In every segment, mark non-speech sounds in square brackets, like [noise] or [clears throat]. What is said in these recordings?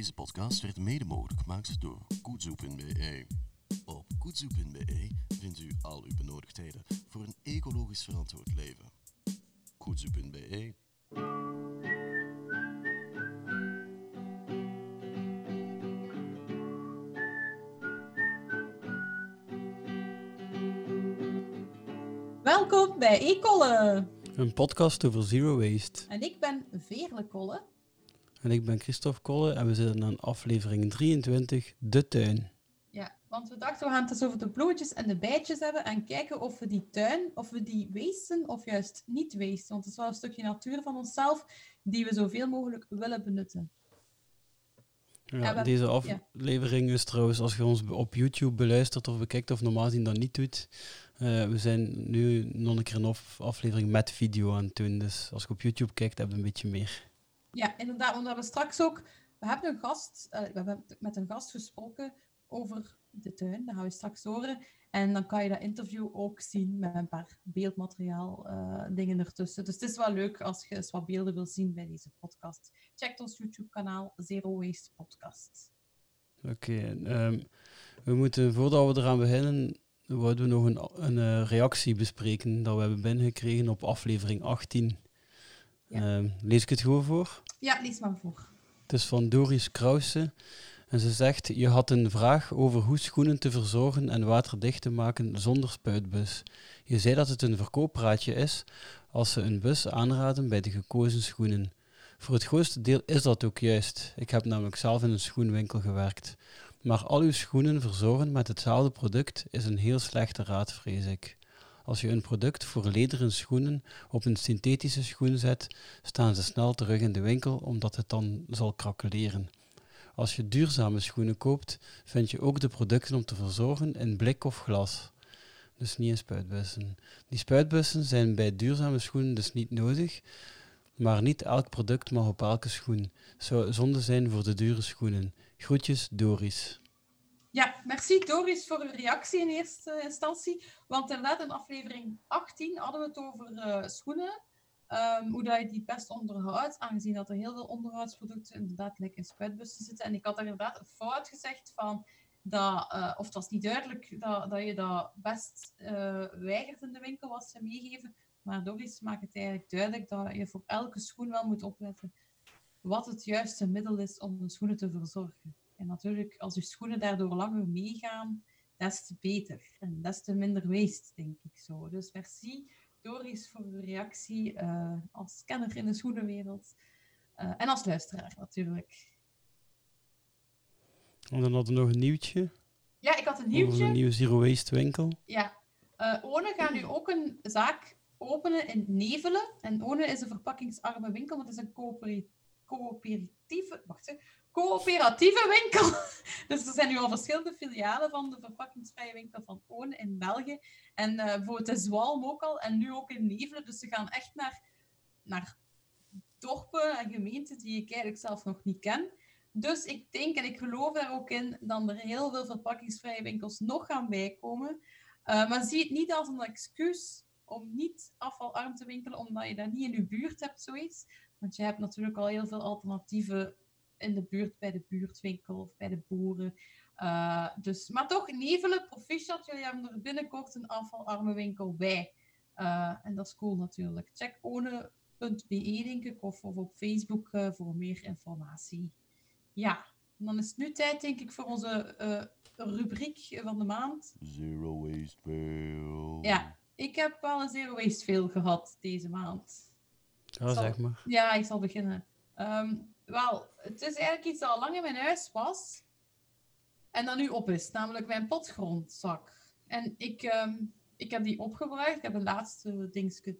Deze podcast werd mede mogelijk gemaakt door Koetsoe.be. Op Koetsoe.be vindt u al uw benodigdheden voor een ecologisch verantwoord leven. Koetsoe.be Welkom bij Ecolle. Een podcast over zero waste. En ik ben Veerle Kolle. En ik ben Christophe Kolle en we zitten aan aflevering 23, De Tuin. Ja, want we dachten we gaan het eens over de bloemetjes en de bijtjes hebben en kijken of we die tuin, of we die wasten of juist niet wasten. Want het is wel een stukje natuur van onszelf die we zoveel mogelijk willen benutten. Ja, we- deze aflevering is trouwens, als je ons op YouTube beluistert of bekijkt of normaal gezien dat niet doet, eh, we zijn nu nog een keer een af- aflevering met video aan het doen. Dus als je op YouTube kijkt, heb je een beetje meer. Ja, inderdaad, want we hebben straks ook, we hebben een gast, eh, we hebben met een gast gesproken over de tuin, dat gaan we straks horen. En dan kan je dat interview ook zien met een paar beeldmateriaal eh, dingen ertussen. Dus het is wel leuk als je eens wat beelden wil zien bij deze podcast. Check ons YouTube-kanaal Zero Waste Podcast. Oké, ehm, we moeten, voordat we eraan beginnen, wouden we nog een, een eh, reactie bespreken dat we hebben binnengekregen op aflevering 18. Ja. Ehm, lees ik het gewoon voor? Ja, lees maar voor. Het is van Doris Krause. En ze zegt, je had een vraag over hoe schoenen te verzorgen en waterdicht te maken zonder spuitbus. Je zei dat het een verkooppraatje is als ze een bus aanraden bij de gekozen schoenen. Voor het grootste deel is dat ook juist. Ik heb namelijk zelf in een schoenwinkel gewerkt. Maar al uw schoenen verzorgen met hetzelfde product is een heel slechte raad, vrees ik. Als je een product voor lederen schoenen op een synthetische schoen zet, staan ze snel terug in de winkel omdat het dan zal krakeleren. Als je duurzame schoenen koopt, vind je ook de producten om te verzorgen in blik of glas. Dus niet in spuitbussen. Die spuitbussen zijn bij duurzame schoenen dus niet nodig, maar niet elk product mag op elke schoen. Zou zonde zijn voor de dure schoenen. Groetjes, Doris. Ja, merci Doris voor uw reactie in eerste instantie. Want inderdaad, in aflevering 18 hadden we het over eh, schoenen. Ehm, hoe dat je die best onderhoudt, aangezien dat er heel veel onderhoudsproducten inderdaad like in spuitbussen zitten. En ik had daar inderdaad een fout gezegd van dat, eh, of het was niet duidelijk dat, dat je dat best eh, weigert in de winkel was ze meegeven. Maar Doris maakt het eigenlijk duidelijk dat je voor elke schoen wel moet opletten wat het juiste middel is om de schoenen te verzorgen. En natuurlijk, als je schoenen daardoor langer meegaan, des te beter. En des te minder waste, denk ik zo. Dus merci Doris voor uw reactie eh, als kenner in de schoenenwereld. Eh, en als luisteraar natuurlijk. En dan hadden we nog een nieuwtje. Ja, ik had een nieuwtje. een nieuwe Zero Waste winkel. Ja, eh One gaat nu ook een zaak openen in Nevelen. En One is een verpakkingsarme winkel, maar het is een coöperatieve, wacht, coöperatieve winkel. [laughs] dus er zijn nu al verschillende filialen van de verpakkingsvrije winkel van One in België. En eh bijvoorbeeld in Zwalm ook al, en nu ook in Nevelen. Dus ze gaan echt naar, naar dorpen en gemeenten die ik eigenlijk zelf nog niet ken. Dus ik denk, en ik geloof daar ook in, dat er heel veel verpakkingsvrije winkels nog gaan bijkomen. Uh, maar zie het niet als een excuus om niet afvalarm te winkelen, omdat je dat niet in je buurt hebt, zoiets. Want je hebt natuurlijk al heel veel alternatieven in de buurt, bij de buurtwinkel of bij de boeren. Uh, dus, maar toch, Nevelen, proficiat, jullie hebben er binnenkort een afvalarme winkel bij. Uh, en dat is cool natuurlijk. Check one.be, denk ik, of, of op Facebook uh, voor meer informatie. Ja, en dan is het nu tijd, denk ik, voor onze uh, rubriek van de maand. Zero Waste Fail. Ja, ik heb wel een zero waste veel gehad deze maand. Ja, Zal- zeg maar. Ja, ik zal beginnen. Ehm, wel, het is eigenlijk iets dat al lang in mijn huis was. En dat nu op is, namelijk mijn potgrondzak. En ik, ehm, ik heb die opgebruikt. Ik heb een laatste dingetje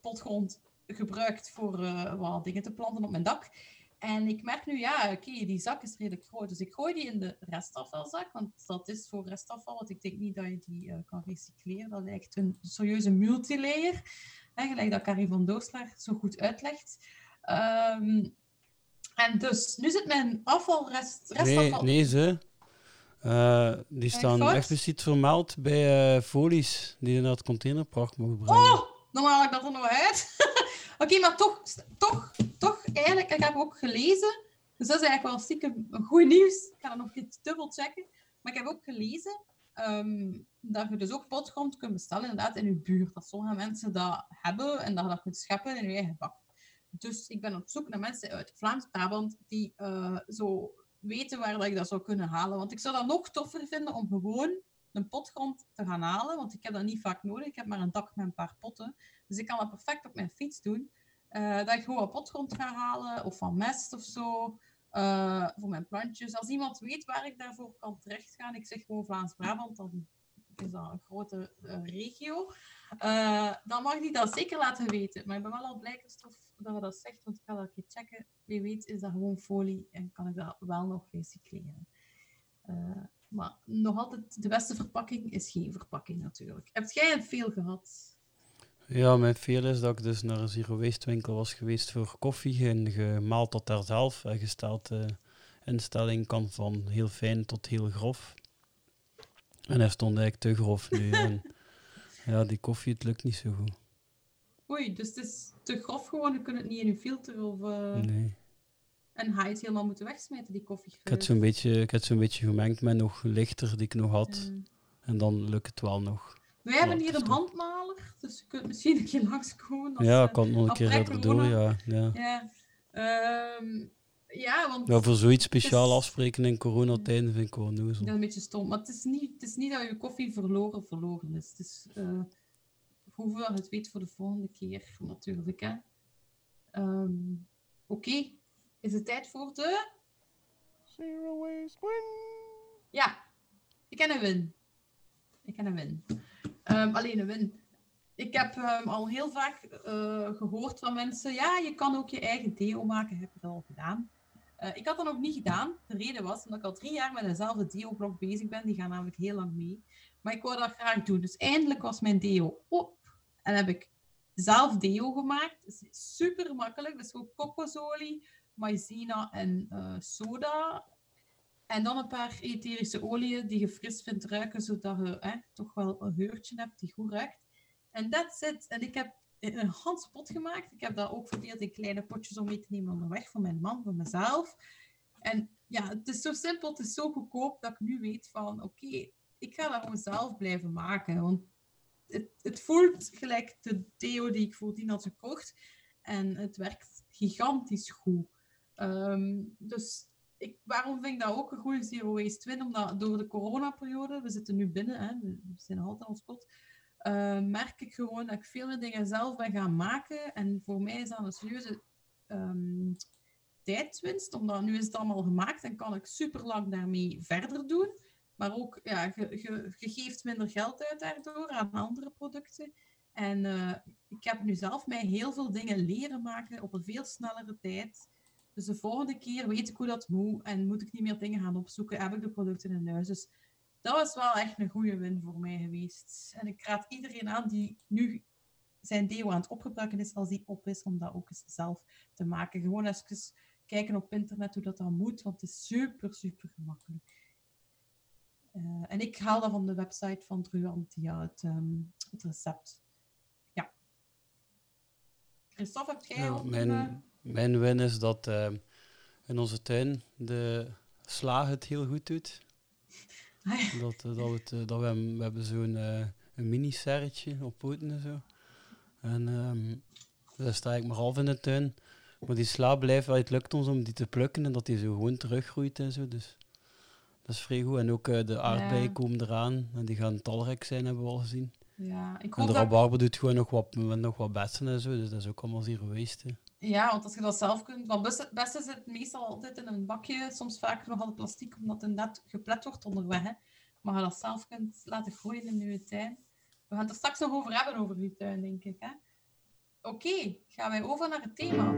potgrond gebruikt voor eh, wat dingen te planten op mijn dak. En ik merk nu, ja, oké, die zak is redelijk groot. Dus ik gooi die in de restafvalzak, want dat is voor restafval. Want ik denk niet dat je die eh, kan recycleren. Dat lijkt een serieuze multilayer. Hè, gelijk dat Carrie van Dooslaar zo goed uitlegt. Ehm, en dus, nu zit mijn afvalrest... Nee, nee, ze. Eh, die staan fout? expliciet vermeld bij eh, folies die je naar het containerpark mogen brengen. Oh, dan haal ik dat er nog uit. [laughs] Oké, maar toch, toch, toch, eigenlijk, ik heb ook gelezen Dus dat is eigenlijk wel stiekem goed nieuws. Ik ga dat nog eens dubbel checken. Maar ik heb ook gelezen ehm, dat je dus ook potgrond kunt bestellen inderdaad in je buurt. Dat sommige mensen dat hebben en dat je dat kunt scheppen in je eigen bak. Dus ik ben op zoek naar mensen uit Vlaams-Brabant die eh, zo weten waar dat ik dat zou kunnen halen. Want ik zou dat nog toffer vinden om gewoon een potgrond te gaan halen. Want ik heb dat niet vaak nodig. Ik heb maar een dak met een paar potten. Dus ik kan dat perfect op mijn fiets doen. Eh, dat ik gewoon wat potgrond ga halen of van mest of zo. eh, voor mijn plantjes. Als iemand weet waar ik daarvoor kan terecht gaan, ik zeg gewoon Vlaams-Brabant, dan is dat een grote regio. Dan mag die dat zeker laten weten. Maar ik ben wel al blij Christophe, dat je dat zegt, want ik ga dat een keer checken. Wie weet is dat gewoon folie en kan ik dat wel nog recycleren. Eh, maar nog altijd, de beste verpakking is geen verpakking natuurlijk. Heb jij het veel gehad? Ja, mijn veel is dat ik dus naar een zero waste winkel was geweest voor koffie en gemaald tot daar zelf. En gesteld de instelling kan van heel fijn tot heel grof. En hij stond eigenlijk te grof nu. [laughs] En ja, die koffie, het lukt niet zo goed. Oei, dus het is te grof gewoon, je kunt het niet in je filter of... eh, Nee. En je het helemaal moeten wegsmijten, die koffie? Ik heb het zo'n beetje, ik zo'n beetje gemengd met nog lichter die ik nog had. En dan lukt het wel nog. Wij hebben hier een is handmaler, dus je kunt misschien een keer langskomen. als, Ja, eh, ik kan het nog een keer erdoor, corona. ja. ja. Ja, Ehm, ja want Ja, voor zoiets speciaal is- afspreken in coronatijden vind ik wel dat noezel. is een beetje stom. Maar het is niet, het is niet dat je koffie verloren verloren is. Het is eh, hoeveel het weet voor de volgende keer, natuurlijk. hè. Ehm, Oké, is het tijd voor de... Zero waste win. Ja, ik ken een win. Ik ken een win. Ehm, alleen een win. Ik heb ehm, al heel vaak eh, gehoord van mensen, ja, je kan ook je eigen deo maken. Heb je dat al gedaan? Eh, ik had dat nog niet gedaan. De reden was omdat ik al drie jaar met dezelfde deo-blok bezig ben. Die gaan namelijk heel lang mee. Maar ik wou dat graag doen. Dus eindelijk was mijn deo op. En heb ik zelf deo gemaakt. Is super makkelijk. Dus gewoon kokosolie, maïzena en eh, soda. En dan een paar etherische oliën die je fris vindt ruiken, zodat je toch wel een geurtje hebt die goed ruikt. En that's it. En ik heb een Hans pot gemaakt. Ik heb dat ook verdeeld in kleine potjes om mee te nemen onderweg voor mijn man, voor mezelf. En ja, het is zo simpel, het is zo goedkoop dat ik nu weet van, oké, ik ga dat gewoon zelf blijven maken. Want het, het voelt gelijk de deo die ik voordien had gekocht. En het werkt gigantisch goed. Ehm, dus ik, waarom vind ik dat ook een goede zero waste win? Omdat door de coronaperiode, we zitten nu binnen, hè, we zijn altijd aan ons pot, eh, merk ik gewoon dat ik veel meer dingen zelf ben gaan maken. En voor mij is dat een serieuze ehm, tijdswinst, omdat nu is het allemaal gemaakt en kan ik super lang daarmee verder doen. Maar ook, ja, je, geeft minder geld uit daardoor aan andere producten. En eh, ik heb nu zelf mij heel veel dingen leren maken op een veel snellere tijd. Dus de volgende keer weet ik hoe dat moet en moet ik niet meer dingen gaan opzoeken. Heb ik de producten in huis. Dus dat was wel echt een goede win voor mij geweest. En ik raad iedereen aan die nu zijn deo aan het opgebruiken is, als die op is, om dat ook eens zelf te maken. Gewoon eens kijken op internet hoe dat dan moet, want het is super, super gemakkelijk. Eh, en ik haal dat van de website van Truantia, het, ehm, het recept. Ja. Christophe, heb jij ook mijn, mijn win is dat eh, in onze tuin de sla het heel goed doet. [laughs] ah. Dat, eh, dat, we, het, eh, dat we, we hebben zo'n een mini-serretje op poten en zo. En ehm daar sta ik maar half in de tuin. Maar die sla blijft, wel, het lukt ons om die te plukken en dat die zo gewoon teruggroeit en zo. Dus dat is vrij goed. En ook eh, de aardbeien Ja. komen eraan en die gaan talrijk zijn, hebben we al gezien. ja, ik En hoop de dat... rabarber doet gewoon nog wat, nog wat bessen en zo, dus dat is ook allemaal waste. hè. Ja, want als je dat zelf kunt... Want beste zit meestal altijd in een bakje, soms vaak nog altijd plastic, omdat het net geplet wordt onderweg. Hè. Maar je dat zelf kunt laten groeien in je tuin. We gaan het er straks nog over hebben, over je tuin, denk ik. Oké, gaan wij over naar het thema.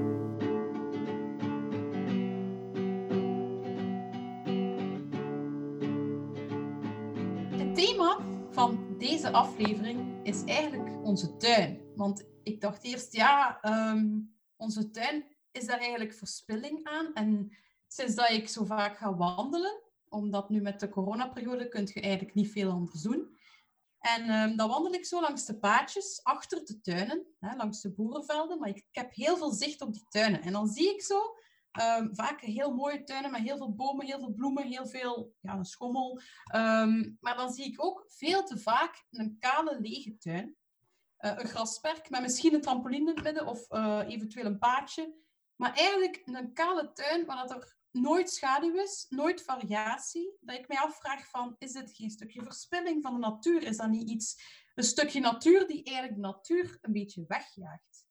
Van deze aflevering is eigenlijk onze tuin. Want ik dacht eerst, ja, ehm, onze tuin is daar eigenlijk verspilling aan. En sinds dat ik zo vaak ga wandelen, omdat nu met de coronaperiode kun je eigenlijk niet veel anders doen. En ehm, dan wandel ik zo langs de paadjes achter de tuinen, hè, langs de boerenvelden. Maar ik heb heel veel zicht op die tuinen. En dan zie ik zo ehm, vaak heel mooie tuinen met heel veel bomen, heel veel bloemen, heel veel ja, schommel. Ehm, maar dan zie ik ook veel te vaak een kale, lege tuin. Eh, een grasperk met misschien een trampoline in het midden of eh, eventueel een paadje. Maar eigenlijk een kale tuin waar dat er nooit schaduw is, nooit variatie. Dat ik mij afvraag van, is dit geen stukje verspilling van de natuur? Is dat niet iets, een stukje natuur die eigenlijk de natuur een beetje wegjaagt?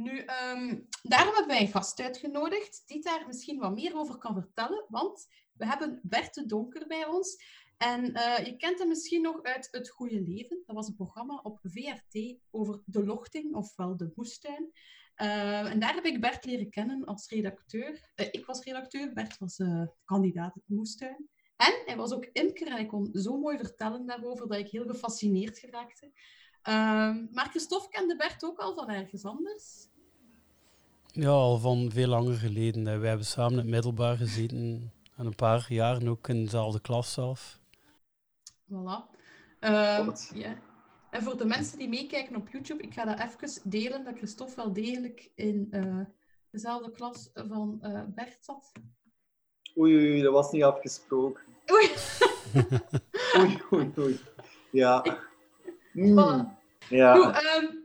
Nu, um, daarom hebben wij een gast uitgenodigd die daar misschien wat meer over kan vertellen, want we hebben Bert de Donker bij ons. En uh, je kent hem misschien nog uit Het Goede Leven. Dat was een programma op VRT over de lochting, ofwel de moestuin. Uh, en daar heb ik Bert leren kennen als redacteur. Uh, ik was redacteur, Bert was kandidaat in de moestuin. En hij was ook imker en hij kon zo mooi vertellen daarover dat ik heel gefascineerd geraakte. Ehm, maar Christophe kende Bert ook al van ergens anders? Ja, al van veel langer geleden. We hebben samen in het middelbaar gezeten en een paar jaren ook in dezelfde klas zelf. Voilà. Ja. En voor de mensen die meekijken op YouTube, ik ga dat even delen dat Christophe wel degelijk in uh, dezelfde klas van uh, Bert zat. Oei, oei, dat was niet afgesproken. Oei. [laughs] oei, oei, oei. Ja. Ik, Mm. Ja. Goed, um,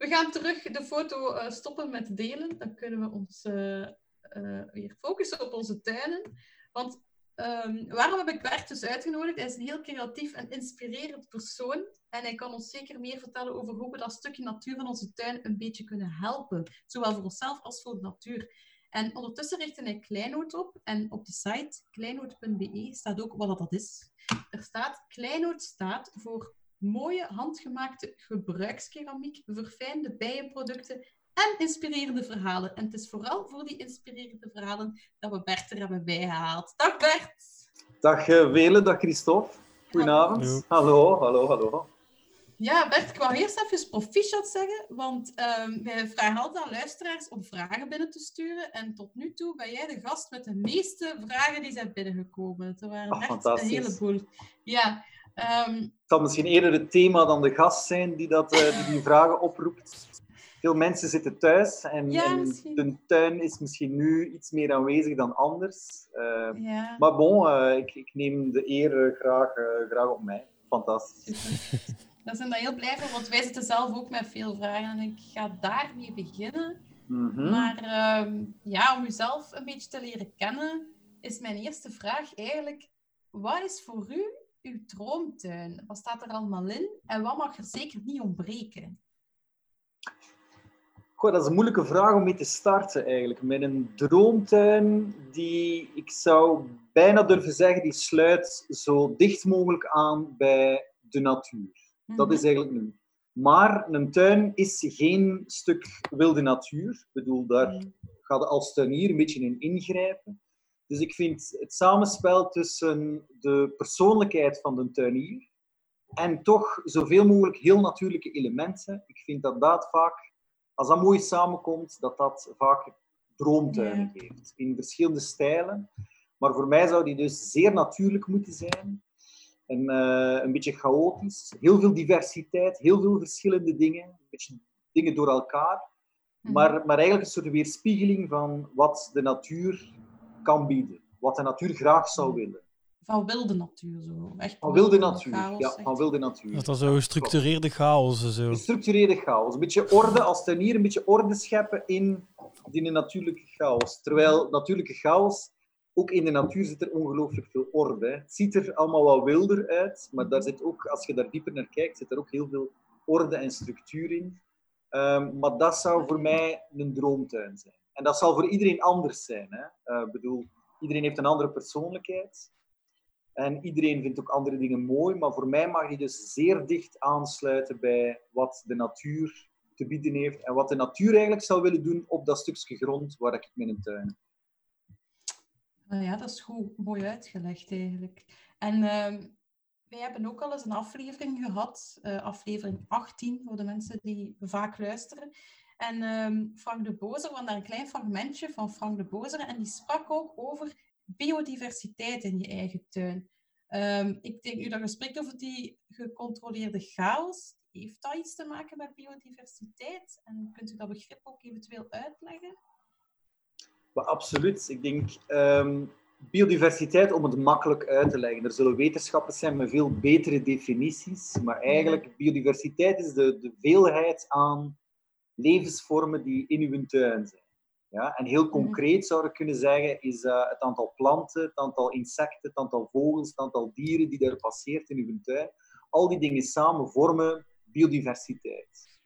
we gaan terug de foto uh, stoppen met delen. Dan kunnen we ons uh, uh, weer focussen op onze tuinen. Want um, waarom heb ik Bert dus uitgenodigd? Hij is een heel creatief en inspirerend persoon. En hij kan ons zeker meer vertellen over hoe we dat stukje natuur van onze tuin een beetje kunnen helpen. Zowel voor onszelf als voor de natuur. En ondertussen richtte hij Kleinoot op. En op de site kleinoot.be staat ook wat dat is. Er staat, Kleinoot staat voor mooie handgemaakte gebruikskeramiek, verfijnde bijenproducten en inspirerende verhalen. En het is vooral voor die inspirerende verhalen dat we Bert er hebben bijgehaald. Dag Bert! Dag uh, Wele, dag Christophe. Goedenavond. Hallo. hallo, hallo, hallo. Ja, Bert, ik wou eerst even proficiat zeggen, want um, wij vragen altijd aan luisteraars om vragen binnen te sturen. En tot nu toe ben jij de gast met de meeste vragen die zijn binnengekomen. Er waren oh, echt een heleboel. Ja, Um, het zal misschien eerder het thema dan de gast zijn die, dat, uh, die, die vragen oproept. Veel mensen zitten thuis en, ja, en, de tuin is misschien nu iets meer aanwezig dan anders. Uh, ja. Maar bon, uh, ik, ik, neem de eer graag, graag op mij. Fantastisch. Daar zijn we heel blij voor, want wij zitten zelf ook met veel vragen en ik ga daarmee beginnen. Mm -hmm. Maar ehm, ja, om uzelf een beetje te leren kennen, is mijn eerste vraag eigenlijk: wat is voor u uw droomtuin? Wat staat er allemaal in en wat mag er zeker niet ontbreken? Goh, dat is een moeilijke vraag om mee te starten eigenlijk. Met een droomtuin die, ik zou bijna durven zeggen, die sluit zo dicht mogelijk aan bij de natuur. Dat is eigenlijk nu. Maar een tuin is geen stuk wilde natuur. Ik bedoel, daar mm. gaat als tuinier een beetje in ingrijpen. Dus ik vind het samenspel tussen de persoonlijkheid van de tuinier en toch zoveel mogelijk heel natuurlijke elementen. Ik vind dat dat vaak, als dat mooi samenkomt, dat dat vaak droomtuinen geeft. In verschillende stijlen. Maar voor mij zou die dus zeer natuurlijk moeten zijn. En eh, een beetje chaotisch. Heel veel diversiteit, heel veel verschillende dingen. Een beetje dingen door elkaar. Mhm. Maar, maar eigenlijk een soort weerspiegeling van wat de natuur kan bieden. Wat de natuur graag zou willen. Van wilde natuur zo. Echt Van wilde natuur. chaos, Ja, echt. van wilde natuur. Dat was zo gestructureerde chaos zo. Gestructureerde chaos. Een beetje orde, als tuinier, een beetje orde scheppen in die natuurlijke chaos. Terwijl natuurlijke chaos, ook in de natuur zit er ongelooflijk veel orde. hè. Het ziet er allemaal wat wilder uit, maar daar zit ook, als je daar dieper naar kijkt, zit er ook heel veel orde en structuur in. Ehm, maar dat zou voor mij een droomtuin zijn. En dat zal voor iedereen anders zijn. Hè? Eh, bedoel, iedereen heeft een andere persoonlijkheid. En iedereen vindt ook andere dingen mooi. Maar voor mij mag die dus zeer dicht aansluiten bij wat de natuur te bieden heeft. En wat de natuur eigenlijk zou willen doen op dat stukje grond waar ik mijn tuin. Nou ja, dat is goed, mooi uitgelegd eigenlijk. En ehm, wij hebben ook al eens een aflevering gehad, eh, aflevering 18, voor de mensen die vaak luisteren. En ehm, Frank de Bozer, van daar een klein fragmentje van Frank de Bozer, en die sprak ook over biodiversiteit in je eigen tuin. Ehm, ik denk, u dat gesprek over die gecontroleerde chaos, heeft dat iets te maken met biodiversiteit? En kunt u dat begrip ook eventueel uitleggen? Maar absoluut. Ik denk ehm, biodiversiteit om het makkelijk uit te leggen. Er zullen wetenschappers zijn met veel betere definities, maar eigenlijk biodiversiteit is de, de veelheid aan levensvormen die in uw tuin zijn. Ja? En heel concreet zou ik kunnen zeggen, is uh, het aantal planten, het aantal insecten, het aantal vogels, het aantal dieren die daar passeert in uw tuin. Al die dingen samen vormen biodiversiteit.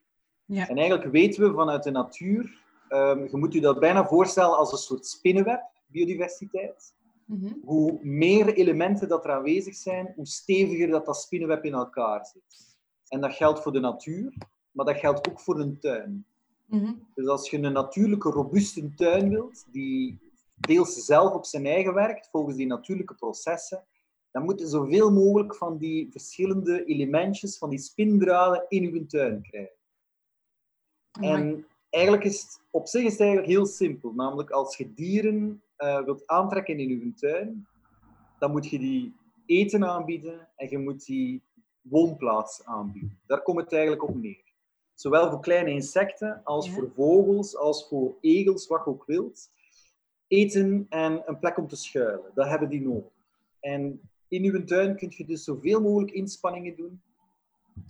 Ja. En eigenlijk weten we vanuit de natuur, um, je moet je dat bijna voorstellen als een soort spinnenweb, biodiversiteit. Mhm. Hoe meer elementen dat er aanwezig zijn, hoe steviger dat, dat spinnenweb in elkaar zit. En dat geldt voor de natuur, maar dat geldt ook voor een tuin. Mhm. Dus als je een natuurlijke, robuuste tuin wilt, die deels zelf op zijn eigen werkt, volgens die natuurlijke processen, dan moet je zoveel mogelijk van die verschillende elementjes, van die spindraden in je tuin krijgen. En eigenlijk is het, op zich is het eigenlijk heel simpel. Namelijk, als je dieren eh, wilt aantrekken in je tuin, dan moet je die eten aanbieden en je moet die woonplaats aanbieden. Daar komt het eigenlijk op neer. Zowel voor kleine insecten, als Ja. voor vogels, als voor egels, wat je ook wilt. Eten en een plek om te schuilen, dat hebben die nodig. En in uw tuin kun je dus zoveel mogelijk inspanningen doen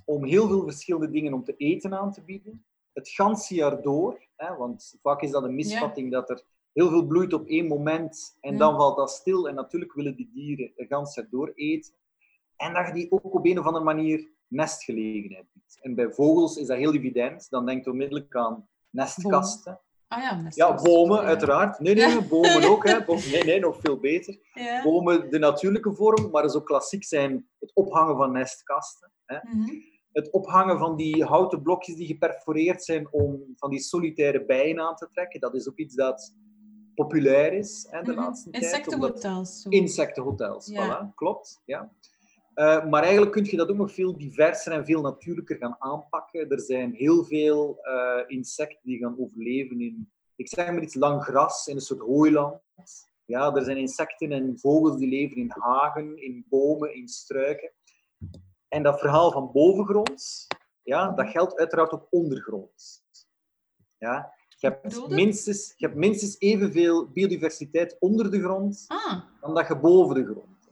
om heel veel verschillende dingen om te eten aan te bieden. Het ganse jaar door, hè, want vaak is dat een misvatting dat er heel veel bloeit op één moment en Ja. dan valt dat stil. En natuurlijk willen die dieren het ganse jaar door eten. En dat je die ook op een of andere manier nestgelegenheid biedt. En bij vogels is dat heel evident. Dan denk je onmiddellijk aan nestkasten. Ah ja, nest- Ja, bomen, Ja. uiteraard. Nee, nee, [laughs] bomen ook. Hè. Bomen- Nee, nee, nog veel beter. Bomen, de natuurlijke vorm, maar zo klassiek zijn het ophangen van nestkasten. Hè. Mhm. Het ophangen van die houten blokjes die geperforeerd zijn om van die solitaire bijen aan te trekken. Dat is ook iets dat populair is hè, de Mhm. laatste tijd. Insectenhotels. Insectenhotels, voilà, klopt. Ja. Eh, maar eigenlijk kun je dat ook nog veel diverser en veel natuurlijker gaan aanpakken. Er zijn heel veel eh, insecten die gaan overleven in, ik zeg maar iets, lang gras, in een soort hooiland. Ja, er zijn insecten en vogels die leven in hagen, in bomen, in struiken. En dat verhaal van bovengronds, ja, dat geldt uiteraard ook ondergronds. Ja, je, hebt minstens, je hebt minstens evenveel biodiversiteit onder de grond Ah, dan dat je boven de grond.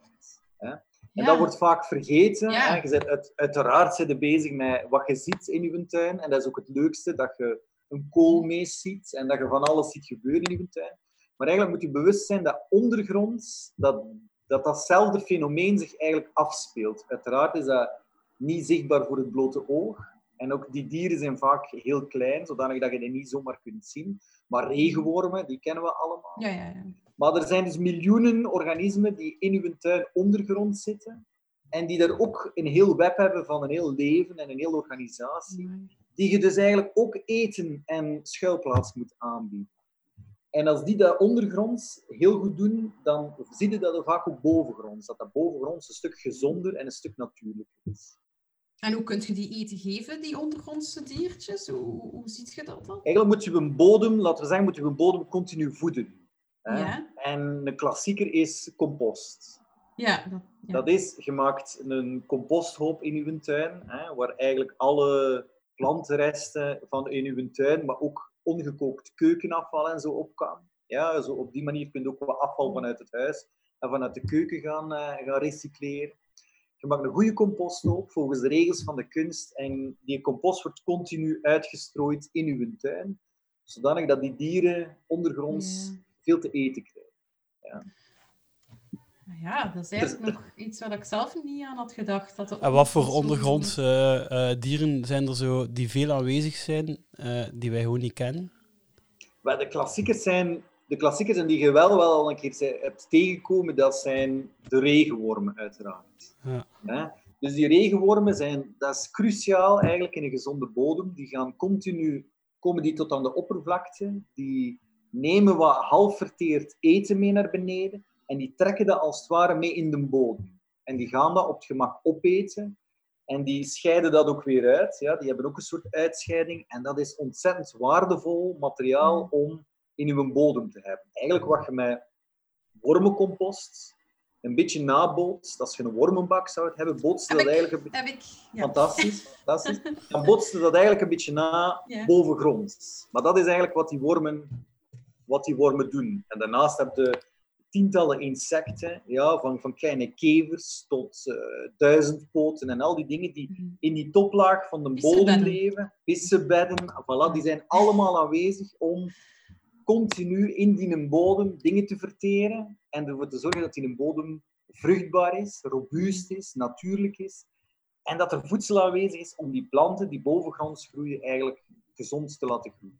Hè? En dat wordt vaak vergeten. Ja. Je bent uit, uiteraard zit je bezig met wat je ziet in je tuin. En dat is ook het leukste, dat je een koolmees ziet en dat je van alles ziet gebeuren in je tuin. Maar eigenlijk moet je bewust zijn dat ondergronds, dat, dat datzelfde fenomeen zich eigenlijk afspeelt. Uiteraard is dat niet zichtbaar voor het blote oog. En ook die dieren zijn vaak heel klein, zodanig dat je die niet zomaar kunt zien. Maar regenwormen, die kennen we allemaal. Ja, ja, ja. Maar er zijn dus miljoenen organismen die in uw tuin ondergrond zitten. En die daar ook een heel web hebben van een heel leven en een hele organisatie. Die je dus eigenlijk ook eten en schuilplaats moet aanbieden. En als die dat ondergronds heel goed doen, dan zie je dat er vaak ook bovengronds. Dat dat bovengronds een stuk gezonder en een stuk natuurlijker is. En hoe kun je die eten geven, die ondergrondse diertjes? Hoe, hoe ziet je dat dan? Eigenlijk moet je een bodem, laten we zeggen, moet je een bodem continu voeden. Ja. En een klassieker is compost. Ja, dat, ja. Dat is, je maakt een composthoop in je tuin, hè, waar eigenlijk alle plantenresten van in je tuin, maar ook ongekookt keukenafval en zo op kan. Ja, zo op die manier kun je ook wat afval vanuit het huis en vanuit de keuken gaan, eh, gaan recycleren. Je maakt een goede composthoop volgens de regels van de kunst en die compost wordt continu uitgestrooid in je tuin, zodanig dat die dieren ondergronds Ja. Veel te eten krijgen. Ja, dat is eigenlijk nog iets waar ik zelf niet aan had gedacht. Dat En wat voor ondergrondse- eh, eh, dieren zijn er zo die veel aanwezig zijn, eh, die wij gewoon niet kennen? Maar de klassiekers zijn, de klassiekers en die je wel, wel al een keer hebt tegengekomen, dat zijn de regenwormen uiteraard. Ja. Hè? Dus die regenwormen zijn, dat is cruciaal eigenlijk in een gezonde bodem. Die gaan continu, komen die tot aan de oppervlakte, die nemen wat half verteerd eten mee naar beneden en die trekken dat als het ware mee in de bodem. En die gaan dat op het gemak opeten en die scheiden dat ook weer uit. Ja? Die hebben ook een soort uitscheiding. En dat is ontzettend waardevol materiaal om in uw bodem te hebben. Eigenlijk wat je met wormencompost een beetje nabootst, als je een wormenbak zou hebben, bootst je Heb dat eigenlijk een. Heb ik... Ja. Fantastisch, fantastisch. [laughs] Dan bootst je dat eigenlijk een beetje na Ja. bovengronds. Maar dat is eigenlijk wat die wormen, wat die wormen doen. En daarnaast heb je tientallen insecten, ja, van, van kleine kevers tot uh, duizendpoten en al die dingen die Mhm. in die toplaag van de bodem leven. Vissenbedden, voilà, die zijn allemaal aanwezig om continu in die bodem dingen te verteren en ervoor te zorgen dat die bodem vruchtbaar is, robuust is, natuurlijk is. En dat er voedsel aanwezig is om die planten die bovengronds groeien eigenlijk gezond te laten groeien.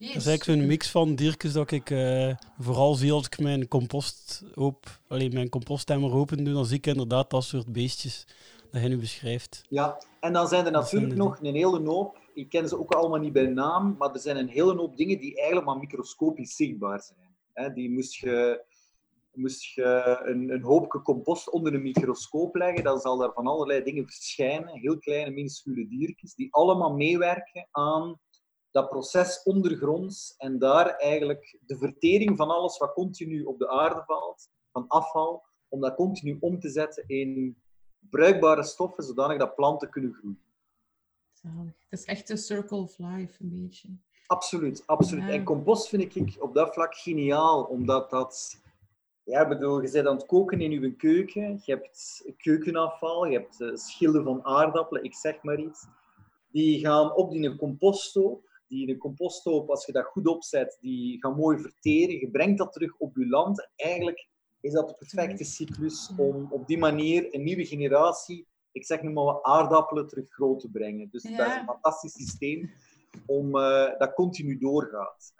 Dat is eigenlijk zo'n mix van diertjes dat ik eh, vooral zie als ik mijn compost op, alleen mijn compostemmer open doe, dan zie ik inderdaad dat soort beestjes dat hij nu beschrijft. Ja, en dan zijn er zijn natuurlijk nog een hele hoop, ik ken ze ook allemaal niet bij naam, maar er zijn een hele hoop dingen die eigenlijk maar microscopisch zichtbaar zijn. Hè, die moest je, moest je een, een hoopje compost onder een microscoop leggen, dan zal daar van allerlei dingen verschijnen, heel kleine, minuscule diertjes, die allemaal meewerken aan dat proces ondergronds en daar eigenlijk de vertering van alles wat continu op de aarde valt, van afval, om dat continu om te zetten in bruikbare stoffen, zodanig dat planten kunnen groeien. Zalig. Het is echt een circle of life, een beetje. Absoluut, absoluut. Ja. En compost vind ik op dat vlak geniaal, omdat dat... Ja, bedoel, je bent aan het koken in je keuken, je hebt keukenafval, je hebt eh, schillen van aardappelen, ik zeg maar iets. Die gaan op die composthoop. Die een composthoop, als je dat goed opzet, die gaan mooi verteren. Je brengt dat terug op je land. En eigenlijk is dat de perfecte cyclus om op die manier een nieuwe generatie, ik zeg nu maar wat, aardappelen terug groot te brengen. Dus dat is een fantastisch systeem om, eh, dat continu doorgaat.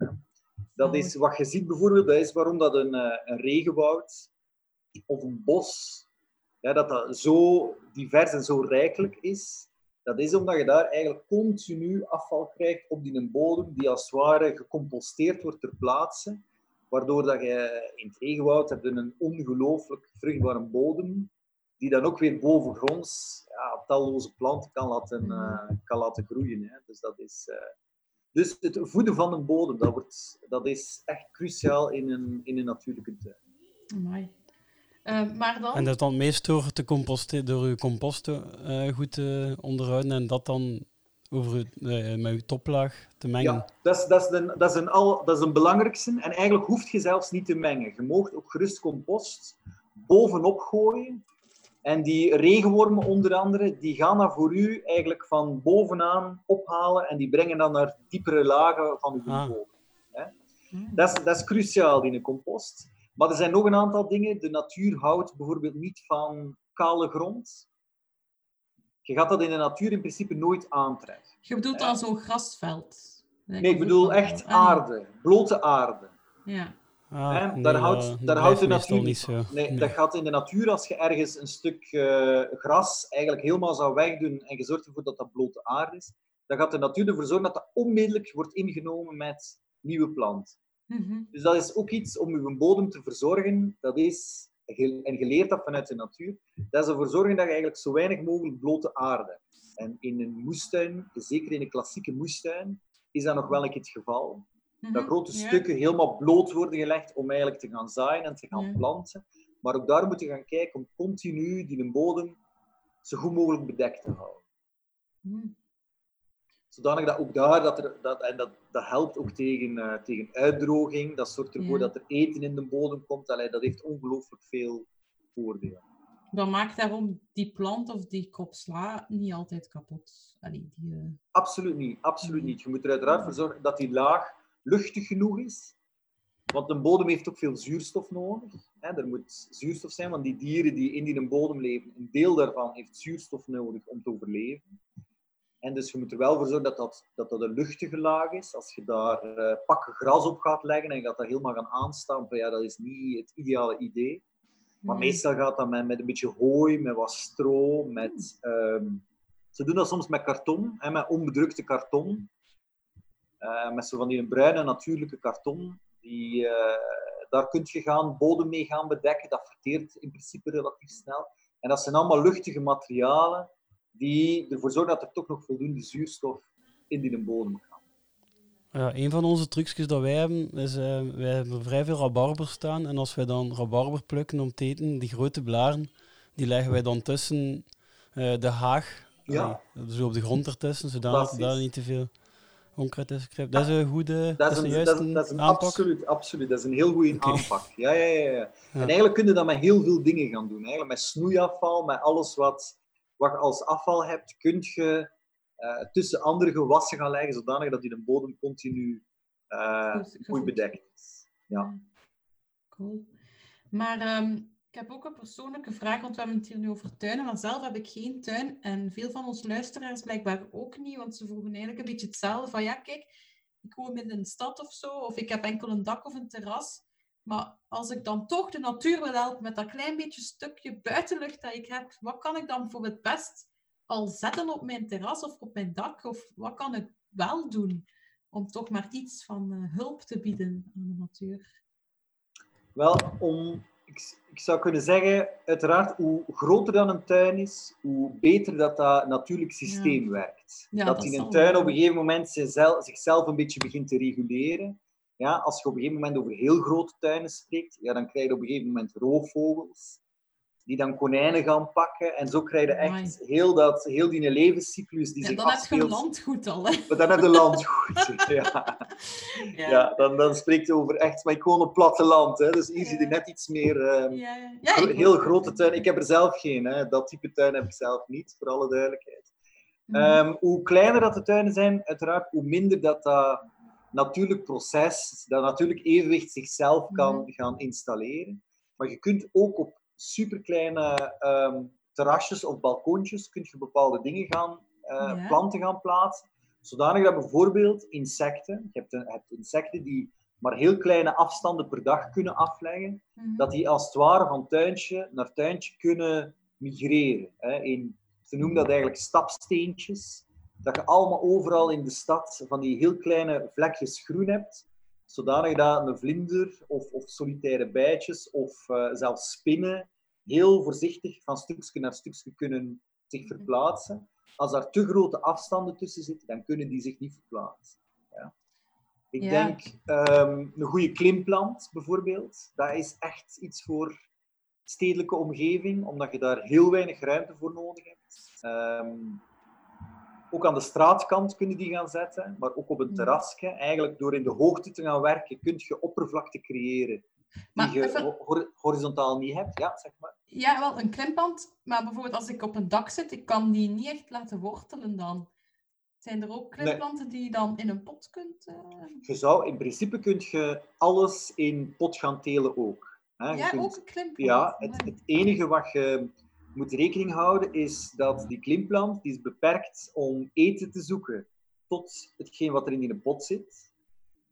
Dat is wat je ziet bijvoorbeeld, dat is waarom dat een, eh, een regenwoud of een bos, ja, dat dat zo divers en zo rijkelijk is. Dat is omdat je daar eigenlijk continu afval krijgt op die bodem, die als het ware gecomposteerd wordt ter plaatse. Waardoor dat je in het regenwoud hebt een ongelooflijk vruchtbare bodem, die dan ook weer bovengronds ja, talloze planten kan laten, eh, kan laten groeien. Hè. Dus, dat is, eh, dus het voeden van een bodem, dat, wordt, dat is echt cruciaal in een, in een natuurlijke tuin. Eh, maar dan... En dat dan meest door, te composten, door uw composten eh, goed te onderhouden en dat dan over het, eh, met uw toplaag te mengen. Ja, dat is, dat, is een, dat, is een al, dat is een belangrijkste. En eigenlijk hoeft je zelfs niet te mengen. Je mag ook gerust compost bovenop gooien. En die regenwormen onder andere, die gaan dat voor u eigenlijk van bovenaan ophalen en die brengen dan naar diepere lagen van uw Ah. bodem. Hè? Hmm. Dat, is, dat is cruciaal in een compost. Maar er zijn nog een aantal dingen. De natuur houdt bijvoorbeeld niet van kale grond. Je gaat dat in de natuur in principe nooit aantreffen. Je bedoelt dan zo'n grasveld? Nee, ik bedoel echt aarde, blote aarde. Ja. Ah, nee, daar dat- houdt, daar houdt de natuur niet zo. Nee, dat gaat in de natuur als je ergens een stuk eh, gras eigenlijk helemaal zou wegdoen en je zorgt ervoor dat dat blote aarde is, dan gaat de natuur ervoor zorgen dat dat onmiddellijk wordt ingenomen met nieuwe Mhm. Dus dat is ook iets om je bodem te verzorgen. Dat is, en je leert dat vanuit de natuur, dat is ervoor zorgen dat je eigenlijk zo weinig mogelijk blote aarde hebt. En in een moestuin, zeker in een klassieke moestuin, is dat nog wel een keer het geval. Dat Mhm. grote Ja. stukken helemaal bloot worden gelegd om eigenlijk te gaan zaaien en te gaan planten. Maar ook daar moet je gaan kijken om continu die bodem zo goed mogelijk bedekt te houden. Mhm. Zodanig dat ook daar, dat er, dat, en dat, dat helpt ook tegen, eh, tegen uitdroging, dat zorgt ervoor Ja. dat er eten in de bodem komt. Allee, dat heeft ongelooflijk veel voordelen. Dat maakt daarom die plant of die krop sla niet altijd kapot. Allee, die, eh, Absoluut niet, absoluut niet. Je moet er uiteraard voor zorgen dat die laag luchtig genoeg is. Want een bodem heeft ook veel zuurstof nodig. Hè, er moet zuurstof zijn, want die dieren die in die bodem leven, een deel daarvan heeft zuurstof nodig om te overleven. En dus je moet er wel voor zorgen dat dat, dat, dat een luchtige laag is. Als je daar eh, pakken gras op gaat leggen en je gaat dat helemaal gaan aanstaan, van, ja, dat is niet het ideale idee. Maar nee. meestal gaat dat met, met een beetje hooi, met wat stro, met... ehm, ze doen dat soms met karton, hè, met onbedrukte karton. Eh, met zo van die bruine natuurlijke karton. Die, eh, daar kun je gaan, bodem mee gaan bedekken. Dat verteert in principe relatief snel. En dat zijn allemaal luchtige materialen die ervoor zorgen dat er toch nog voldoende zuurstof in die bodem gaat. Ja, een van onze trucjes dat wij hebben, is eh, wij hebben vrij veel rabarber staan. En als wij dan rabarber plukken om te eten, die grote blaren, die leggen wij dan tussen eh, de haag. Ja. Zo op de grond ertussen, zodat daar niet te veel onkruid is. Dat is een goede, Dat is een, juist dat is, dat is een aanpak. absoluut, absoluut. Dat is een heel goede Oké. aanpak. Ja, ja, ja, ja. Ja. En eigenlijk kun je dat met heel veel dingen gaan doen. Eigenlijk met snoeiafval, met alles wat, wat je als afval hebt, kun je eh, tussen andere gewassen gaan leggen, zodanig dat die de bodem continu eh, Goed- bedekt is. Ja. Cool. Maar ehm, ik heb ook een persoonlijke vraag, want we hebben het hier nu over tuinen, maar zelf heb ik geen tuin. En veel van onze luisteraars blijkbaar ook niet, want ze vroegen eigenlijk een beetje hetzelfde. Van ja, kijk, ik woon in een stad of zo, of ik heb enkel een dak of een terras. Maar als ik dan toch de natuur wil helpen met dat klein beetje stukje buitenlucht dat ik heb, wat kan ik dan voor het best al zetten op mijn terras of op mijn dak? Of wat kan ik wel doen om toch maar iets van eh, hulp te bieden aan de natuur? Wel, om, ik, ik zou kunnen zeggen, uiteraard, hoe groter dan een tuin is, hoe beter dat dat natuurlijk systeem werkt. Ja, dat dat in een tuin op een gegeven moment zichzelf, zichzelf een beetje begint te reguleren. Ja, als je op een gegeven moment over heel grote tuinen spreekt, ja, dan krijg je op een gegeven moment roofvogels, die dan konijnen gaan pakken. En zo krijg je echt heel, dat, heel die levenscyclus die Ja, zich dan heb je landgoed al, hè? Maar dan heb je landgoed. [laughs] [laughs] ja. Ja, dan, dan spreekt je over echt, maar ik woon op platteland. Hè, dus hier zit je net iets meer... ehm, Ja, ja. ja Gro- ik heel ook. grote tuin. Ik heb er zelf geen. Hè. Dat type tuin heb ik zelf niet, voor alle duidelijkheid. Mhm. Ehm, hoe kleiner dat de tuinen zijn, uiteraard, hoe minder dat dat natuurlijk proces, dat natuurlijk evenwicht zichzelf kan Mhm. gaan installeren. Maar je kunt ook op superkleine ehm terrasjes of balkoontjes kun je bepaalde dingen gaan, eh, Ja. planten gaan plaatsen. Zodanig dat bijvoorbeeld insecten, je hebt, een- hebt insecten die maar heel kleine afstanden per dag kunnen afleggen, Mhm. dat die als het ware van tuintje naar tuintje kunnen migreren. Hè. In, ze noemen dat eigenlijk stapsteentjes. Dat je allemaal overal in de stad van die heel kleine vlekjes groen hebt, zodanig dat een vlinder of, of solitaire bijtjes of eh, zelfs spinnen heel voorzichtig van stukje naar stukje kunnen zich verplaatsen. Als daar te grote afstanden tussen zitten, dan kunnen die zich niet verplaatsen. Ja. Ik Ja. denk ehm, een goede klimplant bijvoorbeeld, dat is echt iets voor stedelijke omgeving, omdat je daar heel weinig ruimte voor nodig hebt. Ehm, ook aan de straatkant kunnen die gaan zetten, maar ook op een Mhm. terrasje. Eigenlijk door in de hoogte te gaan werken, kun je oppervlakte creëren die je even- ho- hor- horizontaal niet hebt. Ja, zeg maar. Ja, wel een klimplant, maar bijvoorbeeld als ik op een dak zit, ik kan die niet echt laten wortelen dan. Zijn er ook klimplanten die je dan in een pot kunt... eh, Je zou, in principe kun je alles in pot gaan telen ook. Hè. Ja, kunt- ook een klimplant. Ja, het, het enige wat je moet rekening houden is dat die klimplant die is beperkt om eten te zoeken tot hetgeen wat er in die pot zit.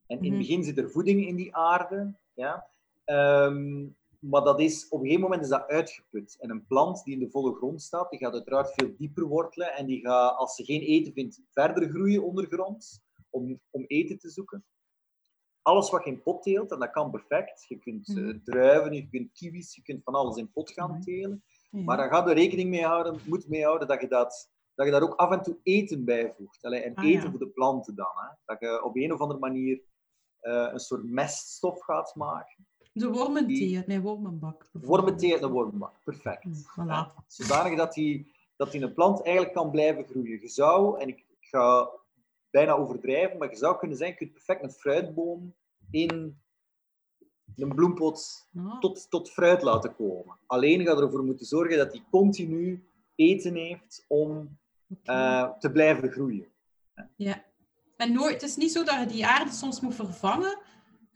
En in Mhm. het begin zit er voeding in die aarde. Ja. Ehm, maar dat is, op een gegeven moment is dat uitgeput. En een plant die in de volle grond staat, die gaat uiteraard veel dieper wortelen. En die gaat, als ze geen eten vindt, verder groeien ondergronds om, om eten te zoeken. Alles wat je in pot teelt, en dat kan perfect. Je kunt eh, Mhm. druiven, je kunt kiwis, je kunt van alles in pot gaan Amai. telen. Ja. Maar dan gaat er rekening mee houden, moet mee houden dat je, dat, dat je daar ook af en toe eten bijvoegt. Allee, en Ah, eten ja. voor de planten dan. Hè. Dat je op een of andere manier eh, een soort meststof gaat maken. De wormenthee uit mijn wormenbak. uit een wormbak. Perfect. Mm, Voilà. Zodanig dat die, dat die een plant eigenlijk kan blijven groeien. Je zou, en ik, ik ga bijna overdrijven, maar je zou kunnen zeggen, je kunt perfect een fruitboom in een bloempot Ja. tot, tot fruit laten komen. Alleen gaat ervoor moeten zorgen dat hij continu eten heeft om eh, te blijven groeien. Ja. En nooit, het is niet zo dat je die aarde soms moet vervangen.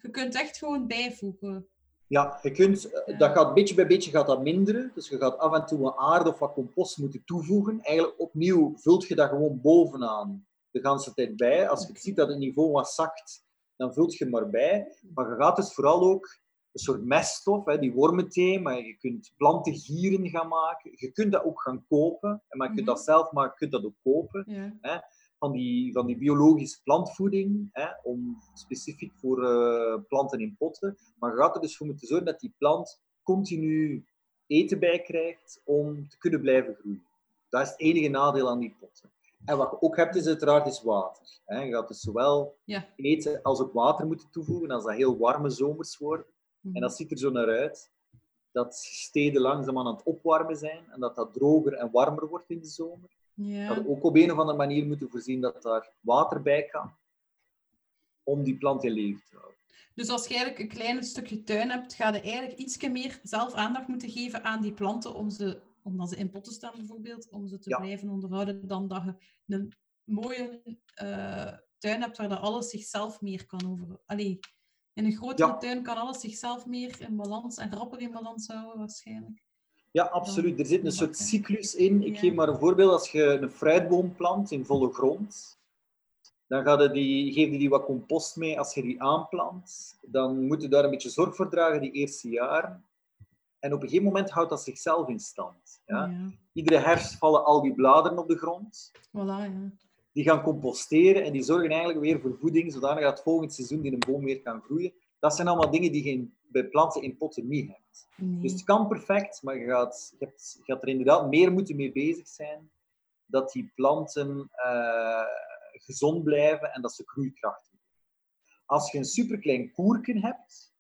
Je kunt echt gewoon bijvoegen. Ja, je kunt, eh, Ja. dat gaat beetje bij beetje gaat dat minderen. Dus je gaat af en toe wat aarde of wat compost moeten toevoegen. Eigenlijk opnieuw vult je dat gewoon bovenaan de hele tijd bij. Als je ziet dat het niveau wat zakt, dan vult je maar bij. Maar je gaat dus vooral ook een soort meststof, hè, die wormenthee, maar je kunt plantengieren gaan maken. Je kunt dat ook gaan kopen, maar je kunt Mhm. dat zelf maken, je kunt dat ook kopen. Ja. van die, van die biologische plantvoeding, hè, om, specifiek voor eh, planten in potten. Maar je gaat er dus voor moeten zorgen dat die plant continu eten bij krijgt om te kunnen blijven groeien. Dat is het enige nadeel aan die potten. En wat je ook hebt, is uiteraard is water. Hè. Je gaat dus zowel Ja. eten als ook water moeten toevoegen als dat heel warme zomers worden. Mhm. En dat ziet er zo naar uit dat steden langzaam aan het opwarmen zijn en dat dat droger en warmer wordt in de zomer. Ja. Dat we ook op een of andere manier moeten voorzien dat daar water bij kan. om die plant in leven te houden. Dus als je eigenlijk een klein stukje tuin hebt, ga je eigenlijk iets meer zelf aandacht moeten geven aan die planten, om ze, omdat ze in potten staan bijvoorbeeld, om ze te Ja. blijven onderhouden, dan dat je een mooie eh, tuin hebt waar dat alles zichzelf meer kan over... Allee, in een grotere Ja. tuin kan alles zichzelf meer in balans en rapper in balans houden waarschijnlijk. Ja, absoluut. Er zit een soort cyclus in. Ik geef maar een voorbeeld. Als je een fruitboom plant in volle grond, dan je die, geef je die wat compost mee als je die aanplant. Dan moet je daar een beetje zorg voor dragen die eerste jaren. En op een gegeven moment houdt dat zichzelf in stand. Ja? ja. Iedere herfst vallen al die bladeren op de grond. Voilà, ja. Die gaan composteren en die zorgen eigenlijk weer voor voeding, zodanig dat het volgend seizoen die een boom weer kan groeien. Dat zijn allemaal dingen die je in- bij planten in potten niet hebt. Nee. Dus het kan perfect, maar je gaat, je hebt, je gaat er inderdaad meer moeten mee bezig zijn dat die planten eh, gezond blijven en dat ze groeikracht hebben. Als je een superklein koerken hebt,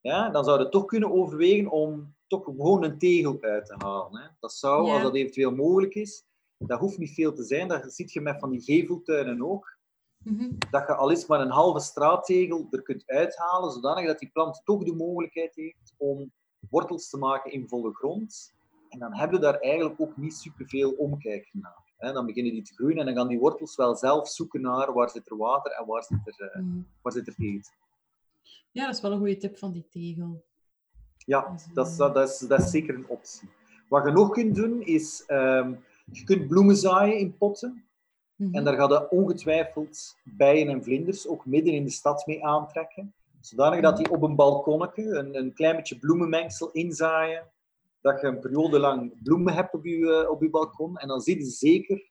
ja, dan zou je toch kunnen overwegen om toch gewoon een tegel uit te halen. Hè. Dat zou, Ja. als dat eventueel mogelijk is, dat hoeft niet veel te zijn. Dat ziet je met van die geveltuinen ook Mhm. dat je al eens maar een halve straattegel er kunt uithalen, zodanig dat die plant toch de mogelijkheid heeft om wortels te maken in volle grond. En dan hebben we daar eigenlijk ook niet superveel omkijken naar. Dan beginnen die te groeien en dan gaan die wortels wel zelf zoeken naar waar zit er water en waar zit er, Mhm. waar zit er eten. Ja, dat is wel een goede tip van die tegel. Ja, dat is, dat, is, dat is zeker een optie. Wat je nog kunt doen, is ehm, je kunt bloemen zaaien in potten. Mhm. En daar gaan je ongetwijfeld bijen en vlinders ook midden in de stad mee aantrekken. Zodanig dat die op een balkonnetje een, een klein beetje bloemenmengsel inzaaien. Dat je een periode lang bloemen hebt op je, eh, op je balkon. En dan zie je zeker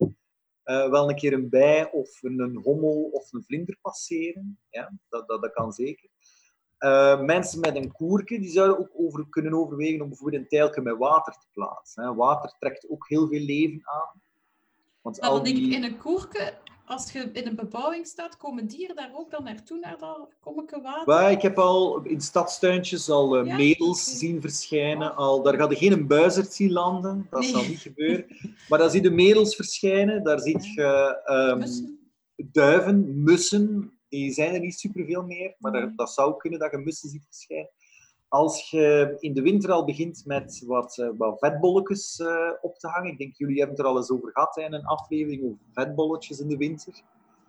eh, wel een keer een bij of een, een hommel of een vlinder passeren. Ja, dat, dat, dat kan zeker. Eh, mensen met een koerke die zouden ook over, kunnen overwegen om bijvoorbeeld een tijlke met water te plaatsen. Hè. Water trekt ook heel veel leven aan. Want al denk ik, in een koerke, als je in een bebouwing staat, komen dieren daar ook dan naartoe, naar dat water? Maar ik heb al in stadstuintjes al eh, Ja, medels zien verschijnen. Oh. Al, daar gaat er geen buizerd zien landen, dat Nee. zal niet gebeuren. [laughs] Maar dan zie je medels verschijnen, daar zie je ehm, Mussen? duiven, mussen. Die zijn er niet superveel meer, maar daar- dat zou kunnen dat je mussen ziet verschijnen. Als je in de winter al begint met wat, eh, wat vetbolletjes eh, op te hangen, ik denk jullie hebben het er al eens over gehad hè, in een aflevering over vetbolletjes in de winter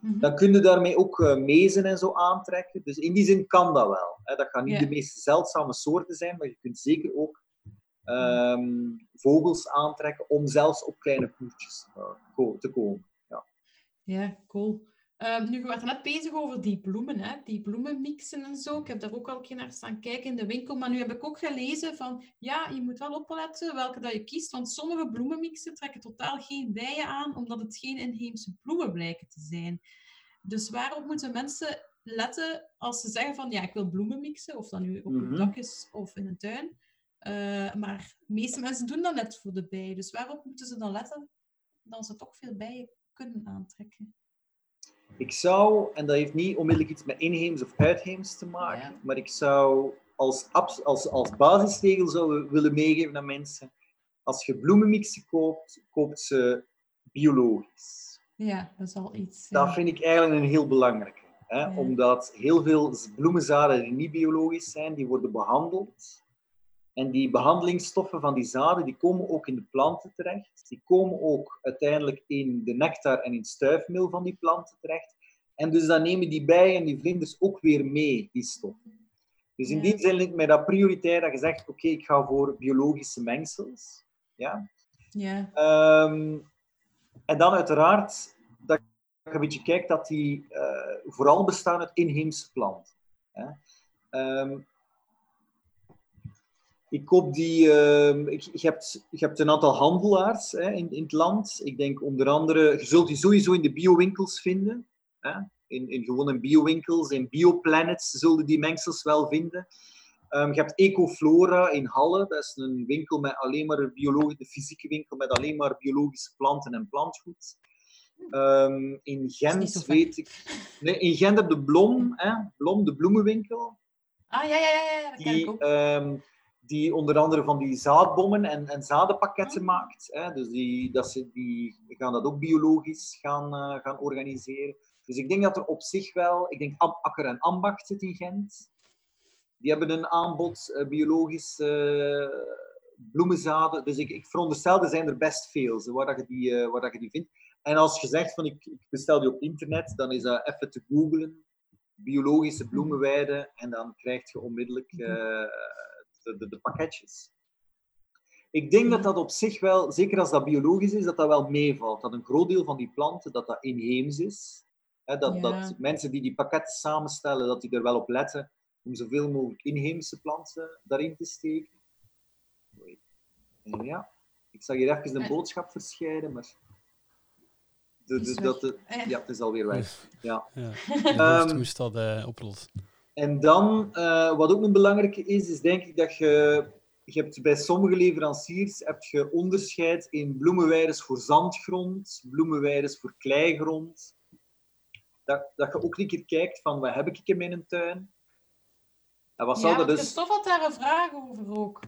Mhm. dan kun je daarmee ook eh, mezen en zo aantrekken. Dus in die zin kan dat wel. Hè. Dat gaan niet de meest zeldzame soorten zijn, maar je kunt zeker ook ehm, vogels aantrekken om zelfs op kleine koertjes ko- te komen. Ja. Ja, cool. Ehm, nu, je werd net bezig over die bloemen, hè? die bloemenmixen en zo. Ik heb daar ook al een keer naar staan kijken in de winkel. Maar nu heb ik ook gelezen van, ja, je moet wel opletten welke dat je kiest. Want sommige bloemenmixen trekken totaal geen bijen aan, omdat het geen inheemse bloemen blijken te zijn. Dus waarop moeten mensen letten als ze zeggen van, ja, ik wil bloemen mixen, of dat nu op Mhm. een dak is of in een tuin. Eh, maar de meeste mensen doen dat net voor de bijen. Dus waarop moeten ze dan letten dat ze toch veel bijen kunnen aantrekken? Ik zou, en dat heeft niet onmiddellijk iets met inheems of uitheems te maken, Ja. maar ik zou als, als, als basisregel zou willen meegeven aan mensen, als je bloemenmixen koopt, koopt ze biologisch. Ja, dat is al iets. Dat ja. vind ik eigenlijk een heel belangrijke. Hè? Ja. Omdat heel veel bloemenzaden die niet biologisch zijn, die worden behandeld. En die behandelingsstoffen van die zaden, die komen ook in de planten terecht. Die komen ook uiteindelijk in de nectar en in het stuifmeel van die planten terecht. En dus dan nemen die bijen en die vlinders ook weer mee, die stoffen. Dus in die zin lijkt mij dat prioritair dat je zegt, oké, ik ga voor biologische mengsels. Ja? Ja, Ehm, en dan uiteraard dat je een beetje kijkt dat die eh, vooral bestaan uit inheemse planten. Hè. Ehm, ik koop die... ehm, ik, je, hebt, je hebt een aantal handelaars hè, in, in het land. Ik denk onder andere... Je zult die sowieso in de biowinkels vinden. Hè. In, in gewone biowinkels, in bioplanets zullen die mengsels wel vinden. Ehm, je hebt Ecoflora in Halle, dat is een winkel met alleen maar biologische, fysieke winkel met alleen maar biologische planten en plantgoed. Ehm, in Gent weet ik. Nee, in Gent heb je Blom, hè, Blom, de bloemenwinkel. Ah, ja, ja, ja, ja dat ken ik Die, ook. Die onder andere van die zaadbommen en, en zadenpakketten Ah. maakt. Hè. Dus die, dat ze, die gaan dat ook biologisch gaan, eh, gaan organiseren. Dus ik denk dat er op zich wel, ik denk Akker en Ambacht zit in Gent. Die hebben een aanbod, eh, biologisch eh, bloemenzaden. Dus ik, ik veronderstel, er zijn er best veel, zo, waar, dat je die, waar dat je die vindt. En als je zegt van ik, ik bestel die op internet, dan is dat even te googlen. Biologische bloemenweiden. En dan krijg je onmiddellijk eh, de, de, de pakketjes. Ik denk dat dat op zich wel, zeker als dat biologisch is, dat dat wel meevalt. Dat een groot deel van die planten, dat dat inheems is. Hè, dat, Ja. dat mensen die die pakketten samenstellen, dat die er wel op letten om zoveel mogelijk inheemse planten daarin te steken. En ja, ik zag hier even een Eh. boodschap verschijnen, maar... De, Is de, weg. dat de, Eh. ja, het is alweer weg. Ja. Ja. [laughs] Ehm, Dus moest dat eh, oplossen. En dan, eh, wat ook een belangrijke is, is denk ik dat je, je hebt bij sommige leveranciers heb je onderscheid in bloemenweides voor zandgrond, bloemenweides voor kleigrond. Dat, dat je ook een keer kijkt van, wat heb ik in mijn tuin? En wat zou Ja, dat dus... Christophe had daar een vraag over ook.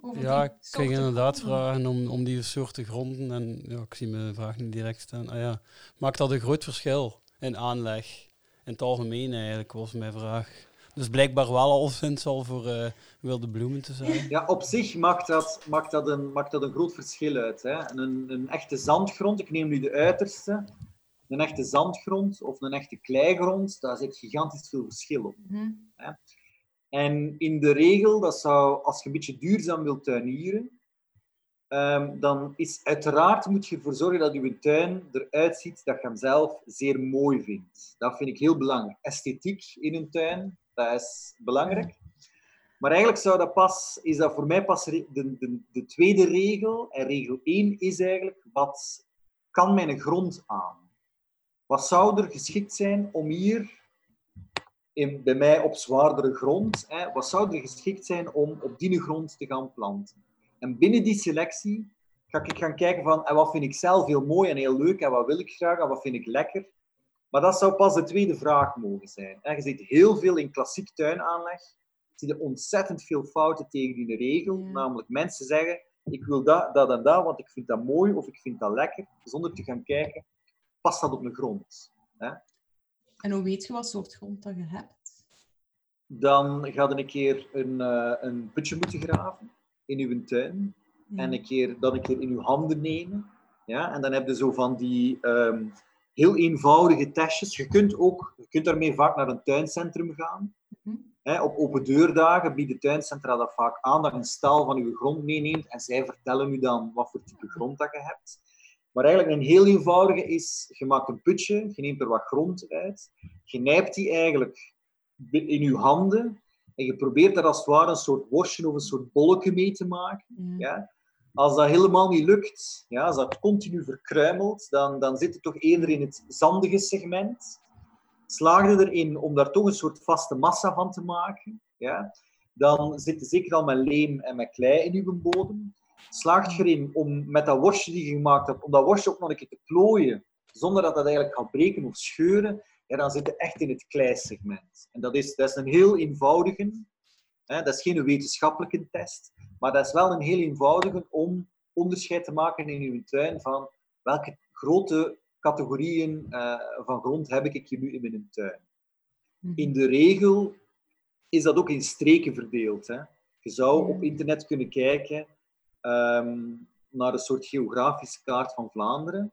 Over Ja, ik kreeg inderdaad gronden. vragen om, om die soorten gronden. En ja, ik zie mijn vraag niet direct staan. Ah, ja. Maakt dat een groot verschil in aanleg? In het algemeen eigenlijk, was mijn vraag. Dus blijkbaar wel al sinds al voor eh, wilde bloemen te zijn. Ja, op zich maakt dat, maakt dat, een, maakt dat een groot verschil uit. Hè? Een, een echte zandgrond, ik neem nu de uiterste, een echte zandgrond of een echte kleigrond, daar zit gigantisch veel verschil op. Mhm. En in de regel, dat zou, als je een beetje duurzaam wilt tuinieren, ehm, dan is uiteraard moet je ervoor zorgen dat je tuin eruit ziet dat je hem zelf zeer mooi vindt. Dat vind ik heel belangrijk. Esthetiek in een tuin, dat is belangrijk. Maar eigenlijk zou dat pas, is dat voor mij pas de, de, de tweede regel. En regel 1 is eigenlijk, wat kan mijn grond aan? Wat zou er geschikt zijn om hier bij mij op zwaardere grond, hè, wat zou er geschikt zijn om op die grond te gaan planten? En binnen die selectie ga ik gaan kijken van en wat vind ik zelf heel mooi en heel leuk en wat wil ik graag en wat vind ik lekker. Maar dat zou pas de tweede vraag mogen zijn. hè. Je ziet heel veel in klassiek tuinaanleg, zie je ontzettend veel fouten tegen in de regel. Ja. Namelijk mensen zeggen, ik wil dat, dat en dat, want ik vind dat mooi of ik vind dat lekker, zonder te gaan kijken, past dat op mijn grond? En hoe weet je wat soort grond dat je hebt? dan ga je een keer een, eh, een putje moeten graven in uw tuin. En een keer, dat een keer in uw handen nemen. Ja? En dan heb je zo van die ehm, heel eenvoudige testjes. Je kunt, ook, je kunt daarmee vaak naar een tuincentrum gaan. Mhm. Hè, op open deurdagen bieden tuincentra dat vaak aan dat je een staal van uw grond meeneemt en zij vertellen u dan wat voor type grond dat je hebt. Maar eigenlijk een heel eenvoudige is, je maakt een putje, je neemt er wat grond uit, je nijpt die eigenlijk in je handen en je probeert daar als het ware een soort worstje of een soort bolletje mee te maken. Ja. Ja? Als dat helemaal niet lukt, ja, als dat continu verkruimelt, dan, dan zit het toch eerder in het zandige segment. Slaag je erin om daar toch een soort vaste massa van te maken, ja? dan zit je zeker al met leem en met klei in je bodem. Slaagt je erin om met dat worstje die je gemaakt hebt, om dat worstje ook nog een keer te plooien, zonder dat dat eigenlijk gaat breken of scheuren, ja, dan zit je echt in het kleisegment. En dat is, dat is een heel eenvoudige, hè, dat is geen wetenschappelijke test, maar dat is wel een heel eenvoudige om onderscheid te maken in uw tuin van welke grote categorieën eh, van grond heb ik hier nu in mijn tuin. Mhm. In de regel is dat ook in streken verdeeld. Hè. Je zou op internet kunnen kijken ehm, naar een soort geografische kaart van Vlaanderen.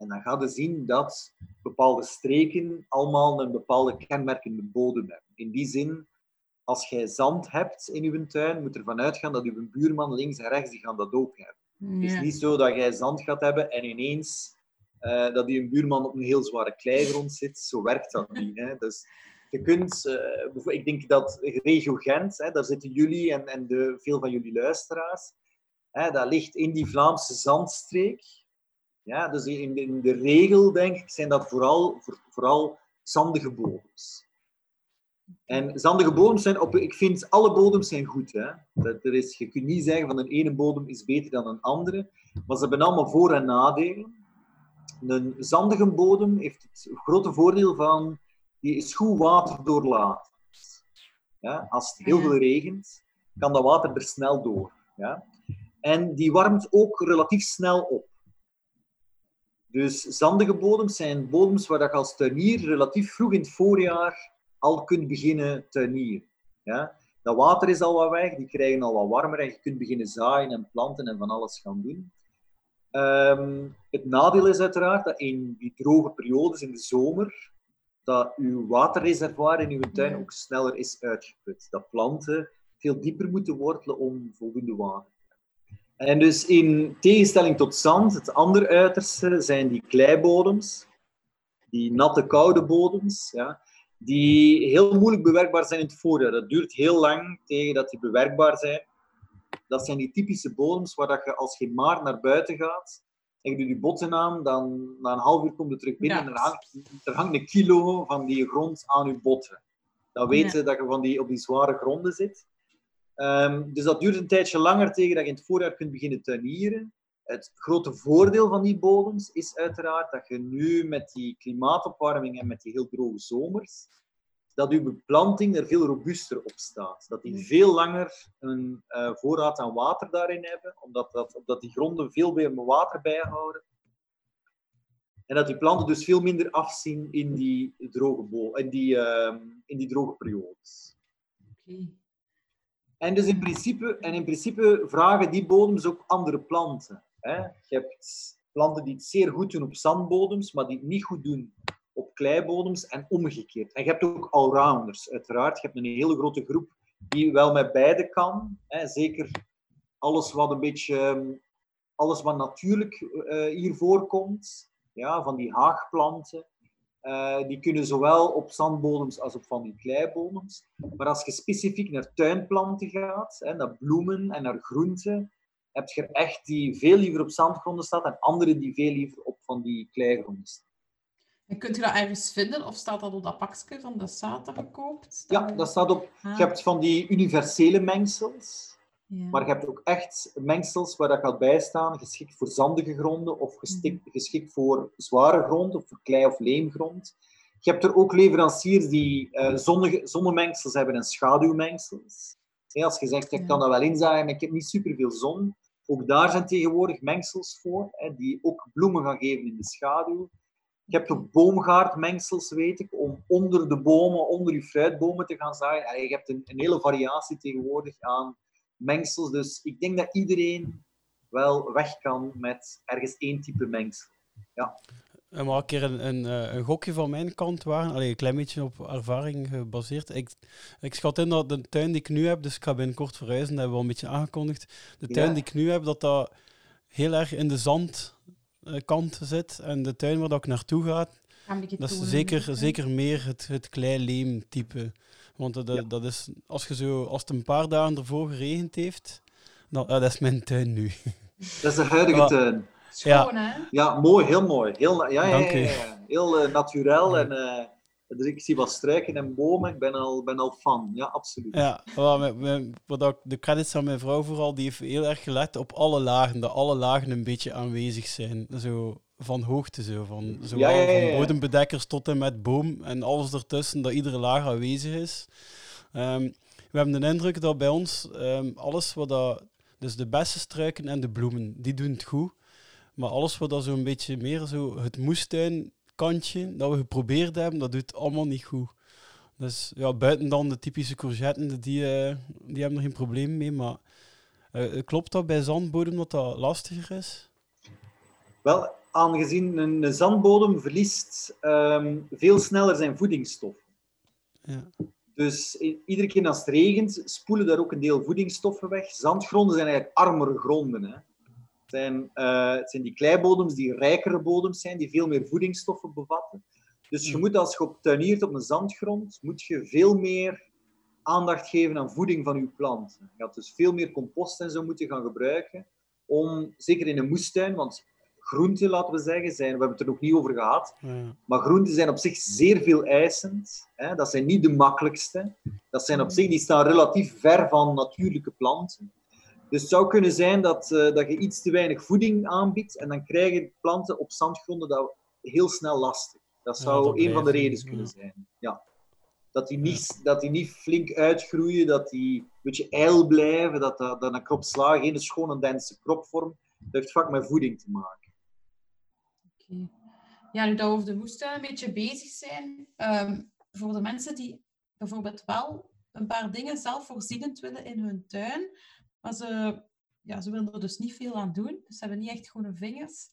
En dan ga je zien dat bepaalde streken allemaal een bepaalde kenmerkende bodem hebben. In die zin, als jij zand hebt in je tuin, moet er vanuit gaan dat je buurman links en rechts die gaan dat ook hebben. Het is niet zo dat jij zand gaat hebben en ineens eh, dat die een buurman op een heel zware kleigrond zit. Zo werkt dat niet. Hè. Dus je kunt, eh, ik denk dat regio Gent, hè, daar zitten jullie en, en de, veel van jullie luisteraars, hè, dat ligt in die Vlaamse zandstreek. Ja, dus in, de- in de regel, denk ik, zijn dat vooral, voor- vooral zandige bodems. En zandige bodems zijn, op, ik vind alle bodems zijn goed. Hè. Dat, er is, je kunt niet zeggen van een ene bodem is beter dan een andere, maar ze hebben allemaal voor- en nadelen. Een zandige bodem heeft het grote voordeel van, die is goed waterdoorlatend. Ja, als het heel Ja. veel regent, kan dat water er snel door. Ja. En die warmt ook relatief snel op. Dus zandige bodems zijn bodems waar je als tuinier relatief vroeg in het voorjaar al kunt beginnen tuinieren. Ja? Dat water is al wat weg, die krijgen al wat warmer en je kunt beginnen zaaien en planten en van alles gaan doen. Ehm, het nadeel is uiteraard dat in die droge periodes in de zomer, dat uw waterreservoir in uw tuin ook sneller is uitgeput. Dat planten veel dieper moeten wortelen om voldoende water. En dus in tegenstelling tot zand, het andere uiterste zijn die kleibodems, die natte, koude bodems, ja, die heel moeilijk bewerkbaar zijn in het voorjaar. Dat duurt heel lang tegen dat die bewerkbaar zijn. Dat zijn die typische bodems waar dat je als je maar naar buiten gaat en je doet je botten aan, dan na een half uur komt je terug binnen Ja. en er hangt, er hangt een kilo van die grond aan je botten. Dan weet je dat je van die, op die zware gronden zit. Ehm, dus dat duurt een tijdje langer tegen dat je in het voorjaar kunt beginnen tuinieren. Het grote voordeel van die bodems is uiteraard dat je nu met die klimaatopwarming en met die heel droge zomers, dat je beplanting er veel robuuster op staat. Dat die veel langer een eh, voorraad aan water daarin hebben, omdat, dat, omdat die gronden veel meer water bijhouden. En dat die planten dus veel minder afzien in die droge, bo- in die, ehm, in die droge periodes. Oké. En dus in principe, en in principe vragen die bodems ook andere planten. Hè? Je hebt planten die het zeer goed doen op zandbodems, maar die het niet goed doen op kleibodems en omgekeerd. En je hebt ook allrounders, uiteraard. Je hebt een hele grote groep die wel met beide kan. Hè? Zeker alles wat een beetje, ehm, alles wat natuurlijk eh, hier voorkomt, ja, van die haagplanten. Eh, die kunnen zowel op zandbodems als op van die kleibodems. Maar als je specifiek naar tuinplanten gaat, hè, naar bloemen en naar groenten, heb je er echt die veel liever op zandgronden staat en andere die veel liever op van die kleigronden staan. En kunt je dat ergens vinden? Of staat dat op dat pakje van de zaad dat je koopt? Ja, dat staat op. Ah, Je hebt van die universele mengsels, ja. maar je hebt ook echt mengsels waar dat gaat bijstaan, geschikt voor zandige gronden of geschikt, geschikt voor zware grond of voor klei- of leemgrond. Je hebt er ook leveranciers die eh zonnige, zonnemengsels hebben en schaduwmengsels. Als je zegt, ik kan dat wel inzaaien, maar ik heb niet superveel zon. Ook daar zijn tegenwoordig mengsels voor, die ook bloemen gaan geven in de schaduw. Je hebt ook boomgaardmengsels, weet ik, om onder de bomen, onder je fruitbomen te gaan zaaien. Allee, je hebt een, een hele variatie tegenwoordig aan mengsels. Dus ik denk dat iedereen wel weg kan met ergens één type mengsel. En maar een keer een, een, eh, een gokje van mijn kant waren. Allee, een klein beetje op ervaring gebaseerd. Ik, ik schat in dat de tuin die ik nu heb, dus ik ga binnenkort verhuizen, dat hebben we al een beetje aangekondigd. De tuin Ja. die ik nu heb, dat dat heel erg in de zandkant zit. En de tuin waar dat ik naartoe ga, dat is zeker, zeker meer het, het klei-leem type. Want dat, Ja. dat is, als, je zo, als het een paar dagen ervoor geregend heeft, dan, ah, dat is mijn tuin nu. [laughs] Dat is de huidige Ah. tuin. Schoon, hè? Ja, mooi, heel mooi. Heel, ja, ja, ja, ja. heel eh, naturel. En, eh, dus ik zie wat struiken en bomen. Ik ben al, ben al fan. Ja, absoluut. Ja, wat de credits aan mijn vrouw vooral, die heeft heel erg gelet op alle lagen, dat alle lagen een beetje aanwezig zijn. Zo van hoogte, zo, van, zowel ja, ja, ja. van bodembedekkers tot en met boom en alles ertussen, dat iedere laag aanwezig is. Ehm, we hebben de indruk dat bij ons ehm, alles wat dat, dus de beste struiken en de bloemen, die doen het goed. Maar alles wat dat zo'n beetje meer zo het moestuinkantje dat we geprobeerd hebben, dat doet allemaal niet goed. Dus ja, buiten dan de typische courgetten, die, eh, die hebben er geen probleem mee. Maar eh, klopt dat bij zandbodem dat dat lastiger is? Wel, aangezien een, zandbodem verliest ehm, veel sneller zijn voedingsstoffen. Ja. Dus iedere keer als het regent, spoelen daar ook een deel voedingsstoffen weg. Zandgronden zijn eigenlijk armere gronden. Hè. Het, zijn, eh, het zijn die kleibodems die rijkere bodems zijn, die veel meer voedingsstoffen bevatten. Dus je Hmm. moet als je op tuiniert op een zandgrond, moet je veel meer aandacht geven aan voeding van je planten. Je gaat dus veel meer compost en zo moeten gaan gebruiken. Om, zeker in een moestuin, want groenten, laten we zeggen, zijn, we hebben het er nog niet over gehad, Ja. maar groenten zijn op zich zeer veel eisend. Hè? Dat zijn niet de makkelijkste. Dat zijn op zich, die staan relatief ver van natuurlijke planten. Dus het zou kunnen zijn dat, eh, dat je iets te weinig voeding aanbiedt en dan krijgen planten op zandgronden dat heel snel lastig. Dat Ja, zou dat een van de redenen ja. kunnen zijn. Ja. Dat, die niet, dat die niet flink uitgroeien, dat die een beetje ijl blijven, dat, dat, dat een krop sla geen schone dense kropvorm. Dat heeft vaak met voeding te maken. Ja, nu dat we over de woestijn een beetje bezig zijn, ehm, voor de mensen die bijvoorbeeld wel een paar dingen zelfvoorzienend willen in hun tuin, maar ze, ja, ze willen er dus niet veel aan doen, dus ze hebben niet echt groene vingers.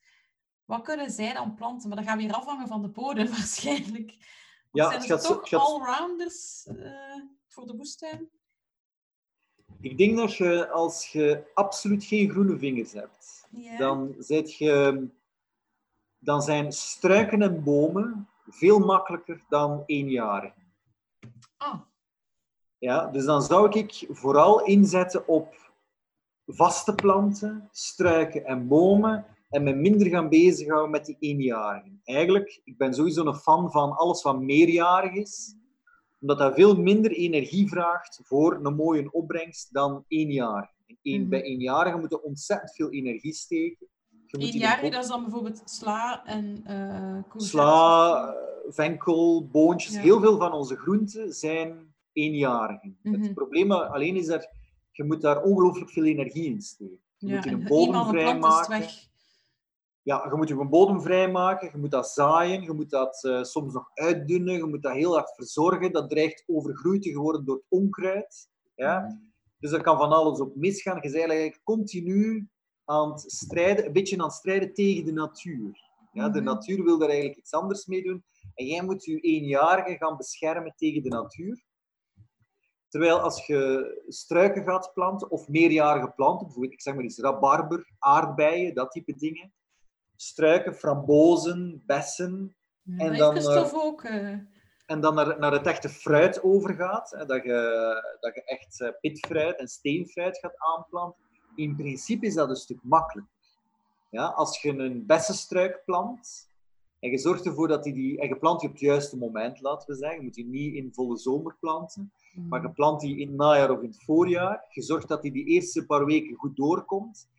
Wat kunnen zij dan planten? Maar dat gaat weer afhangen van de bodem [laughs] waarschijnlijk. Ja, zijn het gaat toch gaat- allrounders eh, voor de woestijn? Ik denk dat je, als je absoluut geen groene vingers hebt, Ja. dan, zit je, dan zijn struiken en bomen veel makkelijker dan eenjarigen. Ah, Ja, dus dan zou ik vooral inzetten op vaste planten, struiken en bomen en me minder gaan bezighouden met die eenjarigen. Eigenlijk, ik ben sowieso een fan van alles wat meerjarig is, omdat dat veel minder energie vraagt voor een mooie opbrengst dan eenjarig. En één, Mhm. Bij eenjarigen moet je ontzettend veel energie steken. Eenjarig, dat is dan bijvoorbeeld sla en eh courgettes. Sla, eh, venkel, boontjes, Ja. heel veel van onze groenten zijn eenjarigen. Mhm. Het probleem alleen is dat je moet daar ongelooflijk veel energie in steken. Je Ja, moet je en een bodem vrijmaken. Ja, je moet je een bodem vrijmaken, je moet dat zaaien, je moet dat eh, soms nog uitdunnen, je moet dat heel hard verzorgen. Dat dreigt overgroeid te worden door het onkruid. Ja? Dus er kan van alles op misgaan. Je bent eigenlijk continu aan het strijden, een beetje aan het strijden tegen de natuur. Ja, de Mhm. natuur wil daar eigenlijk iets anders mee doen. En jij moet je eenjarige gaan beschermen tegen de natuur. Terwijl als je struiken gaat planten, of meerjarige planten, bijvoorbeeld, ik zeg maar eens rabarber, aardbeien, dat type dingen. Struiken, frambozen, bessen, Ja, En dan, eh, ook. eh, en dan naar, naar het echte fruit overgaat, hè, dat, je, dat je echt eh, pitfruit en steenfruit gaat aanplanten, in principe is dat een stuk makkelijker. Ja, als je een bessenstruik plant en je zorgt ervoor dat die, die en je plant die op het juiste moment, laten we zeggen, je moet die niet in volle zomer planten, maar je plant die in het najaar of in het voorjaar, je zorgt dat die die eerste paar weken goed doorkomt,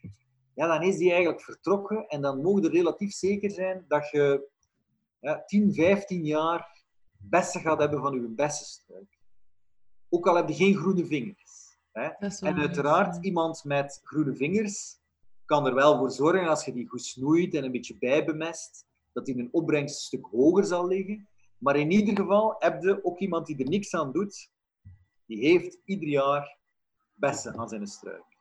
ja, dan is die eigenlijk vertrokken en dan mogen er relatief zeker zijn dat je ja, 10, 15 jaar bessen gaat hebben van uw bessenstruik. Ook al heb je geen groene vingers. Hè. En uiteraard, iemand met groene vingers kan er wel voor zorgen, als je die goed snoeit en een beetje bijbemest, dat die een opbrengst een stuk hoger zal liggen. Maar in ieder geval heb je ook iemand die er niks aan doet, die heeft ieder jaar bessen aan zijn struik.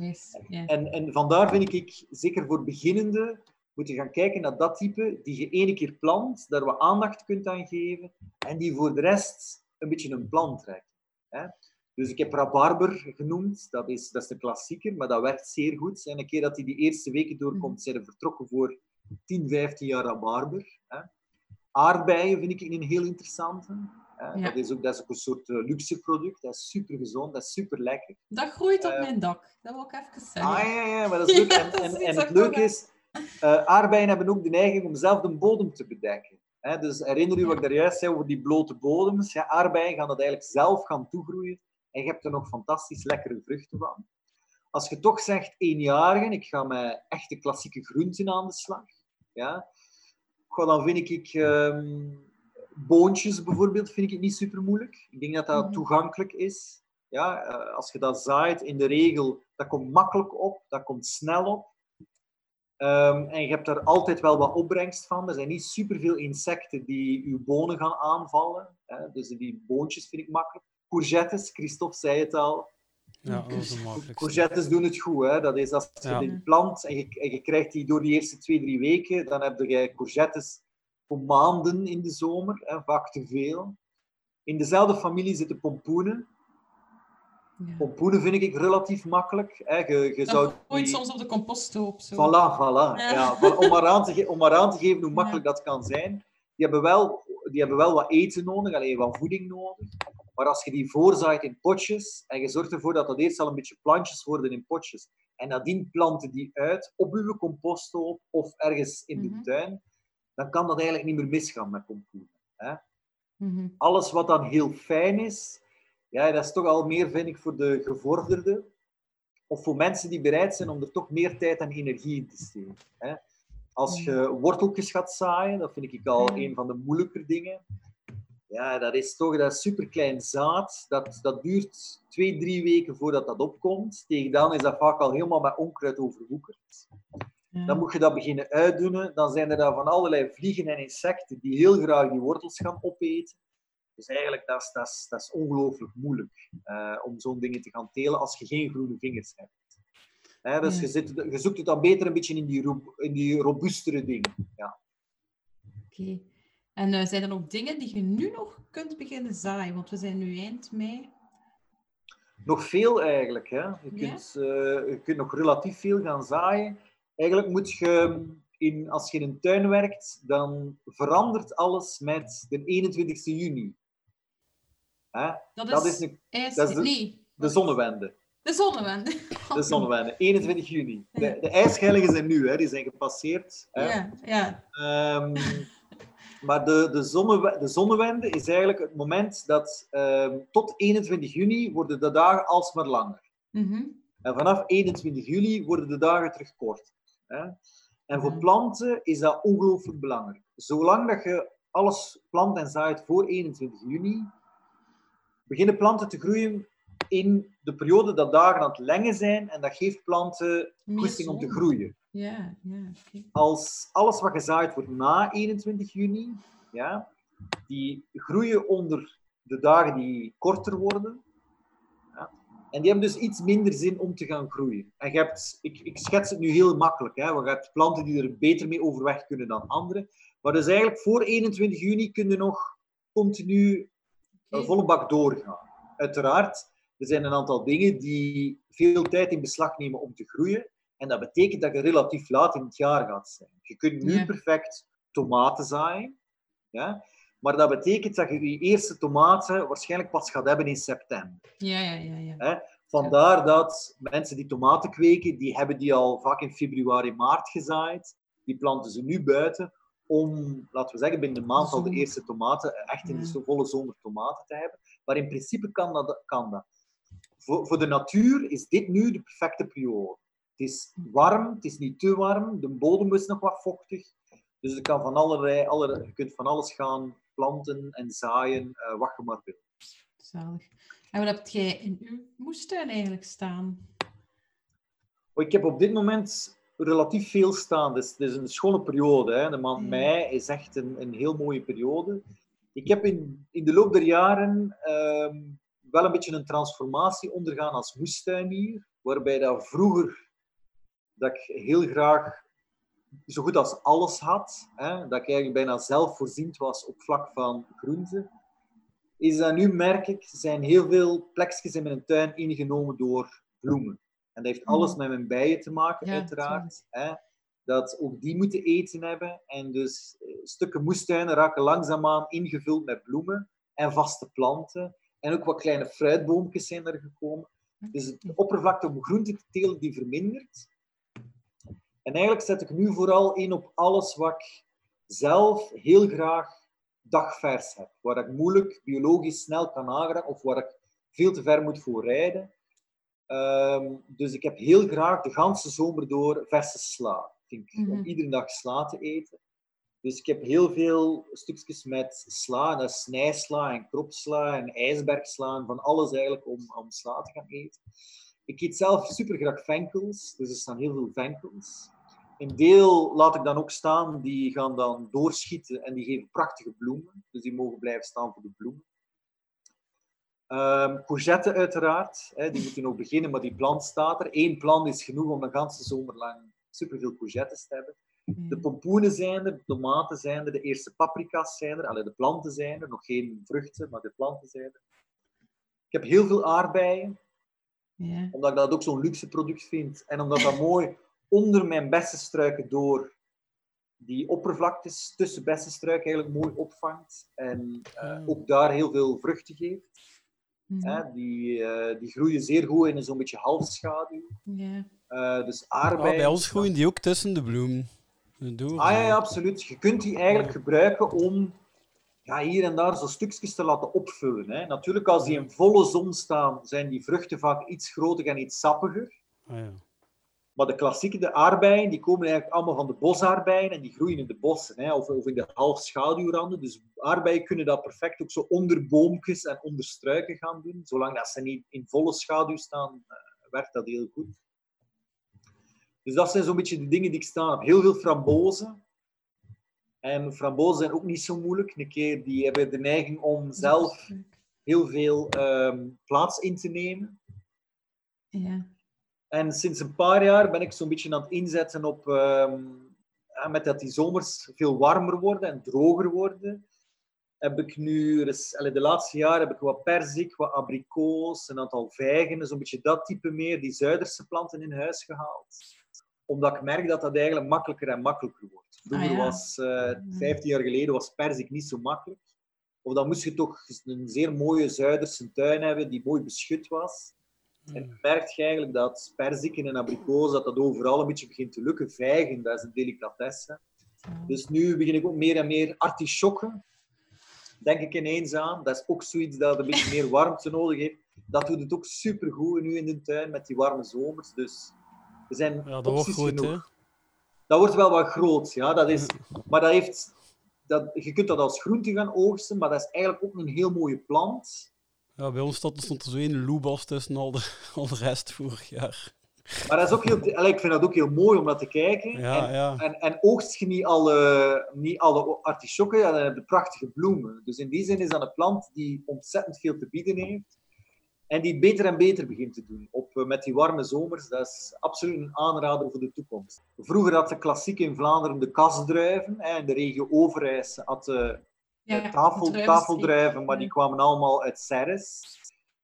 Is ja. En, en vandaar vind ik, zeker voor beginnenden, moet je gaan kijken naar dat type die je ene keer plant, daar wat aandacht kunt aan geven, en die voor de rest een beetje een plan trekt. Dus ik heb rabarber genoemd, dat is, dat is de klassieker, maar dat werkt zeer goed. En een keer dat hij die eerste weken doorkomt, zijn er vertrokken voor 10, 15 jaar rabarber. Hè? Aardbeien vind ik een heel interessante. Ja. Dat, is ook, dat is ook een soort eh, luxe product, dat is super gezond, dat is super lekker. Dat groeit op Eh, mijn dak. Dat wil ik even zeggen. Ah ja, ja, maar dat is [laughs] leuk. Ja, en, en, het leuke is, eh, aardbeien hebben ook de neiging om zelf de bodem te bedekken. Hè, dus herinner u wat ik daar juist zei over die blote bodems. Ja, aardbeien gaan dat eigenlijk zelf gaan toegroeien en je hebt er nog fantastisch lekkere vruchten van. Als je toch zegt eenjarigen, ik ga met echte klassieke groenten aan de slag. Ja, goh, dan vind ik ehm, boontjes bijvoorbeeld vind ik niet super moeilijk. Ik denk dat dat Mhm. toegankelijk is. Ja, eh, als je dat zaait, in de regel, dat komt makkelijk op, dat komt snel op. Ehm, en je hebt daar altijd wel wat opbrengst van. Er zijn niet superveel insecten die je bonen gaan aanvallen. Hè. Dus die boontjes vind ik makkelijk. Courgettes, Christophe zei het al. Ja. Courgettes doen het goed. Hè. Dat is als je Ja. die plant en je, en je krijgt die door die eerste twee, drie weken, dan heb je courgettes voor maanden in de zomer, hè, vaak te veel. In dezelfde familie zitten pompoenen. Ja. Pompoenen vind ik relatief makkelijk. Hè. Je, je zou die- soms op de composthoop. Zo. Voilà, voilà. Ja. Om, maar aan te om maar aan te geven hoe makkelijk dat kan zijn. Die hebben, wel, die hebben wel wat eten nodig, alleen wat voeding nodig. Maar als je die voorzaait in potjes en je zorgt ervoor dat dat eerst al een beetje plantjes worden in potjes en nadien planten die uit op uw composthoop of ergens in Mhm. de tuin, dan kan dat eigenlijk niet meer misgaan met pompoenen. Hè? Mhm. alles wat dan heel fijn is, ja, dat is toch al meer, vind ik, voor de gevorderden. Of voor mensen die bereid zijn om er toch meer tijd en energie in te steken. Hè. Als je worteltjes gaat zaaien, dat vind ik al een van de moeilijker dingen. Ja, dat is toch dat superklein zaad. Dat, dat duurt twee, drie weken voordat dat opkomt. Tegen dan is dat vaak al helemaal met onkruid overwoekerd. Ja. Dan moet je dat beginnen uitdoen. Dan zijn er daar van allerlei vliegen en insecten die heel graag die wortels gaan opeten. Dus eigenlijk, dat is, dat is, dat is ongelooflijk moeilijk eh, om zo'n dingen te gaan telen als je geen groene vingers hebt. Hè, dus Ja. je, zit, je zoekt het dan beter een beetje in die, in die robuustere dingen. Ja. Oké. En eh, zijn er nog dingen die je nu nog kunt beginnen zaaien? Want we zijn nu eind mei. Nog veel eigenlijk. Hè. Je, Ja? kunt, eh, je kunt nog relatief veel gaan zaaien. Eigenlijk moet je, in, als je in een tuin werkt, dan verandert alles met de 21 juni. Hè? Dat is, Dat is een- ijs... dat is de- Nee. de zonnewende. De zonnewende. De zonnewende, 21 juni. De, de ijsschellingen zijn nu, hè, die zijn gepasseerd. Hè. Ja, ja. Ehm, maar de, de, de zonnewende is eigenlijk het moment dat ehm, tot 21 juni worden de dagen alsmaar langer. Mhm. En vanaf 21 juli worden de dagen terug korter. Hè. En voor Mhm. planten is dat ongelooflijk belangrijk. Zolang dat je alles plant en zaait voor 21 juni, beginnen planten te groeien in de periode dat dagen aan het lengen zijn en dat geeft planten Meer goesting om te groeien. Ja, ja. Als alles wat gezaaid wordt na 21 juni, ja, die groeien onder de dagen die korter worden. Ja, en die hebben dus iets minder zin om te gaan groeien. En je hebt, ik, ik schets het nu heel makkelijk, hè, want je hebt planten die er beter mee overweg kunnen dan andere. Maar dus eigenlijk voor 21 juni kun je nog continu een Oké. volle bak doorgaan. Uiteraard, er zijn een aantal dingen die veel tijd in beslag nemen om te groeien. En dat betekent dat je relatief laat in het jaar gaat zijn. Je kunt nu Ja. perfect tomaten zaaien. Ja? Maar dat betekent dat je je eerste tomaten waarschijnlijk pas gaat hebben in september. Ja, ja, ja. ja. Hè? Vandaar dat mensen die tomaten kweken, die hebben die al vaak in februari, maart gezaaid. Die planten ze nu buiten om, laten we zeggen, binnen een maand al de eerste tomaten, echt in de volle zomer tomaten te hebben. Maar in principe kan dat. Kan dat. Voor, voor de natuur is dit nu de perfecte periode. Het is warm, het is niet te warm, de bodem is nog wat vochtig. Dus je, kan van allerlei, alle, je kunt van alles gaan planten en zaaien, eh, wat je maar wilt. Zalig. En wat heb jij in uw moestuin eigenlijk staan? Oh, Ik heb op dit moment relatief veel staan. Dus het is een schone periode. Hè. De maand Ja. mei is echt een, een heel mooie periode. Ik heb in, in de loop der jaren ehm, wel een beetje een transformatie ondergaan als moestuinier. Waarbij dat vroeger dat ik heel graag zo goed als alles had. Hè, dat ik eigenlijk bijna zelfvoorziend was op vlak van groenten. Is dat nu, merk ik, zijn heel veel plekjes in mijn tuin ingenomen door bloemen. En dat heeft alles met mijn bijen te maken, Ja, uiteraard. Hè? Dat ook die moeten eten hebben. En dus eh, stukken moestuinen raken langzaamaan ingevuld met bloemen en vaste planten. En ook wat kleine fruitboompjes zijn er gekomen. Dus het oppervlakte om groenten te telen, die vermindert. En eigenlijk zet ik nu vooral in op alles wat ik zelf heel graag dagvers heb. Waar ik moeilijk biologisch snel kan aanraken of waar ik veel te ver moet voor rijden. Ehm, dus ik heb heel graag de ganse zomer door verse sla. Ik, Om Mhm. iedere dag sla te eten. Dus ik heb heel veel stukjes met sla, en dat is snijsla en kropsla en ijsbergsla en van alles eigenlijk om, om sla te gaan eten. Ik eet zelf super graag venkels, dus er staan heel veel venkels. Een deel laat ik dan ook staan, die gaan dan doorschieten en die geven prachtige bloemen. Dus die mogen blijven staan voor de bloemen. Ehm courgetten uiteraard, hè, die moeten nog beginnen, maar die plant staat er. Eén plant is genoeg om een ganse zomer lang superveel courgettes te hebben. De pompoenen zijn er, de tomaten zijn er, de eerste paprika's zijn er, allee, de planten zijn er, nog geen vruchten, maar de planten zijn er. Ik heb heel veel aardbeien, Ja. omdat ik dat ook zo'n luxe product vind. En omdat dat mooi onder mijn bessenstruiken door die oppervlaktes tussen bessenstruiken eigenlijk mooi opvangt. En eh, Ah. ook daar heel veel vruchten geeft. Mhm. Hè. Die, eh, die groeien zeer goed in een zo'n beetje halfschaduw. Ja. Eh, dus Ah, aardbeien... bij ons groeien die ook tussen de bloemen. Ah ja, ja, absoluut. Je kunt die eigenlijk gebruiken om ja, hier en daar zo stukjes te laten opvullen. Hè. Natuurlijk, als die in volle zon staan, zijn die vruchten vaak iets groter en iets sappiger. Ah, ja. Maar de klassieke, de aardbeien, die komen eigenlijk allemaal van de bosaardbeien en die groeien in de bossen hè, of, of in de half schaduwranden. Dus aardbeien kunnen dat perfect ook zo onder boompjes en onder struiken gaan doen. Zolang dat ze niet in volle schaduw staan, eh, werkt dat heel goed. Dus dat zijn zo'n beetje de dingen die ik staan heb. Heel veel frambozen. En frambozen zijn ook niet zo moeilijk. Een keer, die hebben de neiging om zelf heel veel ehm, plaats in te nemen. Ja. En sinds een paar jaar ben ik zo'n beetje aan het inzetten op... ehm, met dat die zomers veel warmer worden en droger worden, heb ik nu, de laatste jaren heb ik wat perzik, wat abrikoos, een aantal vijgen, zo'n beetje dat type meer, die Zuiderse planten in huis gehaald. Omdat ik merk dat dat eigenlijk makkelijker en makkelijker wordt. Vroeger Ah, ja. was, eh 15 jaar geleden, was perzik niet zo makkelijk. Of dan moest je toch een zeer mooie Zuiderse tuin hebben, die mooi beschut was. En je merkt je eigenlijk dat perziken en abrikoos, dat dat overal een beetje begint te lukken. Vijgen, dat is een delicatesse. Dus nu begin ik ook meer en meer artisjokken. Denk ik ineens aan. Dat is ook zoiets dat een beetje [laughs] meer warmte nodig heeft. Dat doet het ook supergoed nu in de tuin met die warme zomers. Dus er zijn Ja, dat wordt opties goed, hè? genoeg. Dat wordt wel wat groot, ja. Dat is, maar dat heeft, dat, je kunt dat als groente gaan oogsten, maar dat is eigenlijk ook een heel mooie plant. Ja, bij ons stond, stond er zo één loebas tussen al de, al de rest vorig jaar. Maar dat is ook heel, ik vind dat ook heel mooi om naar te kijken. Ja, en, ja. En, en oogst je niet alle, niet alle artisjokken, dan heb je prachtige bloemen. Dus in die zin is dat een plant die ontzettend veel te bieden heeft. En die beter en beter begint te doen. Op, eh, met die warme zomers, dat is absoluut een aanrader voor de toekomst. Vroeger had de klassiek in Vlaanderen de kasdruiven. Hè, in de regio Overijse had de Ja, tafel, tafeldruiven, maar die Ja. kwamen allemaal uit Serres.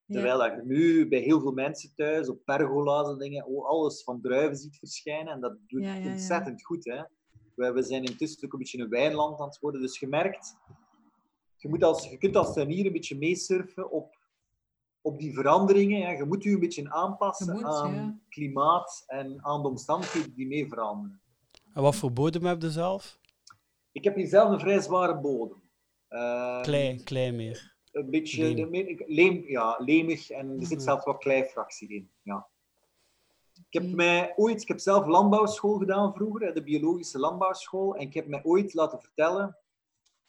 Ja. Terwijl dat je nu bij heel veel mensen thuis op pergola's en dingen oh, alles van druiven ziet verschijnen. En dat doet Ja, ja, ja. ontzettend goed. Hè? We, we zijn intussen ook een beetje een wijnland aan het worden. Dus je merkt, je, moet als, je kunt als tuinier een beetje meesurfen op, op die veranderingen. Hè? Je moet je een beetje aanpassen moet, aan ja. klimaat en aan de omstandigheden die mee veranderen. En wat voor bodem heb je zelf? Ik heb hier zelf een vrij zware bodem. Eh, Klei, klei meer. Een beetje Leem. de me- leem, ja, lemig en er zit Mhm. zelfs wat kleifractie in. Ja. Ik heb mij ooit, ik heb zelf landbouwschool gedaan vroeger, de biologische landbouwschool, en ik heb mij ooit laten vertellen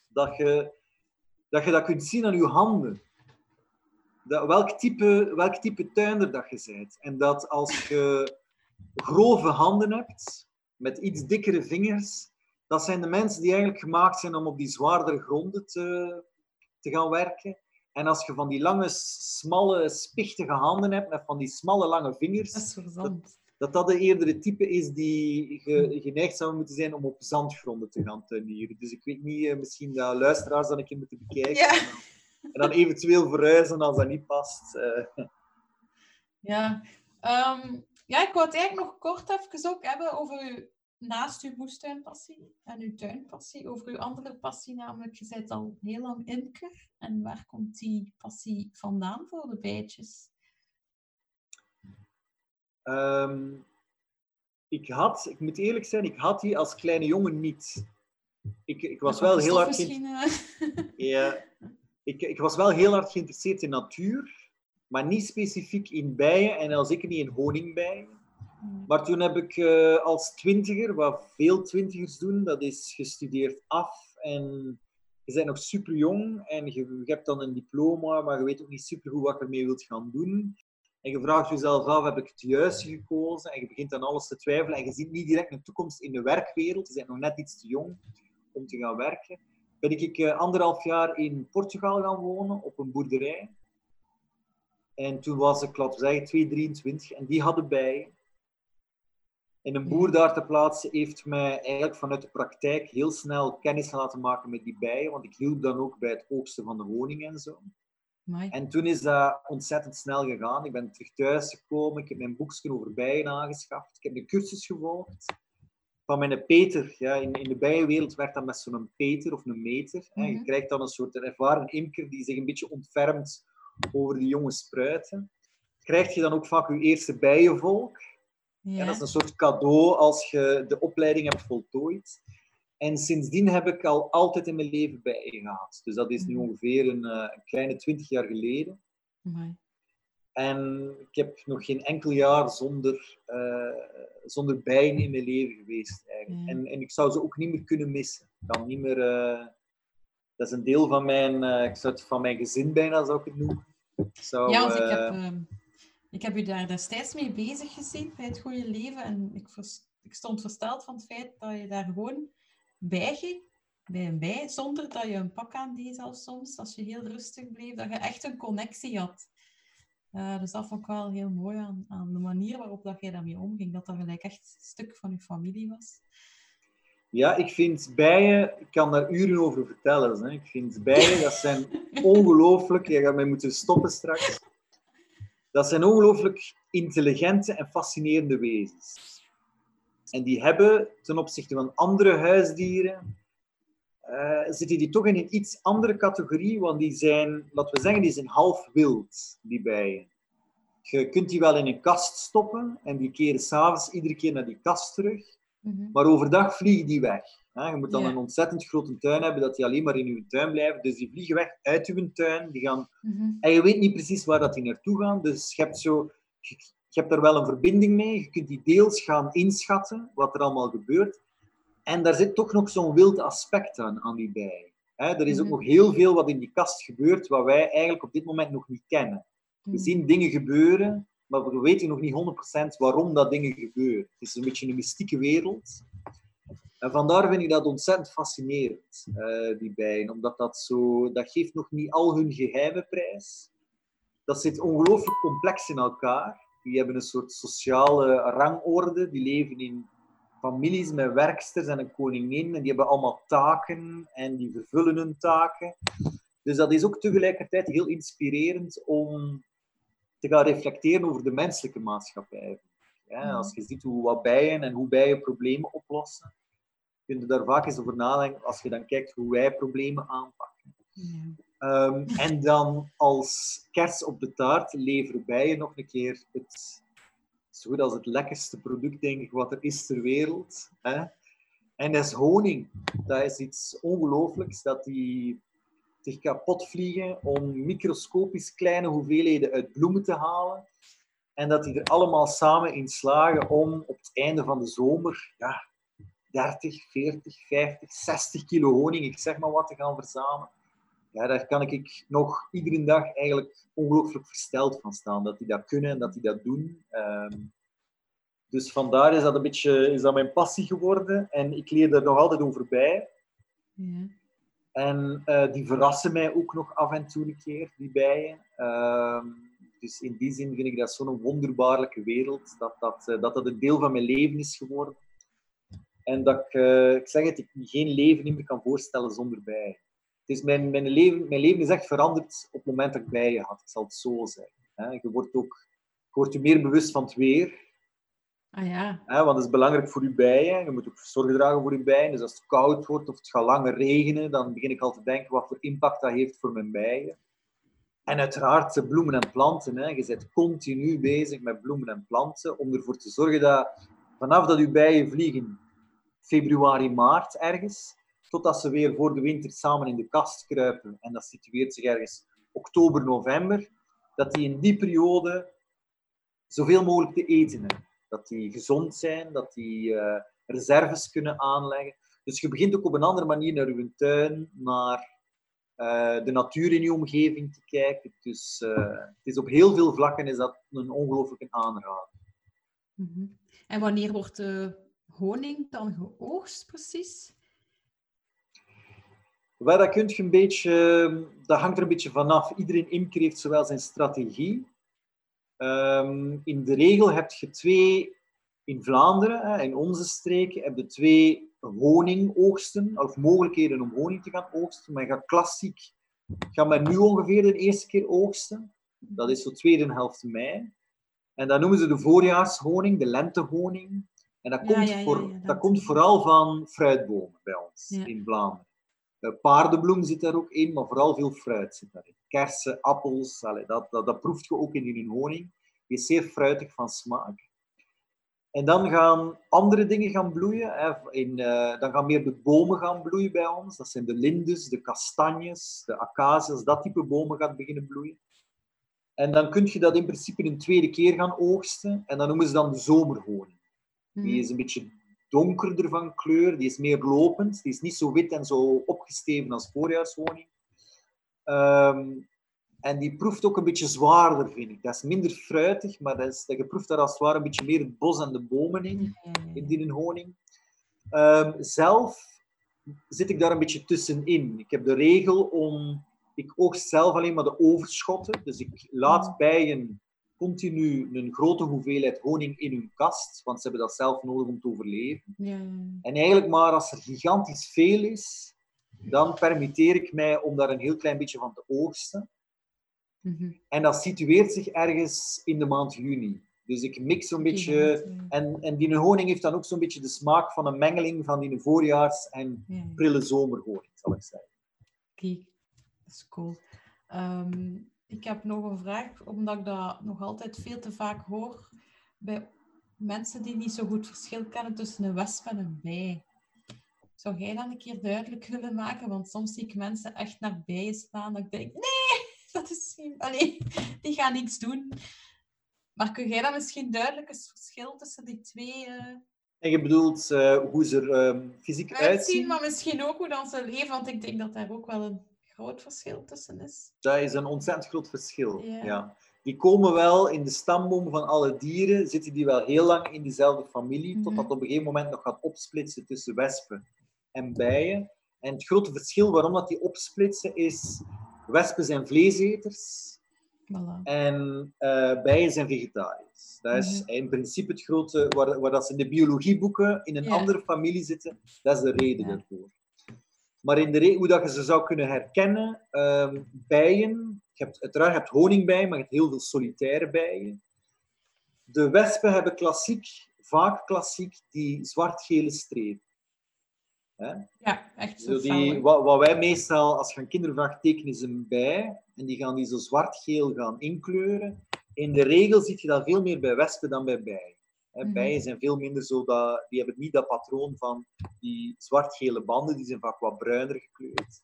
dat je dat, je dat kunt zien aan je handen. Dat, welk, type, welk type tuinder dat je bent. En dat als je grove handen hebt, met iets dikkere vingers, dat zijn de mensen die eigenlijk gemaakt zijn om op die zwaardere gronden te, te gaan werken. En als je van die lange, smalle, spichtige handen hebt, met van die smalle, lange vingers, Dat is dat dat de eerdere type is die ge, geneigd zou moeten zijn om op zandgronden te gaan tuinieren. Dus ik weet niet, eh, misschien dat luisteraars dat een keer moeten bekijken. Ja. En, dan, en dan eventueel verhuizen als dat niet past. eh. Ja. Ehm, ja, ik wou het eigenlijk nog kort even ook hebben over uw, naast uw moestuinpassie en uw tuinpassie, over uw andere passie, namelijk je bent al heel lang imker. En waar komt die passie vandaan voor de bijtjes? Ehm, ik had, ik moet eerlijk zijn, ik had die als kleine jongen niet. Ik, ik was wel heel hard... Misschien, eh, Ja, ik, ik was wel heel hard geïnteresseerd in natuur, maar niet specifiek in bijen en al zeker niet in honingbijen. Maar toen heb ik eh, als twintiger, wat veel twintigers doen, dat is gestudeerd af en je bent nog super jong en je, je hebt dan een diploma, maar je weet ook niet super goed wat je ermee wilt gaan doen. En je vraagt jezelf af, heb ik het juiste gekozen? En je begint aan alles te twijfelen en je ziet niet direct een toekomst in de werkwereld. Je bent nog net iets te jong om te gaan werken. Ben ik eh, anderhalf jaar in Portugal gaan wonen, op een boerderij. En toen was ik, laten we zeggen, 2, 23 en die hadden bijen. En een boer daar ter plaatse heeft mij eigenlijk vanuit de praktijk heel snel kennis laten maken met die bijen, want ik hielp dan ook bij het oogsten van de honing en zo. Amai. En toen is dat ontzettend snel gegaan. Ik ben terug thuis gekomen, ik heb mijn boekje over bijen aangeschaft, ik heb een cursus gevolgd van mijn Peter. Ja, in, in de bijenwereld werkt dat met zo'n Peter of een meter. hè. Je Mhm. krijgt dan een soort ervaren imker die zich een beetje ontfermt over die jonge spruiten. Krijg je dan ook vaak je eerste bijenvolk. Ja. En dat is een soort cadeau als je de opleiding hebt voltooid. En sindsdien heb ik al altijd in mijn leven bijen gehad. Dus dat is nu Mhm. ongeveer een, eh, een kleine twintig jaar geleden. Amai. En ik heb nog geen enkel jaar zonder, eh, zonder bijen in mijn leven geweest. Eigenlijk. Ja. En, en ik zou ze ook niet meer kunnen missen. Ik kan niet meer, eh, dat is een deel van mijn, eh, ik zou het van mijn gezin bijna zou ik het noemen. Zou, Ja, want ik heb Ik heb u daar destijds mee bezig gezien bij het goede leven. En ik, ik stond versteld van het feit dat je daar gewoon bij ging, bij een bij, zonder dat je een pak aan deed zelfs soms, als je heel rustig bleef, dat je echt een connectie had. Eh, dus dat vond ik wel heel mooi aan, aan de manier waarop dat jij daarmee omging. Dat dat gelijk echt een stuk van je familie was. Ja, ik vind bijen, ik kan daar uren over vertellen. Hè. Ik vind bijen, dat zijn [laughs] ongelooflijk, je gaat mij moeten stoppen straks. Dat zijn ongelooflijk intelligente en fascinerende wezens. En die hebben ten opzichte van andere huisdieren, eh, zitten die toch in een iets andere categorie, want die zijn, laten we zeggen, die zijn half wild, die bijen. Je kunt die wel in een kast stoppen en die keren s'avonds iedere keer naar die kast terug. Mhm. Maar overdag vliegen die weg. hè. Je moet dan een ontzettend grote tuin hebben, dat die alleen maar in je tuin blijven. Dus die vliegen weg uit je tuin. Die gaan... Mhm. En je weet niet precies waar dat die naartoe gaan. Dus je hebt, zo... je, je hebt daar wel een verbinding mee. Je kunt die deels gaan inschatten, wat er allemaal gebeurt. En daar zit toch nog zo'n wild aspect aan, aan die bij. Er is ook Mhm. nog heel veel wat in die kast gebeurt, wat wij eigenlijk op dit moment nog niet kennen. We Mhm. zien dingen gebeuren, maar we weten nog niet 100% waarom dat dingen gebeuren. Het is een beetje een mystieke wereld. En vandaar vind ik dat ontzettend fascinerend, eh, die bijen. Omdat dat zo... Dat geeft nog niet al hun geheime prijs. Dat zit ongelooflijk complex in elkaar. Die hebben een soort sociale rangorde. Die leven in families met werksters en een koningin. En die hebben allemaal taken en die vervullen hun taken. Dus dat is ook tegelijkertijd heel inspirerend om te gaan reflecteren over de menselijke maatschappij. Ja, als je ziet hoe wat bijen en hoe bijen problemen oplossen, kun je daar vaak eens over nadenken als je dan kijkt hoe wij problemen aanpakken. Ja. Ehm, en dan als kers op de taart leveren bijen nog een keer het, zo goed als het lekkerste product, denk ik, wat er is ter wereld. Hè? En dat is honing. Dat is iets ongelooflijks, dat die zich kapot vliegen om microscopisch kleine hoeveelheden uit bloemen te halen. En dat die er allemaal samen in slagen om op het einde van de zomer ja, 30, 40, 50, 60 kilo honing, ik zeg maar wat, te gaan verzamelen. Ja, daar kan ik nog iedere dag eigenlijk ongelooflijk versteld van staan. Dat die dat kunnen en dat die dat doen. Ehm, dus vandaar is dat een beetje is dat mijn passie geworden. En ik leer er nog altijd over bij. Ja. En eh, die verrassen mij ook nog af en toe een keer, die bijen. Ehm, dus in die zin vind ik dat zo'n wonderbaarlijke wereld, dat dat, eh, dat dat een deel van mijn leven is geworden. En dat ik, eh, ik zeg het, ik geen leven niet meer kan voorstellen zonder bijen. Het is mijn, mijn, leven, mijn leven is echt veranderd op het moment dat ik bijen had, ik zal het zo zeggen. Hè. Je wordt ook je wordt je meer bewust van het weer, Ah ja. Hè, want dat is belangrijk voor je bijen. Je moet ook zorg dragen voor je bijen. Dus als het koud wordt of het gaat langer regenen, dan begin ik al te denken wat voor impact dat heeft voor mijn bijen. En uiteraard de bloemen en planten. Hè. Je bent continu bezig met bloemen en planten om ervoor te zorgen dat vanaf dat je bijen vliegen, februari, maart ergens, totdat ze weer voor de winter samen in de kast kruipen, en dat situeert zich ergens oktober, november, dat die in die periode zoveel mogelijk te eten hebben dat die gezond zijn, dat die eh, reserves kunnen aanleggen. Dus je begint ook op een andere manier naar je tuin, naar eh, de natuur in je omgeving te kijken. Dus eh, het is op heel veel vlakken is dat een ongelooflijke aanrader. Mhm. En wanneer wordt de honing dan geoogst precies? Wel, dat, kunt je een beetje, dat hangt er een beetje vanaf. Iedereen imker heeft zowel zijn strategie. Ehm, in de regel heb je twee, in Vlaanderen, in onze streken, heb je twee honingoogsten, of mogelijkheden om honing te gaan oogsten. Maar je gaat klassiek, gaan we nu ongeveer de eerste keer oogsten. Dat is zo tweede helft mei. En dat noemen ze de voorjaarshoning, de lentehoning. En dat, Ja, komt, ja, ja, voor, dat dat- komt vooral van fruitbomen bij ons in Vlaanderen. Eh, paardenbloem zit daar ook in, maar vooral veel fruit zit daarin. Kersen, appels, allee, dat, dat, dat proeft je ook in hun honing. Die is zeer fruitig van smaak. En dan gaan andere dingen gaan bloeien. Hè. In, eh, dan gaan meer de bomen gaan bloeien bij ons. Dat zijn de lindes, de kastanjes, de acacias. Dat type bomen gaat beginnen bloeien. En dan kun je dat in principe een tweede keer gaan oogsten. En dat noemen ze dan de zomerhoning. Die is een beetje donkerder van kleur, die is meer lopend, die is niet zo wit en zo opgesteven als voorjaarshoning. Ehm, En die proeft ook een beetje zwaarder, vind ik. Dat is minder fruitig, maar dat is, dat je proeft daar als het ware een beetje meer het bos en de bomen in, in die honing. Ehm, zelf zit ik daar een beetje tussenin. Ik heb de regel om... Ik oogst zelf alleen maar de overschotten. Dus ik laat bijen continu een grote hoeveelheid honing in hun kast, want ze hebben dat zelf nodig om te overleven. Ja. En eigenlijk maar als er gigantisch veel is, dan permitteer ik mij om daar een heel klein beetje van te oogsten. Mhm. En dat situeert zich ergens in de maand juni. Dus ik mix zo'n beetje... En, en die honing heeft dan ook zo'n beetje de smaak van een mengeling van die voorjaars- en Ja. prille zomerhoning, zal ik zeggen. Kijk, dat is cool. Ehm, ik heb nog een vraag, omdat ik dat nog altijd veel te vaak hoor bij mensen die niet zo goed verschil kennen tussen een wesp en een bij. Zou jij dat een keer duidelijk willen maken? Want soms zie ik mensen echt naar bijen staan dat ik denk, nee, [laughs] dat is niet... Allee, die gaan niets doen. Maar kun jij dan misschien duidelijk het verschil tussen die twee eh, En je bedoelt eh, hoe ze er ehm, fysiek uitzien, uitzien? maar misschien ook hoe dan ze leven? Want ik denk dat daar ook wel een groot verschil tussen is. Dat is een ontzettend groot verschil. Ja. Ja. Die komen wel in de stamboom van alle dieren, zitten die wel heel lang in diezelfde familie, Mhm. totdat op een gegeven moment nog gaat opsplitsen tussen wespen en bijen. En het grote verschil waarom dat die opsplitsen is, wespen zijn vleeseters Voilà. en eh, bijen zijn vegetariërs. Dat is Mhm. in principe het grote, waar, waar dat ze in de biologieboeken in een andere familie zitten, dat is de reden daarvoor. Maar in de re- hoe dat je ze zou kunnen herkennen, ehm, bijen, je hebt, uiteraard je hebt honingbijen, maar je hebt heel veel solitaire bijen. De wespen hebben klassiek, vaak klassiek, die zwart-gele streep. Hè? Ja, echt zo die, wat, wat wij meestal, als je een kindervraag tekenen, is een bij. En die gaan die zo zwart-geel gaan inkleuren. In de regel zie je dat veel meer bij wespen dan bij bijen. Mhm. Bijen zijn veel minder zo dat, die hebben niet dat patroon van die zwart-gele banden, die zijn vaak wat bruiner gekleurd.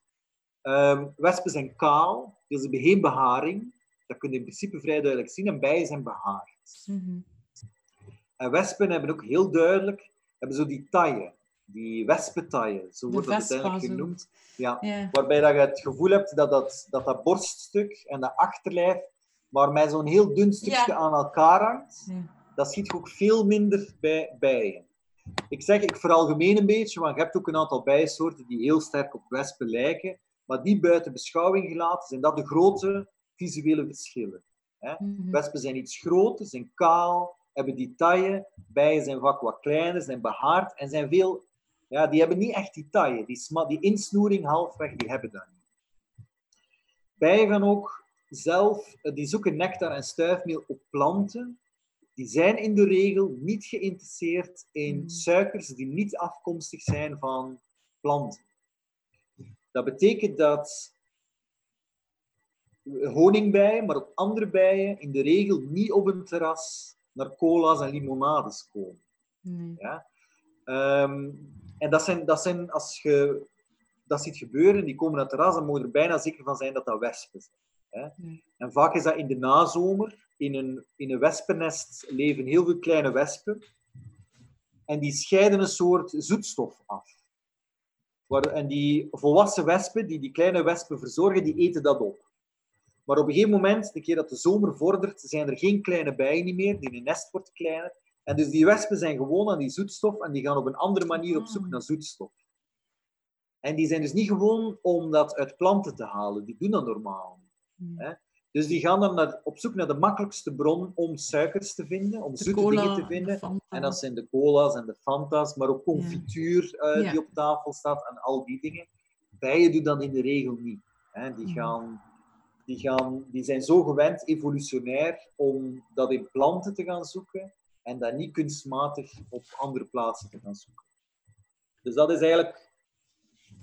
Ehm, wespen zijn kaal, dus ze hebben geen beharing. Dat kun je in principe vrij duidelijk zien. En bijen zijn behaard. Mhm. En wespen hebben ook heel duidelijk, hebben zo die taille, die wespentaille, zo wordt dat uiteindelijk genoemd. Ja, waarbij dat je het gevoel hebt dat dat, dat, dat borststuk en dat achterlijf, maar met zo'n heel dun stukje aan elkaar hangt. Dat ziet je ook veel minder bij bijen. Ik zeg, ik veralgemeen een beetje, want je hebt ook een aantal bijensoorten die heel sterk op wespen lijken, maar die buiten beschouwing gelaten zijn dat de grote visuele verschillen. Mhm. Wespen zijn iets groter, zijn kaal, hebben die taille. Bijen zijn vaak wat kleiner, zijn behaard en zijn veel... Ja, die hebben niet echt die taille. Die, die insnoering halfweg, die hebben dat niet. Bijen gaan ook zelf... eh, Die zoeken nectar en stuifmeel op planten. Die zijn in de regel niet geïnteresseerd in Hmm. suikers die niet afkomstig zijn van planten. Dat betekent dat honingbijen, maar ook andere bijen in de regel niet op een terras naar cola's en limonades komen. Nee. Ja? Ehm, en dat zijn, dat zijn, als je dat ziet gebeuren, die komen naar het terras, dan moet je er bijna zeker van zijn dat dat wespen zijn. Hè? En vaak is dat in de nazomer. In een, in een wespennest leven heel veel kleine wespen. En die scheiden een soort zoetstof af. En die volwassen wespen, die die kleine wespen verzorgen, die eten dat op. Maar op een gegeven moment, de keer dat de zomer vordert, zijn er geen kleine bijen meer. Die nest wordt kleiner. En dus die wespen zijn gewoon aan die zoetstof en die gaan op een andere manier op zoek Ah. naar zoetstof. En die zijn dus niet gewoon om dat uit planten te halen. Die doen dat normaal. Hè? Dus die gaan dan naar, op zoek naar de makkelijkste bron om suikers te vinden, om De zoete cola dingen te en de vinden. En dat zijn de cola's en de Fanta's, maar ook confituur eh, Ja. die op tafel staat en al die dingen. Bijen doen dat in de regel niet. Hè? Die, gaan, die, gaan, die zijn zo gewend, evolutionair, om dat in planten te gaan zoeken en dat niet kunstmatig op andere plaatsen te gaan zoeken. Dus dat is eigenlijk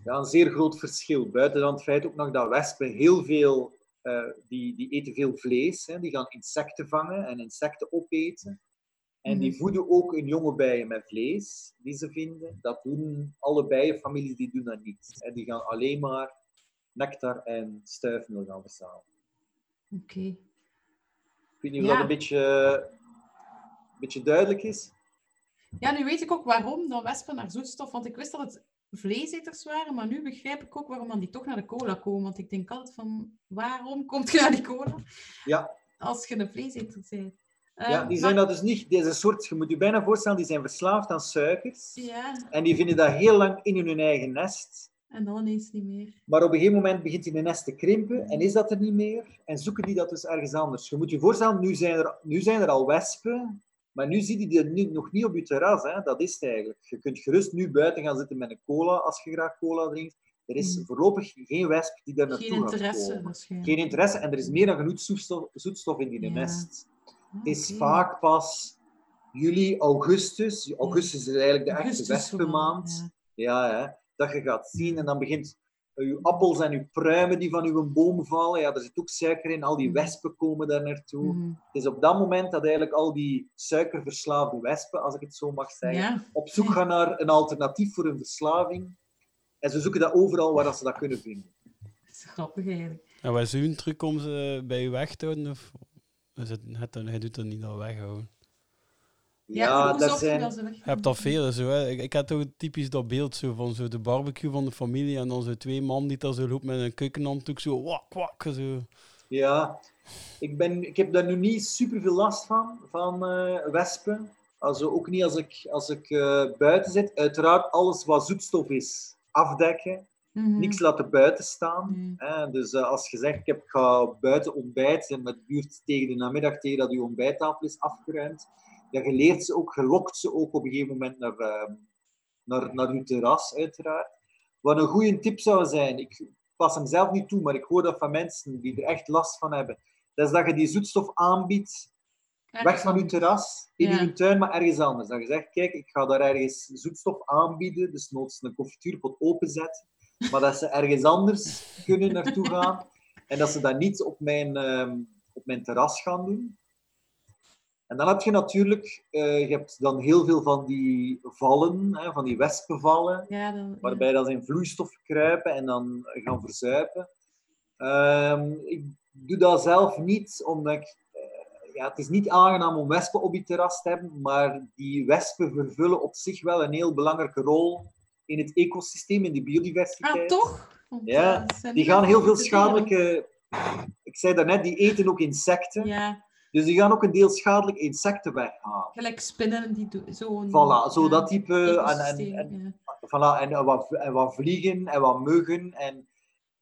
ja, een zeer groot verschil. Buiten dan het feit ook nog dat wespen heel veel, die, die eten veel vlees, hè, die gaan insecten vangen en insecten opeten. En die Mhm. voeden ook hun jonge bijen met vlees die ze vinden. Dat doen alle bijenfamilies, die doen dat niet. Die gaan alleen maar nectar en stuifmeel gaan verzamelen. Oké. Ik weet niet of Ja. dat een beetje, een beetje duidelijk is. Ja, nu weet ik ook waarom dan wespen naar zoetstof, want ik wist dat het vleeseters waren, maar nu begrijp ik ook waarom dan die toch naar de cola komen. Want ik denk altijd van, waarom komt je naar die cola Ja, als je een vleeseter bent? ja Ehm, die zijn dat dus niet... Deze soort, je moet je bijna voorstellen, die zijn verslaafd aan suikers. Ja, En die vinden dat heel lang in hun eigen nest. en dan ineens niet meer. Maar op een gegeven moment begint die nest te krimpen en is dat er niet meer. En zoeken die dat dus ergens anders. Je moet je voorstellen, nu zijn er, nu zijn er al wespen, maar nu zie je die nu, nog niet op je terras. Hè. Dat is het eigenlijk. Je kunt gerust nu buiten gaan zitten met een cola als je graag cola drinkt. Er is Mhm. voorlopig geen wesp die daar naartoe Geen gaat interesse komen. waarschijnlijk. Geen interesse en er is meer dan genoeg zoetstof, zoetstof in die Ja. nest. Het is vaak pas juli, augustus. Augustus is eigenlijk de echte wespenmaand. Ja, hè, dat je gaat zien en dan begint eh, je appels en je pruimen die van je boom vallen. Ja, er zit ook suiker in, al die Mhm. wespen komen daar naartoe. Mhm. Het is op dat moment dat eigenlijk al die suikerverslaafde wespen, als ik het zo mag zeggen, Ja, op zoek gaan naar een alternatief voor hun verslaving. En ze zoeken dat overal waar dat ze dat kunnen vinden. dat is grappig eigenlijk. En wat is uw truc om ze bij u weg te houden? Of is het, het, hij doet dat niet al weghouden? Ja, dat zijn... Je hebt dat veel. Zo, hè. Ik, ik had toch typisch dat beeld zo, van zo de barbecue van de familie en dan zo twee man die daar zo loopt met een keukenhanddoek zo wak wak zo. Ja, ik, ben, ik heb daar nu niet super veel last van, van eh, wespen. Also, ook niet als ik, als ik eh, buiten zit. Uiteraard, alles wat zoetstof is, afdekken. Mhm. Niks laten buiten staan. Nee. Hè? Dus eh, als je zegt, ik, heb, ik ga buiten ontbijten en het duurt tegen de namiddag, tegen dat je ontbijttafel is afgeruimd, ja, je leert ze ook, je lokt ze ook op een gegeven moment naar, eh, naar, naar je terras, uiteraard. Wat een goede tip zou zijn, ik pas hem zelf niet toe, maar ik hoor dat van mensen die er echt last van hebben, dat is dat je die zoetstof aanbiedt weg van je terras, in Ja. je tuin, maar ergens anders. Dat je zegt, kijk, ik ga daar ergens zoetstof aanbieden, dus noods een koffietierpot openzetten, maar dat ze ergens anders kunnen naartoe gaan en dat ze dat niet op mijn, ehm, op mijn terras gaan doen. En dan heb je natuurlijk, eh, je hebt dan heel veel van die vallen, hè, van die wespenvallen, Ja, dan, ja. waarbij dat ze in vloeistof kruipen en dan gaan verzuipen. Ehm, ik doe dat zelf niet, omdat ik, eh, ja, het is niet aangenaam om wespen op je terras te hebben, maar die wespen vervullen op zich wel een heel belangrijke rol in het ecosysteem, in de biodiversiteit. Ah, toch? Want, Ja, eh, het zijn Die gaan heel veel schadelijke... Ik zei daarnet, die eten ook insecten. Ja, Dus die gaan ook een deel schadelijke insecten weghalen. gelijk spinnen die zo'n... Voilà, zo dat type... En, en, en, ja. Voilà, en, wat, en wat vliegen en wat muggen. En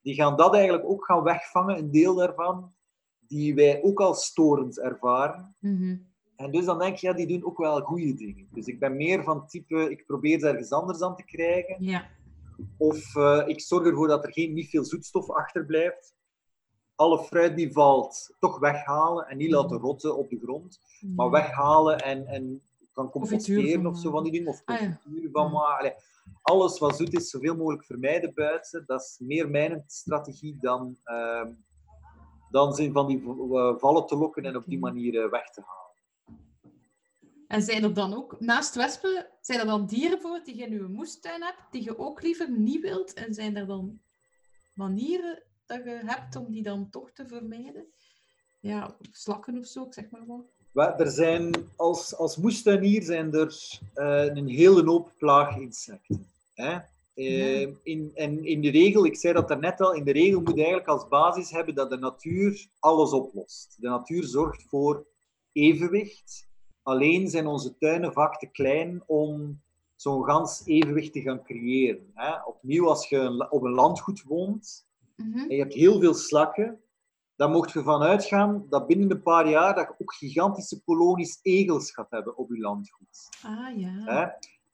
die gaan dat eigenlijk ook gaan wegvangen, een deel daarvan, die wij ook als storend ervaren. Mhm. En dus dan denk je, ja, die doen ook wel goede dingen. Dus ik ben meer van type, ik probeer ze ergens anders aan te krijgen. Ja, Of eh, ik zorg ervoor dat er geen, niet veel zoetstof achterblijft. Alle fruit die valt, toch weghalen en niet laten rotten op de grond. Maar ja. weghalen en, en kan composteren van of zo van die dingen. Of Ah, confituur van Ja. maken. Allee, alles wat zoet is, zoveel mogelijk vermijden buiten. Dat is meer mijn strategie dan, ehm dan zin van die eh, vallen te lokken en op die manier eh, weg te halen. En zijn er dan ook, naast wespen, zijn er dan dieren voor die je in je moestuin hebt, die je ook liever niet wilt? En zijn er dan manieren dat je hebt om die dan toch te vermijden? Ja, slakken of zo, ik zeg maar wat. Er zijn, als, als moestuinier zijn er eh, een hele hoop plaaginsecten. Hè? Eh, Ja. in, en in de regel, ik zei dat daarnet al, in de regel moet je eigenlijk als basis hebben dat de natuur alles oplost. De natuur zorgt voor evenwicht. Alleen zijn onze tuinen vaak te klein om zo'n gans evenwicht te gaan creëren. Hè? Opnieuw, als je op een landgoed woont, Mhm. en je hebt heel veel slakken, dan mocht je ervan uitgaan dat binnen een paar jaar dat je ook gigantische kolonies egels gaat hebben op je landgoed. Ah ja. Hè?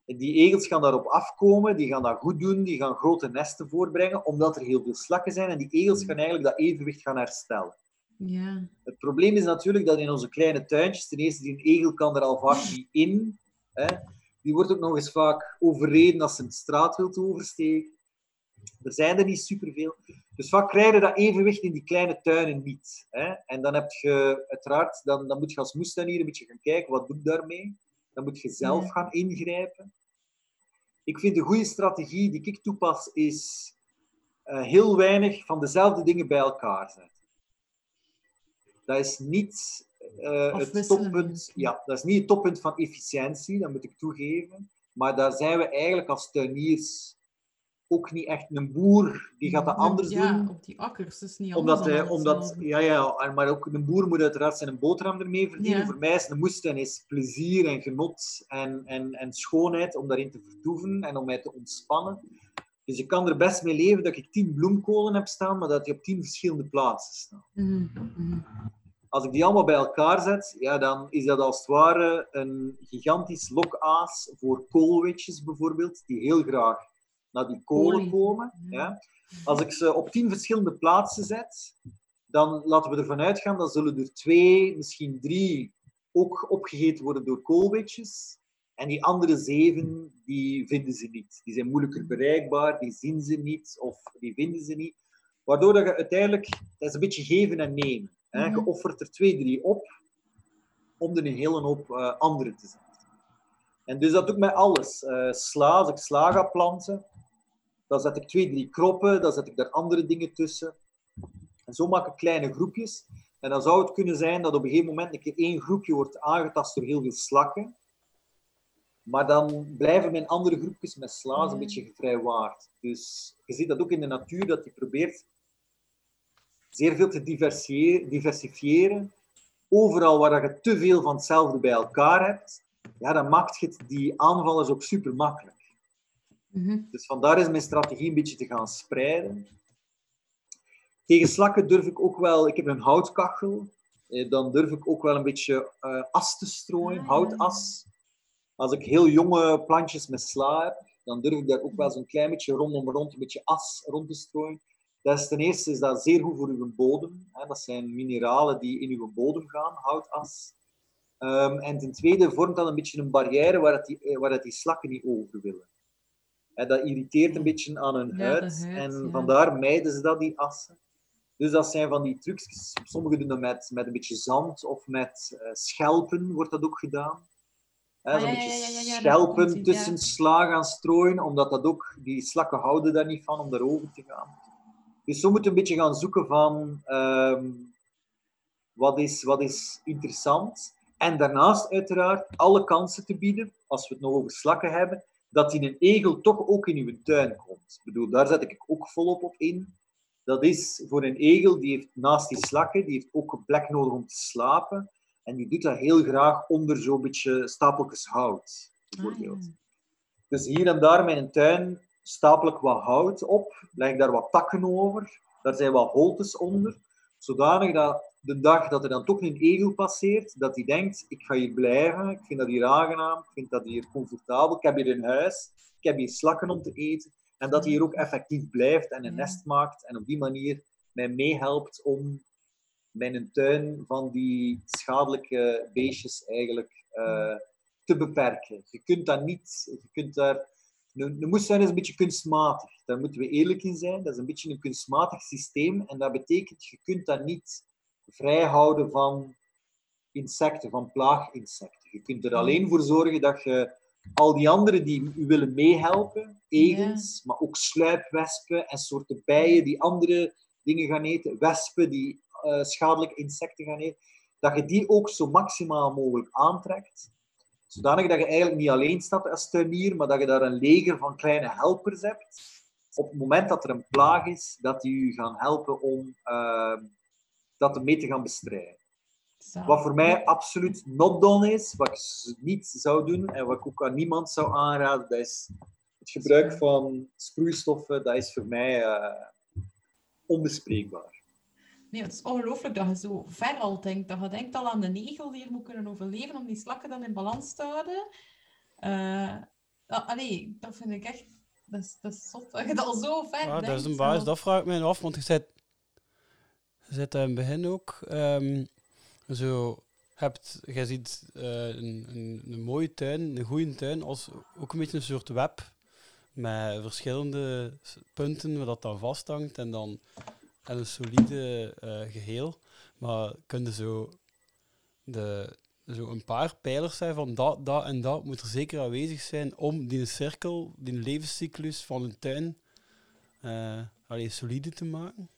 En die egels gaan daarop afkomen, die gaan dat goed doen, die gaan grote nesten voorbrengen, omdat er heel veel slakken zijn. En die egels gaan eigenlijk dat evenwicht gaan herstellen. Ja. Het probleem is natuurlijk dat in onze kleine tuintjes, ten eerste, die egel kan er al vaak niet in. Hè? Die wordt ook nog eens vaak overreden als ze een straat wilt oversteken. Er zijn er niet superveel. Dus vaak krijg je dat evenwicht in die kleine tuinen niet. Hè? En dan heb je uiteraard, dan, dan moet je als moestuinier een beetje gaan kijken, wat doe ik daarmee? Dan moet je zelf gaan ingrijpen. Ik vind een goede strategie die ik toepas, is eh, heel weinig van dezelfde dingen bij elkaar zetten. Dat is niet eh, het toppunt. Ja, dat is niet het toppunt van efficiëntie, dat moet ik toegeven. Maar daar zijn we eigenlijk als tuiniers ook niet echt een boer, die gaat dat anders ja, doen. op die akkers. Dus niet Omdat, anders hij, dan omdat, ja, ja, maar ook een boer moet uiteraard zijn boterham ermee verdienen. Ja. Voor mij is een moestuin is plezier en genot en, en, en schoonheid om daarin te vertoeven en om mij te ontspannen. Dus ik kan er best mee leven dat ik tien bloemkolen heb staan, maar dat die op tien verschillende plaatsen staan. Mhm, mhm. Als ik die allemaal bij elkaar zet, ja, dan is dat als het ware een gigantisch lokaas voor koolwitjes bijvoorbeeld, die heel graag naar die kolen komen. Ja. Als ik ze op tien verschillende plaatsen zet, dan laten we ervan uitgaan, dan zullen er twee, misschien drie, ook opgegeten worden door koolwitjes. En die andere zeven, die vinden ze niet. Die zijn moeilijker bereikbaar, die zien ze niet of die vinden ze niet. Waardoor dat je uiteindelijk, dat is een beetje geven en nemen. Hè. Mhm. Je offert er twee, drie op, om er een hele hoop eh, andere te zetten. En dus dat doe ik met alles. Eh, sla, als ik sla ga planten, dan zet ik twee, drie kroppen, dan zet ik daar andere dingen tussen. En zo maak ik kleine groepjes. En dan zou het kunnen zijn dat op een gegeven moment een keer één groepje wordt aangetast door heel veel slakken. Maar dan blijven mijn andere groepjes met sla's een Ja. beetje gevrijwaard. Dus je ziet dat ook in de natuur, dat die probeert zeer veel te diversifiëren. Overal waar je te veel van hetzelfde bij elkaar hebt, ja, dan maakt het die aanvallers ook super makkelijk. Mhm. Dus vandaar is mijn strategie een beetje te gaan spreiden. Tegen slakken durf ik ook wel, ik heb een houtkachel, eh, dan durf ik ook wel een beetje eh, as te strooien, Ah, houtas. Als ik heel jonge plantjes met sla heb, dan durf ik daar ook wel zo'n klein beetje rondom rond, een beetje as rond te strooien. Dat is ten eerste is dat zeer goed voor uw bodem. Hè. Dat zijn mineralen die in uw bodem gaan, houtas. Ehm, en ten tweede vormt dat een beetje een barrière waar, het die, eh, waar het die slakken niet over willen. Dat irriteert een beetje aan hun Ja, huid. huid, en ja. vandaar mijden ze dat, die assen. Dus dat zijn van die trucs. Sommigen doen dat met, met een beetje zand of met eh, schelpen, wordt dat ook gedaan. Hè, Ah, zo'n beetje schelpen tussen sla gaan strooien, omdat dat ook, die slakken houden daar niet van om daarover te gaan. Dus zo moet je een beetje gaan zoeken van ehm, wat, is, wat is interessant. En daarnaast uiteraard alle kansen te bieden, als we het nog over slakken hebben, dat die een egel toch ook in uw tuin komt. Ik bedoel, daar zet ik ook volop op in. Dat is voor een egel, die heeft naast die slakken, die heeft ook een plek nodig om te slapen. En die doet dat heel graag onder zo'n beetje stapeltjes hout, bijvoorbeeld. Ah, ja. Dus hier en daar in een tuin stapel ik wat hout op, leg daar wat takken over, daar zijn wat holtes onder, zodanig dat de dag dat er dan toch een egel passeert, dat hij denkt, ik ga hier blijven, ik vind dat hier aangenaam, ik vind dat hier comfortabel, ik heb hier een huis, ik heb hier slakken om te eten, en dat hij hier ook effectief blijft en een Ja. nest maakt en op die manier mij meehelpt om mijn tuin van die schadelijke beestjes eigenlijk eh, te beperken. Je kunt dat niet, je kunt daar, een, een moestuin is een beetje kunstmatig, daar moeten we eerlijk in zijn. Dat is een beetje een kunstmatig systeem en dat betekent, je kunt dat niet vrijhouden van insecten, van plaaginsecten. Je kunt er alleen voor zorgen dat je al die anderen die u willen meehelpen, egels, maar ook sluipwespen en soorten bijen die andere dingen gaan eten, wespen die eh, schadelijke insecten gaan eten, dat je die ook zo maximaal mogelijk aantrekt. Zodanig dat je eigenlijk niet alleen staat als tuinier, maar dat je daar een leger van kleine helpers hebt. Op het moment dat er een plaag is, dat die u gaan helpen om eh, dat mee te gaan bestrijden. Wat voor mij absoluut not done is, wat ik niet zou doen en wat ik ook aan niemand zou aanraden, dat is het gebruik van sproeistoffen. Dat is voor mij eh, onbespreekbaar. Nee, het is ongelooflijk dat je zo ver al denkt. Dat je denkt al aan de negel die er moet kunnen overleven om die slakken dan in balans te houden. Eh dat, allee, dat vind ik echt... Dat is, dat is zot dat je dat al zo ver Ja, denkt. dat is een baas, dat vraag ik mij af, want je zit, je zit daar in het begin ook. ehm, zo, hebt, je ziet eh, een, een, een mooie tuin, een goede tuin, als ook een beetje een soort web met verschillende punten waar dat dan vasthangt en dan en een solide eh, geheel. Maar kun je zo, de, zo een paar pijlers zijn van dat, dat en dat moet er zeker aanwezig zijn om die cirkel, die levenscyclus van een tuin allee, solide te maken?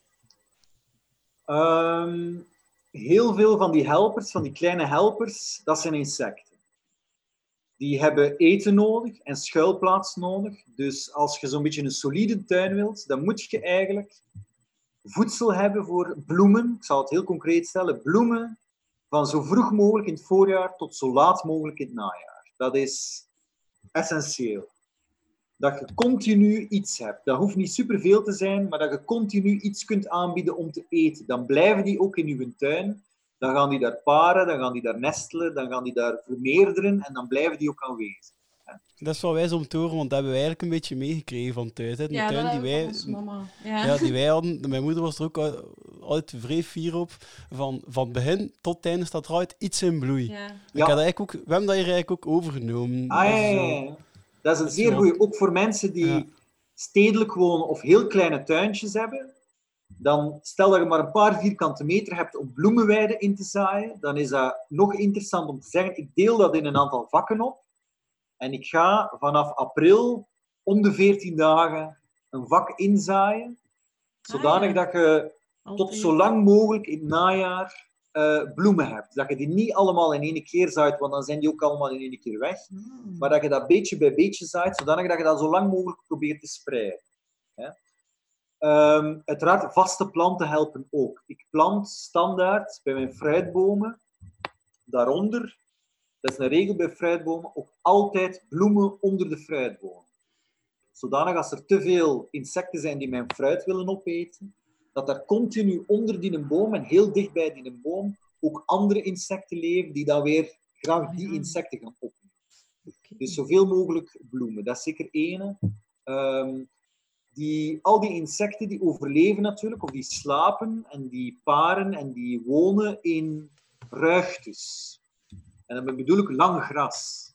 Ehm, heel veel van die helpers, van die kleine helpers, dat zijn insecten. Die hebben eten nodig en schuilplaats nodig. Dus als je zo'n beetje een solide tuin wilt, dan moet je eigenlijk voedsel hebben voor bloemen. Ik zal het heel concreet stellen. Bloemen van zo vroeg mogelijk in het voorjaar tot zo laat mogelijk in het najaar. Dat is essentieel. Dat je continu iets hebt. Dat hoeft niet superveel te zijn, maar dat je continu iets kunt aanbieden om te eten. Dan blijven die ook in je tuin. Dan gaan die daar paren, dan gaan die daar nestelen, dan gaan die daar vermeerderen en dan blijven die ook aanwezig. Dat is wel wijs om te horen, want dat hebben wij eigenlijk een beetje meegekregen van thuis. Hè. De Ja, tuin dat die wij. Ja. ja, die wij hadden, mijn moeder was er ook al- altijd vrij fier op. Van, van begin tot einde staat er altijd iets in bloei. Ja. Ik Ja. had eigenlijk ook, we hebben dat hier eigenlijk ook overgenomen. Ah, ja, ja, zo- ja. Dat is een zeer goede. Ook voor mensen die Ja. stedelijk wonen of heel kleine tuintjes hebben. Dan stel dat je maar een paar vierkante meter hebt om bloemenweiden in te zaaien. Dan is dat nog interessant om te zeggen, ik deel dat in een aantal vakken op. En ik ga vanaf april om de 14 dagen een vak inzaaien. Zodanig Ah, ja. dat je tot zo lang mogelijk in het najaar eh, bloemen hebt. Dat je die niet allemaal in één keer zaait, want dan zijn die ook allemaal in één keer weg. Hmm. Maar dat je dat beetje bij beetje zaait, zodanig dat je dat zo lang mogelijk probeert te spreiden. Hè. Ehm, uiteraard, vaste planten helpen ook. Ik plant standaard bij mijn fruitbomen, daaronder, dat is een regel bij fruitbomen, ook altijd bloemen onder de fruitbomen. Zodanig als er te veel insecten zijn die mijn fruit willen opeten, dat er continu onder die boom en heel dicht bij die boom ook andere insecten leven die dan weer graag die Ja. insecten gaan opnemen. Dus zoveel mogelijk bloemen, dat is zeker ene. Ehm, die, al die insecten die overleven natuurlijk, of die slapen en die paren en die wonen in ruigtes. En dan bedoel ik lang gras.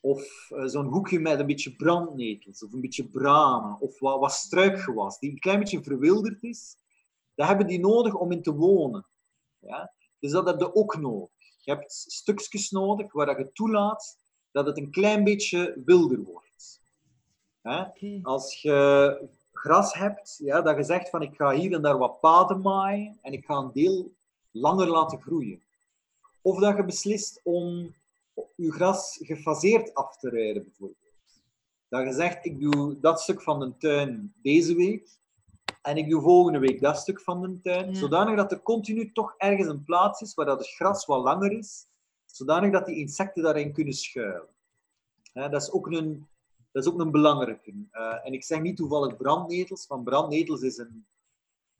Of eh, zo'n hoekje met een beetje brandnetels, of een beetje bramen, of wat, wat struikgewas, die een klein beetje verwilderd is. Dat hebben die nodig om in te wonen. Ja? Dus dat heb je ook nodig. Je hebt stukjes nodig waar dat je toelaat dat het een klein beetje wilder wordt. Oké. Als je gras hebt, ja, dat je zegt van ik ga hier en daar wat paden maaien en ik ga een deel langer laten groeien. Of dat je beslist om je gras gefaseerd af te rijden, bijvoorbeeld. Dat je zegt, ik doe dat stuk van de tuin deze week en ik doe volgende week dat stuk van de tuin, Ja. zodanig dat er continu toch ergens een plaats is waar dat het gras wat langer is, zodanig dat die insecten daarin kunnen schuilen. Dat, is ook een, dat is ook een belangrijke. Eh, en ik zeg niet toevallig brandnetels, want brandnetels is een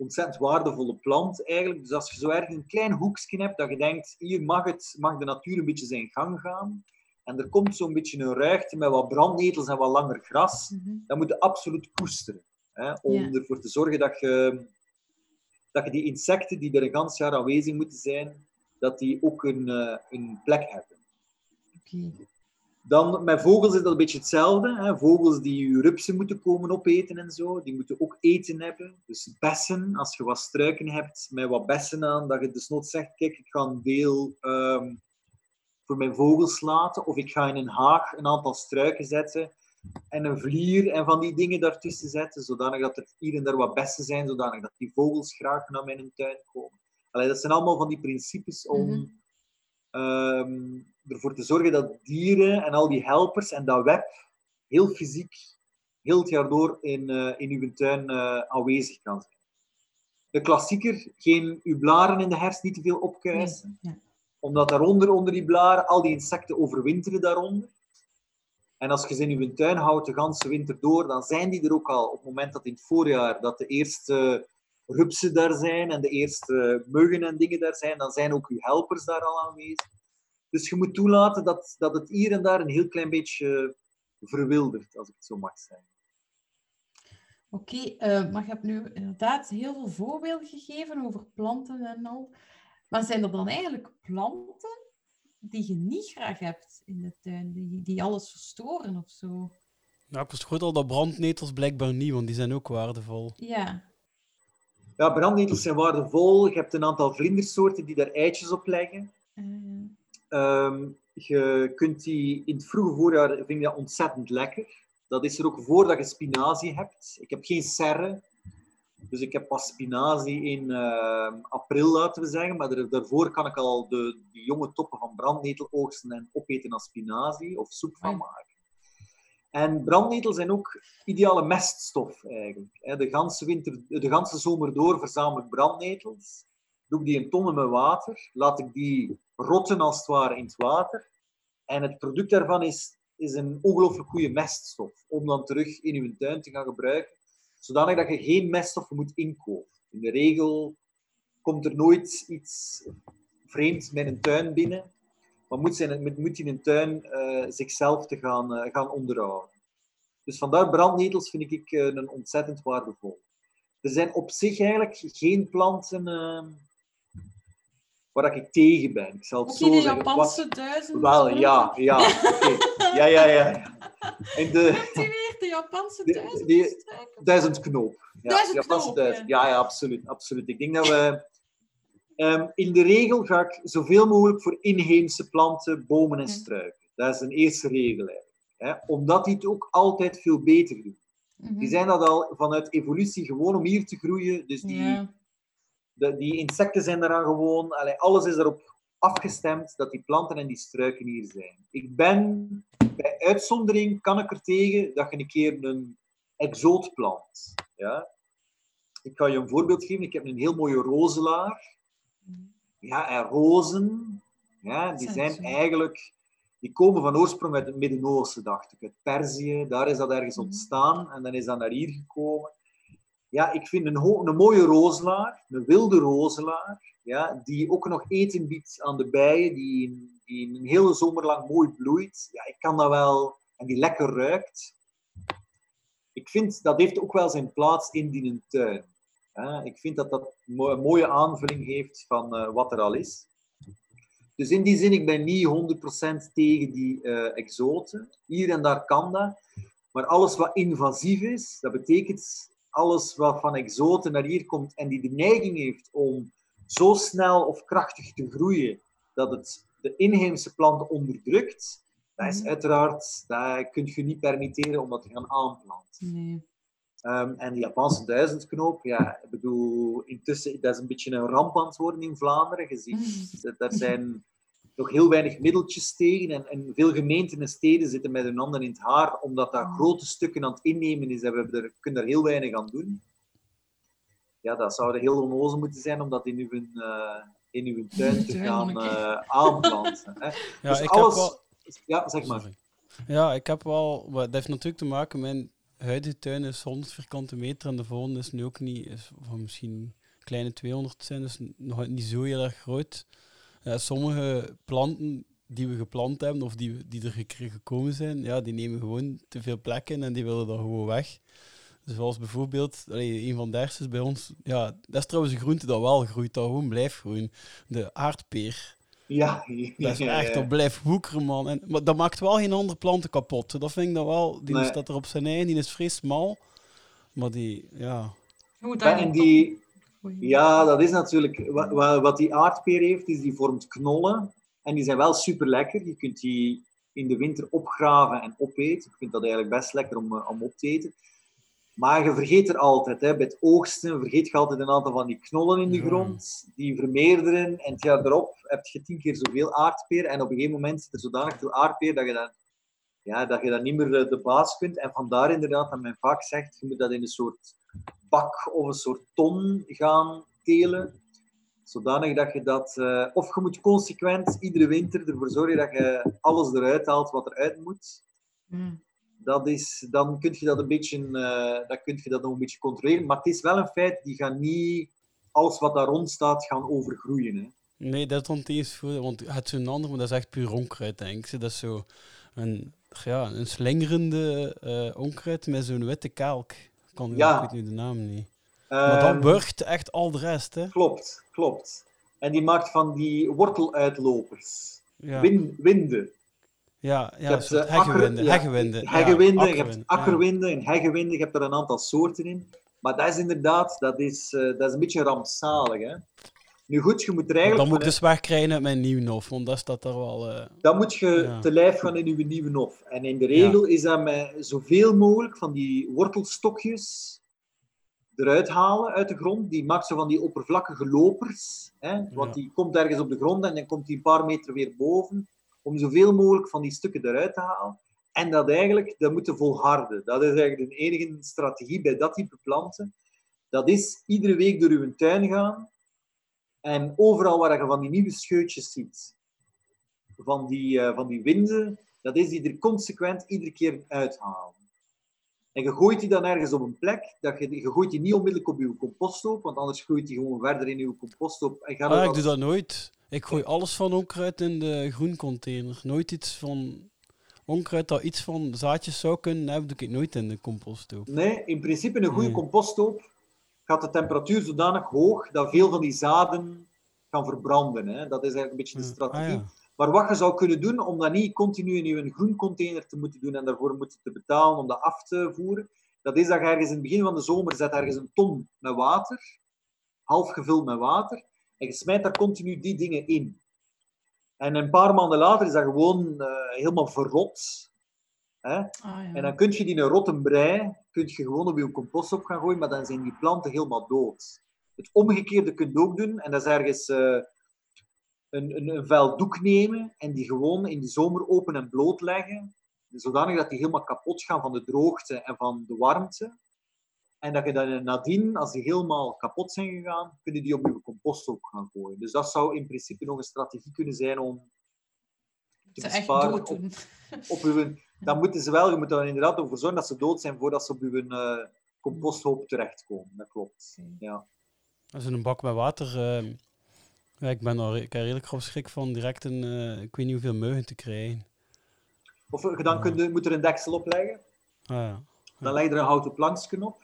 ontzettend waardevolle plant eigenlijk. Dus als je zo ergens een klein hoekje hebt dat je denkt, hier mag, het, mag de natuur een beetje zijn gang gaan, en er komt zo'n beetje een ruigte met wat brandnetels en wat langer gras, Mhm. dan moet je absoluut koesteren. Hè, om ervoor te zorgen dat je, dat je die insecten die er een gans jaar aanwezig moeten zijn, dat die ook een, eh, een plek hebben. Oké. Dan met vogels is dat een beetje hetzelfde. Hè. Vogels die rupsen moeten komen opeten en zo, die moeten ook eten hebben. Dus bessen, als je wat struiken hebt met wat bessen aan, dat je dus nooit zegt, kijk, ik ga een deel ehm, voor mijn vogels laten, of ik ga in een haag een aantal struiken zetten en een vlier en van die dingen daartussen zetten, zodanig dat er hier en daar wat bessen zijn, zodanig dat die vogels graag naar mijn tuin komen. Allee, dat zijn allemaal van die principes om Mhm. ehm, ervoor te zorgen dat dieren en al die helpers en dat web heel fysiek, heel het jaar door in, eh, in uw tuin eh, aanwezig kan zijn. De klassieker, geen uw blaren in de herfst niet te veel opkuisen, Ja. omdat daaronder, onder die blaren, al die insecten overwinteren daaronder. En als je ze in uw tuin houdt de ganse winter door, dan zijn die er ook al op het moment dat in het voorjaar dat de eerste rupsen daar zijn en de eerste muggen en dingen daar zijn, dan zijn ook uw helpers daar al aanwezig. Dus je moet toelaten dat, dat het hier en daar een heel klein beetje verwildert, als ik het zo mag zeggen. Oké, eh, maar je hebt nu inderdaad heel veel voorbeelden gegeven over planten en al. Maar zijn er dan eigenlijk planten die je niet graag hebt in de tuin, die, die alles verstoren of zo? Ja, ik verstoor al dat brandnetels blijkbaar niet, want die zijn ook waardevol. Ja. Ja, brandnetels zijn waardevol. Je hebt een aantal vlindersoorten die daar eitjes op leggen. eh, Ehm, je kunt die in het vroege voorjaar vind dat ontzettend lekker. Dat is er ook voordat je spinazie hebt. Ik heb geen serre. Dus ik heb pas spinazie in eh, april, laten we zeggen. Maar er- daarvoor kan ik al de, de jonge toppen van brandnetel oogsten en opeten als spinazie of soep van maken. En brandnetels zijn ook ideale meststof eigenlijk. De ganse, winter, de ganse zomer door verzamel ik brandnetels. Doe ik die in tonnen met water. Laat ik die rotten als het ware in het water. En het product daarvan is, is een ongelooflijk goede meststof. Om dan terug in uw tuin te gaan gebruiken. Zodanig dat je geen meststoffen moet inkopen. In de regel komt er nooit iets vreemds met een tuin binnen. Maar moet, zijn, moet- in een tuin eh, zichzelf te gaan, eh, gaan onderhouden. Dus vandaar brandnetels vind ik eh, een ontzettend waardevol. Er zijn op zich eigenlijk geen planten waar ik tegen ben. Ik zal het zo de zeggen. Wat- Japanse duizend. Wel, ja, ja. Ja, ja, ja. En de Hebt u weer de Japanse De- duizend die- struiken? duizend knoop. Ja, Duizend Japanse knoop, duizend. ja. Ja, absoluut, absoluut. Ik denk dat we... ehm, in de regel ga ik zoveel mogelijk voor inheemse planten, bomen en Mhm. struiken. Dat is een eerste regel eigenlijk. Hè? Omdat die het ook altijd veel beter doen. Mhm. Die zijn dat al vanuit evolutie gewoon om hier te groeien. Dus die, Ja. De, die insecten zijn eraan gewoon. Allee, alles is erop afgestemd dat die planten en die struiken hier zijn. Ik ben, bij uitzondering kan ik er tegen dat je een keer een exoot plant. Ja? Ik ga je een voorbeeld geven. Ik heb een heel mooie rozelaar. Ja, en rozen, ja, die Zijn eigenlijk... Die komen van oorsprong uit het Midden-Oosten, dacht ik. Uit Perzië, daar is dat ergens Mhm. ontstaan. En dan is dat naar hier gekomen. Ja, ik vind een, een mooie rozelaar, een wilde rozelaar, ja, die ook nog eten biedt aan de bijen, die, die een hele zomer lang mooi bloeit. Ja, ik kan dat wel... En die lekker ruikt. Ik vind, dat heeft ook wel zijn plaats in die tuin. Ja, ik vind dat dat een mooie aanvulling heeft van eh, wat er al is. Dus in die zin, ik ben niet 100% tegen die eh, exoten. Hier en daar kan dat. Maar alles wat invasief is, dat betekent alles wat van exoten naar hier komt en die de neiging heeft om zo snel of krachtig te groeien dat het de inheemse planten onderdrukt, dat is Mhm. uiteraard, dat kun je niet permitteren om dat te gaan aanplanten. Nee. Ehm, en de Japanse duizendknoop, ja, ik bedoel, intussen, dat is een beetje een ramp aan het worden in Vlaanderen. Je ziet, dat- daar zijn nog heel weinig middeltjes tegen en, en veel gemeenten en steden zitten met hun handen in het haar, omdat dat Oh. grote stukken aan het innemen is en we er, kunnen er heel weinig aan doen. Ja, dat zou heel onnozel moeten zijn om dat in uw, eh, in uw [laughs] tuin te gaan eh, aanplanten. Hè. [laughs] Ja, dus ik alles... heb wel... Ja, zeg maar. Sorry. Ja, ik heb wel... Dat heeft natuurlijk te maken met... Mijn huidige tuin is 100 vierkante meter en de volgende is nu ook niet... Is van misschien kleine 200 zijn, dus nog niet zo heel erg groot. Ja, sommige planten die we geplant hebben of die, die er gek- gekomen zijn, ja, die nemen gewoon te veel plek in en die willen dan gewoon weg. Zoals bijvoorbeeld, allee, een van de eerste is bij ons, ja, dat is trouwens een groente dat wel groeit, dat gewoon blijft groeien. De aardpeer. Ja, Dat is echt, dat blijft woekeren, man. En, maar dat maakt wel geen andere planten kapot. Dat vind ik dan wel. Die Nee. staat er op zijn eigen, die is vrij smal. Maar die, ja... Je moet Ja, daar en een die, Ja, dat is natuurlijk. Wat, die aardpeer heeft, is die vormt knollen. En die zijn wel super lekker. Je kunt die in de winter opgraven en opeten. Ik vind dat eigenlijk best lekker om, eh, om op te eten. Maar je vergeet er altijd, hè, bij het oogsten vergeet je altijd een aantal van die knollen in de grond. Die vermeerderen en het jaar erop heb je tien keer zoveel aardpeer. En op een gegeven moment zit er zodanig veel aardpeer dat je dan, ja, dat je dan niet meer eh, de baas kunt. En vandaar inderdaad dat men vaak zegt, je moet dat in een soort bak of een soort ton gaan telen. Zodanig dat je dat... eh, of je moet consequent iedere winter ervoor zorgen dat je alles eruit haalt wat eruit moet. Mm. Dat is, dan kun je dat een beetje, eh, dan kun je dat nog een beetje controleren. Maar het is wel een feit, die gaan niet alles wat daar rond staat gaan overgroeien. Hè. Nee, dat stond eens voor. Want het is zo'n ander, maar dat is echt puur onkruid, denk ik. Dat is zo een, ja, een slingerende eh, onkruid met zo'n witte kalk. Ik Kan, Ja. Ik weet nu de naam niet. Maar dat Ehm, burgt echt al de rest, hè. Klopt, klopt. En die maakt van die worteluitlopers. Ja, Win, winden. ja, Je ja hebt, soort eh, heggewinden. ja, heggewinden. ja, Heggewinden, je hebt akkerwinden en heggewinden. Je hebt er een aantal soorten in. Maar dat is inderdaad, dat is, eh, dat is een beetje rampzalig. Hè? Nu goed, je moet er eigenlijk... Dan moet ik dus wegkrijgen uit mijn nieuwnof, want dat staat er wel... eh, Dan moet je Ja. te lijf gaan in je nieuwe nof. En in de regel is dat met zoveel mogelijk van die wortelstokjes eruit halen uit de grond. Die maakt zo van die oppervlakkige lopers. Hè? Want Ja. die komt ergens op de grond en dan komt die een paar meter weer boven. Om zoveel mogelijk van die stukken eruit te halen. En dat eigenlijk, dat moeten volharden. Dat is eigenlijk de enige strategie bij dat type planten. Dat is iedere week door uw tuin gaan. En overal waar je van die nieuwe scheutjes ziet, van die, eh, van die winden, dat is die er consequent iedere keer uithalen. En je gooit die dan ergens op een plek, dat je, je gooit die niet onmiddellijk op je composthoop, want anders gooit die gewoon verder in je composthoop. En gaat Ah, ik doe dat nooit. Ik gooi alles van onkruid in de groencontainer. Nooit iets van onkruid dat iets van zaadjes zou kunnen hebben, doe ik nooit in de composthoop. Nee, in principe een goede Nee. composthoop gaat de temperatuur zodanig hoog dat veel van die zaden gaan verbranden. Hè. Dat is eigenlijk een beetje de strategie. Ah, ja. Maar wat je zou kunnen doen, om dat niet continu in je groencontainer te moeten doen en daarvoor moeten te betalen om dat af te voeren, dat is dat je ergens in het begin van de zomer zet ergens een ton met water, half gevuld met water, en je smijt daar continu die dingen in. En een paar maanden later is dat gewoon eh, helemaal verrot. Hè? Ah, ja. En dan kun je die een rotte brei kun je gewoon op je compost op gaan gooien, maar dan zijn die planten helemaal dood. Het omgekeerde kun je ook doen, en dat is ergens eh, een, een, een vuil doek nemen en die gewoon in de zomer open en bloot leggen, zodanig dat die helemaal kapot gaan van de droogte en van de warmte. En dat je dan nadien, als die helemaal kapot zijn gegaan, kun je die op je compost ook gaan gooien. Dus dat zou in principe nog een strategie kunnen zijn om te besparen op, op uw, dan moeten ze wel, je moet er inderdaad ervoor zorgen dat ze dood zijn voordat ze op uw eh, composthoop terechtkomen. Dat klopt. Ja. Als in een bak met water. eh, ja, ik ben er ik heb redelijk op schrik van direct een, eh, ik weet niet hoeveel meugen te krijgen. Of dan kun je, moet er een deksel op leggen. Ah, ja. Dan leg je er een houten plankje op.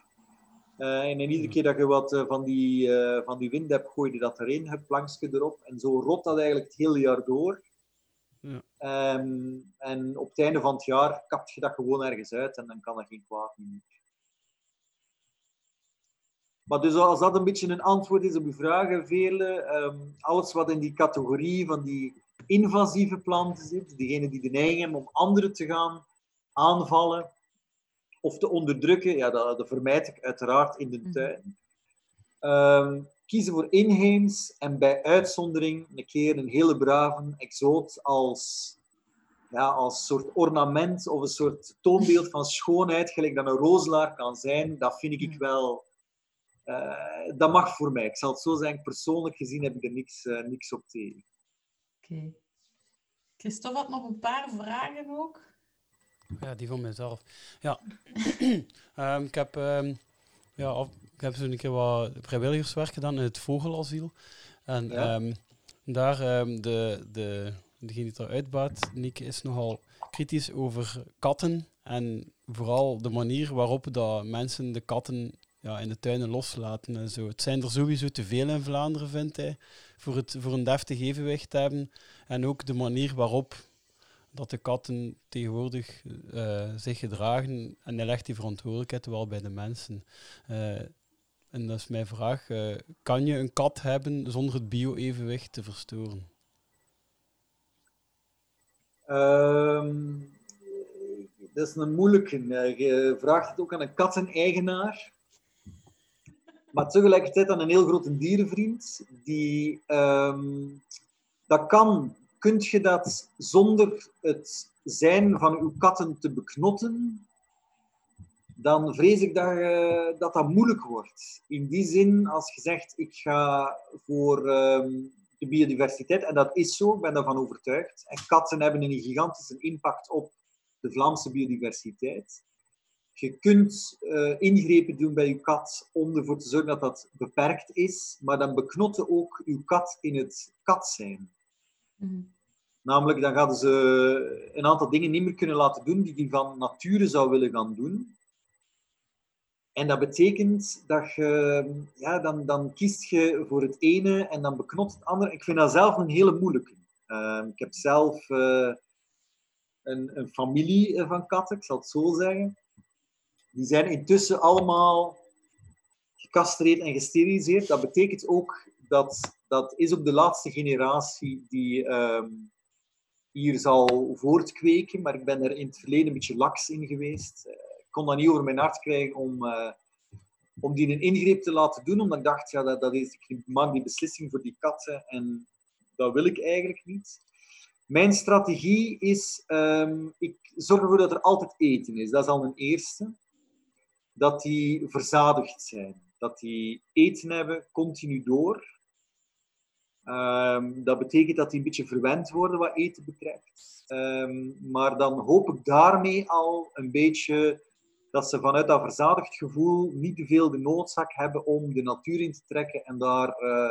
Eh, en in iedere keer dat je wat van, die, eh, van die wind hebt, gooi je dat erin, het plankje erop. En zo rot dat eigenlijk het hele jaar door. Ja. Ehm, en op het einde van het jaar kapt je dat gewoon ergens uit en dan kan dat geen kwaad meer. Maar dus als dat een beetje een antwoord is op uw vragen, Veerle, ehm, alles wat in die categorie van die invasieve planten zit, diegenen die de neiging hebben om anderen te gaan aanvallen of te onderdrukken, ja, dat, dat vermijd ik uiteraard in de Mhm. tuin. Ehm, kiezen voor inheems en bij uitzondering een keer een hele brave exoot als, ja, als soort ornament of een soort toonbeeld van schoonheid, gelijk dat een rozelaar kan zijn, dat vind ik Mhm. wel... eh, dat mag voor mij. Ik zal het zo zeggen, persoonlijk gezien heb ik er niks, eh, niks op tegen. Oké. Christophe had nog een paar vragen ook. Ja, die van mezelf. Ja, [clears throat] Ehm, ik heb, ehm, ja, ik heb zo'n keer wat vrijwilligerswerk gedaan in het vogelasiel. En Ja. ehm, daar, ehm, de, de, degene die het eruit baat, Nieke, is nogal kritisch over katten. En vooral de manier waarop dat mensen de katten ja, in de tuinen loslaten en zo. Het zijn er sowieso te veel in Vlaanderen, vindt hij, voor, het, voor een deftig evenwicht te hebben. En ook de manier waarop dat de katten tegenwoordig eh, zich gedragen. En hij legt die verantwoordelijkheid wel bij de mensen. Eh, en dat is mijn vraag. eh, kan je een kat hebben zonder het bio-evenwicht te verstoren? Ehm, dat is een moeilijke. Eh, Je vraagt het ook aan een katteneigenaar. Maar tegelijkertijd aan een heel grote dierenvriend. Die, ehm, dat kan. Kunt je dat zonder het zijn van uw katten te beknotten? Dan vrees ik dat, je- dat dat moeilijk wordt. In die zin, als je zegt, ik ga voor ehm, de biodiversiteit, en dat is zo, ik ben daarvan overtuigd. En katten hebben een gigantische impact op de Vlaamse biodiversiteit. Je kunt eh, ingrepen doen bij je kat om ervoor te zorgen dat dat beperkt is, maar dan beknotten ook uw kat in het kat zijn. Mhm. Namelijk, dan gaan ze een aantal dingen niet meer kunnen laten doen die die van nature zou willen gaan doen. En dat betekent dat je, ja, dan, dan kiest je voor het ene en dan beknot het andere. Ik vind dat zelf een hele moeilijke. Eh, ik heb zelf eh, een, een familie eh, van katten, ik zal het zo zeggen. Die zijn intussen allemaal gecastreerd en gesteriliseerd. Dat betekent ook dat dat is ook de laatste generatie die ehm, hier zal voortkweken. Maar ik ben er in het verleden een beetje laks in geweest. Kon dat niet over mijn hart krijgen om, eh, om die een ingreep te laten doen, omdat ik dacht, ja, dat, dat is, ik maak die beslissing voor die katten en dat wil ik eigenlijk niet. Mijn strategie is, ehm, ik zorg ervoor dat er altijd eten is. Dat is al een eerste. Dat die verzadigd zijn. Dat die eten hebben, continu door. Ehm, dat betekent dat die een beetje verwend worden wat eten betreft. Ehm, maar dan hoop ik daarmee al een beetje dat ze vanuit dat verzadigd gevoel niet te veel de noodzaak hebben om de natuur in te trekken en daar uh,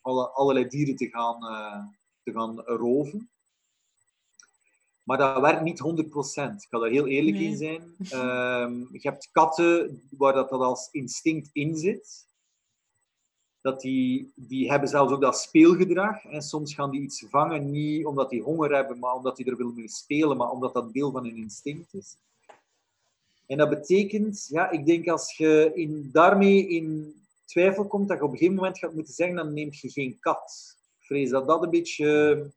alle, allerlei dieren te gaan, uh, te gaan roven. Maar dat werkt niet 100%. Ik ga daar heel eerlijk Nee. in zijn. Ehm, je hebt katten waar dat, dat als instinct in zit. Dat die, die hebben zelfs ook dat speelgedrag. En soms gaan die iets vangen, niet omdat die honger hebben, maar omdat die er willen mee spelen, maar omdat dat deel van hun instinct is. En dat betekent, ja, ik denk als je in, daarmee in twijfel komt, dat je op een gegeven moment gaat moeten zeggen, dan neemt je geen kat. Ik vrees dat dat een beetje...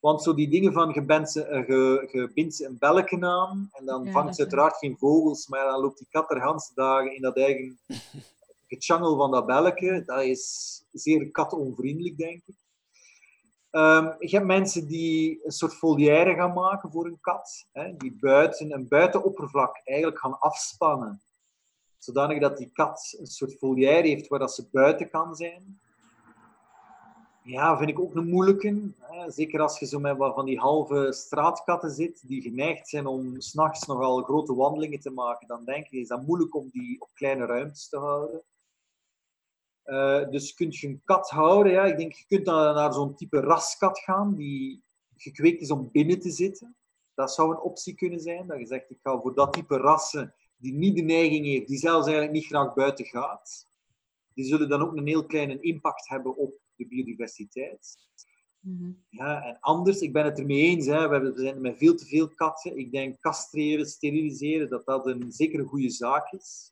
Want zo die dingen van, je, bent ze, eh, je, je bindt ze een belletje aan, en dan Ja, vangt ze is- uiteraard geen vogels, maar dan loopt die kat er ganse dagen in dat eigen [laughs] gechangel van dat belletje. Dat is zeer katonvriendelijk, denk ik. Ehm, je hebt mensen die een soort volière gaan maken voor een kat. Hè, die buiten een buitenoppervlak eigenlijk gaan afspannen. Zodanig dat die kat een soort volière heeft waar dat ze buiten kan zijn. Ja, vind ik ook een moeilijke. Hè. Zeker als je zo met wat van die halve straatkatten zit, die geneigd zijn om s'nachts nogal grote wandelingen te maken, dan denk ik, is dat moeilijk om die op kleine ruimtes te houden. Eh, dus kun je een kat houden. Ja. Ik denk, je kunt dan naar zo'n type raskat gaan, die gekweekt is om binnen te zitten. Dat zou een optie kunnen zijn. Dat je zegt, ik ga voor dat type rassen die niet de neiging heeft, die zelfs eigenlijk niet graag buiten gaat. Die zullen dan ook een heel kleine impact hebben op de biodiversiteit. Mhm. Ja, en anders, ik ben het ermee eens, hè, we, zijn met veel te veel katten. Ik denk castreren, steriliseren, dat dat een zeker een goede zaak is.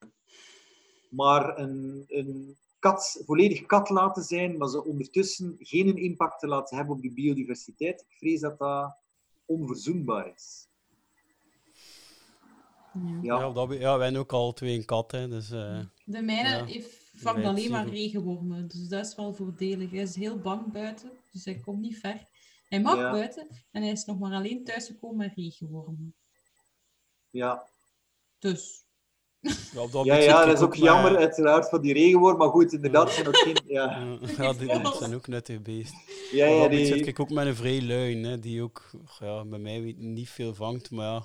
Maar een, een kat, volledig kat laten zijn, maar ze ondertussen geen impact te laten hebben op de biodiversiteit, ik vrees dat dat onverzoenbaar is. Ja. Ja, dat, ja wij hebben ook al twee een kat, hè, dus... eh, De mijne Ja, heeft, vangt alleen maar regenwormen, dus dat is wel voordelig. Hij is heel bang buiten, dus hij komt niet ver. Hij mag Ja. buiten en hij is nog maar alleen thuisgekomen met regenwormen. ja. Dus, ja, dat ja, zit dat is ook jammer, uiteraard, van die regenworm. Maar goed, inderdaad, zijn ook geen... Ja, die, die zijn ook nuttige beesten. ja, ja zit die... ik ook met een vrij luin, hè, die ook ja, bij mij niet veel vangt, maar ja,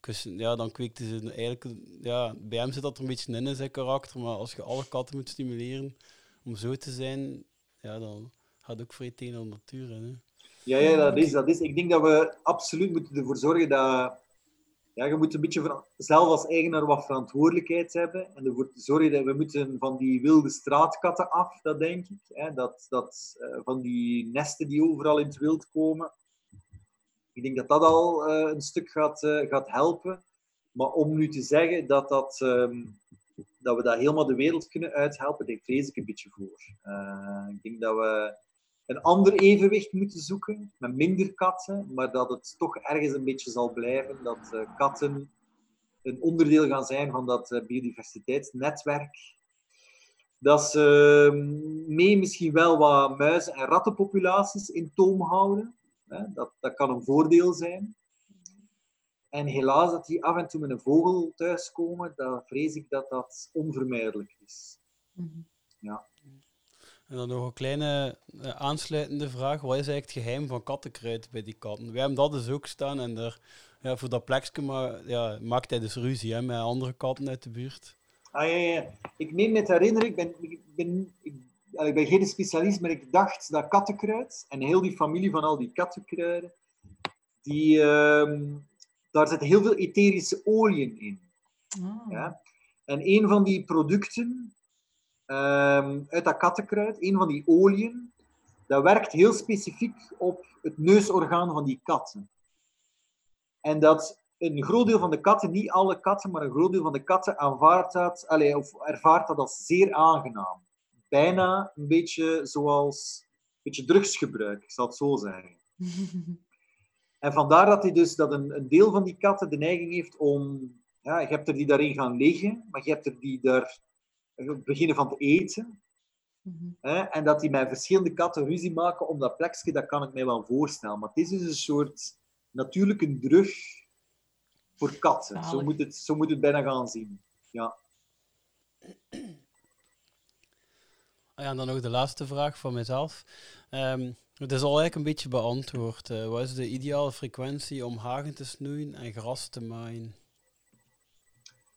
kus- ja, dan kweekte ze eigenlijk, ja, bij hem zit dat er een beetje in in zijn karakter, maar als je alle katten moet stimuleren om zo te zijn, ja, dan gaat het ook vrij tegen de natuur. Hè. Ja, ja dat, is, dat is. Ik denk dat we absoluut moeten ervoor zorgen dat... Ja, je moet een beetje vera- zelf als eigenaar wat verantwoordelijkheid hebben. En ervoor zorgen dat we moeten van die wilde straatkatten af, dat denk ik. Hè, dat, dat, eh, van die nesten die overal in het wild komen. Ik denk dat dat al eh, een stuk gaat, eh, gaat helpen. Maar om nu te zeggen dat, dat, ehm, dat we dat helemaal de wereld kunnen uithelpen, daar vrees ik een beetje voor. Ik denk dat we een ander evenwicht moeten zoeken, met minder katten, maar dat het toch ergens een beetje zal blijven dat eh, katten een onderdeel gaan zijn van dat eh, biodiversiteitsnetwerk. Dat ze ehm, mee misschien wel wat muizen- en rattenpopulaties in toom houden. Hè? Dat, dat kan een voordeel zijn. En helaas dat die af en toe met een vogel thuiskomen, dan vrees ik dat dat onvermijdelijk is. mhm. En dan nog een kleine eh, aansluitende vraag. Wat is eigenlijk het geheim van kattenkruid bij die katten? Wij hebben dat dus ook staan en daar, ja, voor dat plekje maar, ja, maakt hij dus ruzie hè, met andere katten uit de buurt. Ah ja, ja. Ik meen me te herinneren, ik ben, ik ben, ik, ja, ik ben geen specialist, maar ik dacht dat kattenkruid en heel die familie van al die kattenkruiden, die, ehm, daar zitten heel veel etherische oliën in. Ah. Ja? En een van die producten ehm, uit dat kattenkruid, een van die oliën, dat werkt heel specifiek op het neusorgaan van die katten. En dat een groot deel van de katten, niet alle katten, maar een groot deel van de katten aanvaardt dat, allee, of ervaart dat als zeer aangenaam. Bijna een beetje zoals een beetje drugsgebruik, ik zal het zo zeggen. [laughs] En vandaar dat, hij dus, dat een, een deel van die katten de neiging heeft om... Ja, je hebt er die daarin gaan liggen, maar je hebt er die daar beginnen van te eten. Mhm. Hè, en dat die met verschillende katten ruzie maken om dat plekje, dat kan ik mij wel voorstellen. Maar het is dus een soort natuurlijke drug voor katten. Zo moet, het, zo moet het bijna gaan zien. Ja. Ah ja, en dan nog de laatste vraag van mezelf. Ehm, het is al eigenlijk een beetje beantwoord. Eh, wat is de ideale frequentie om hagen te snoeien en gras te maaien?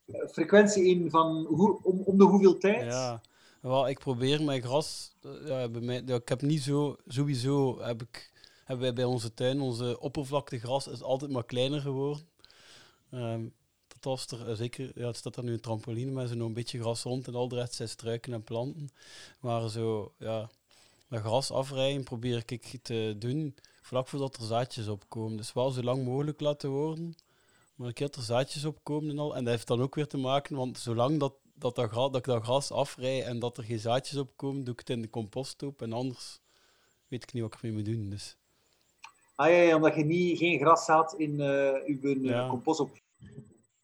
Eh, Frequentie in van hoe, om, om de hoeveel tijd? Ja, wel, ik probeer mijn gras. eh, Ja, bij mij, ik heb niet zo. Sowieso heb ik, hebben wij bij onze tuin. Onze oppervlaktegras is altijd maar kleiner geworden. Ehm, dat er eh, zeker. Ja, het staat er nu een trampoline met zo nog een beetje gras rond en al de rest zijn struiken en planten. Maar zo, ja, dat gras afrijden probeer ik te doen vlak voordat er zaadjes opkomen. Dus wel zo lang mogelijk laten worden. Maar een keer dat er zaadjes opkomen en al. En dat heeft dan ook weer te maken, want zolang dat, dat, dat, dat ik dat gras afrij en dat er geen zaadjes opkomen, doe ik het in de composthoop. En anders weet ik niet wat ik ermee moet doen. Dus Ah ja, ja, omdat je niet, geen graszaad in eh uw eh, Ja. compost op.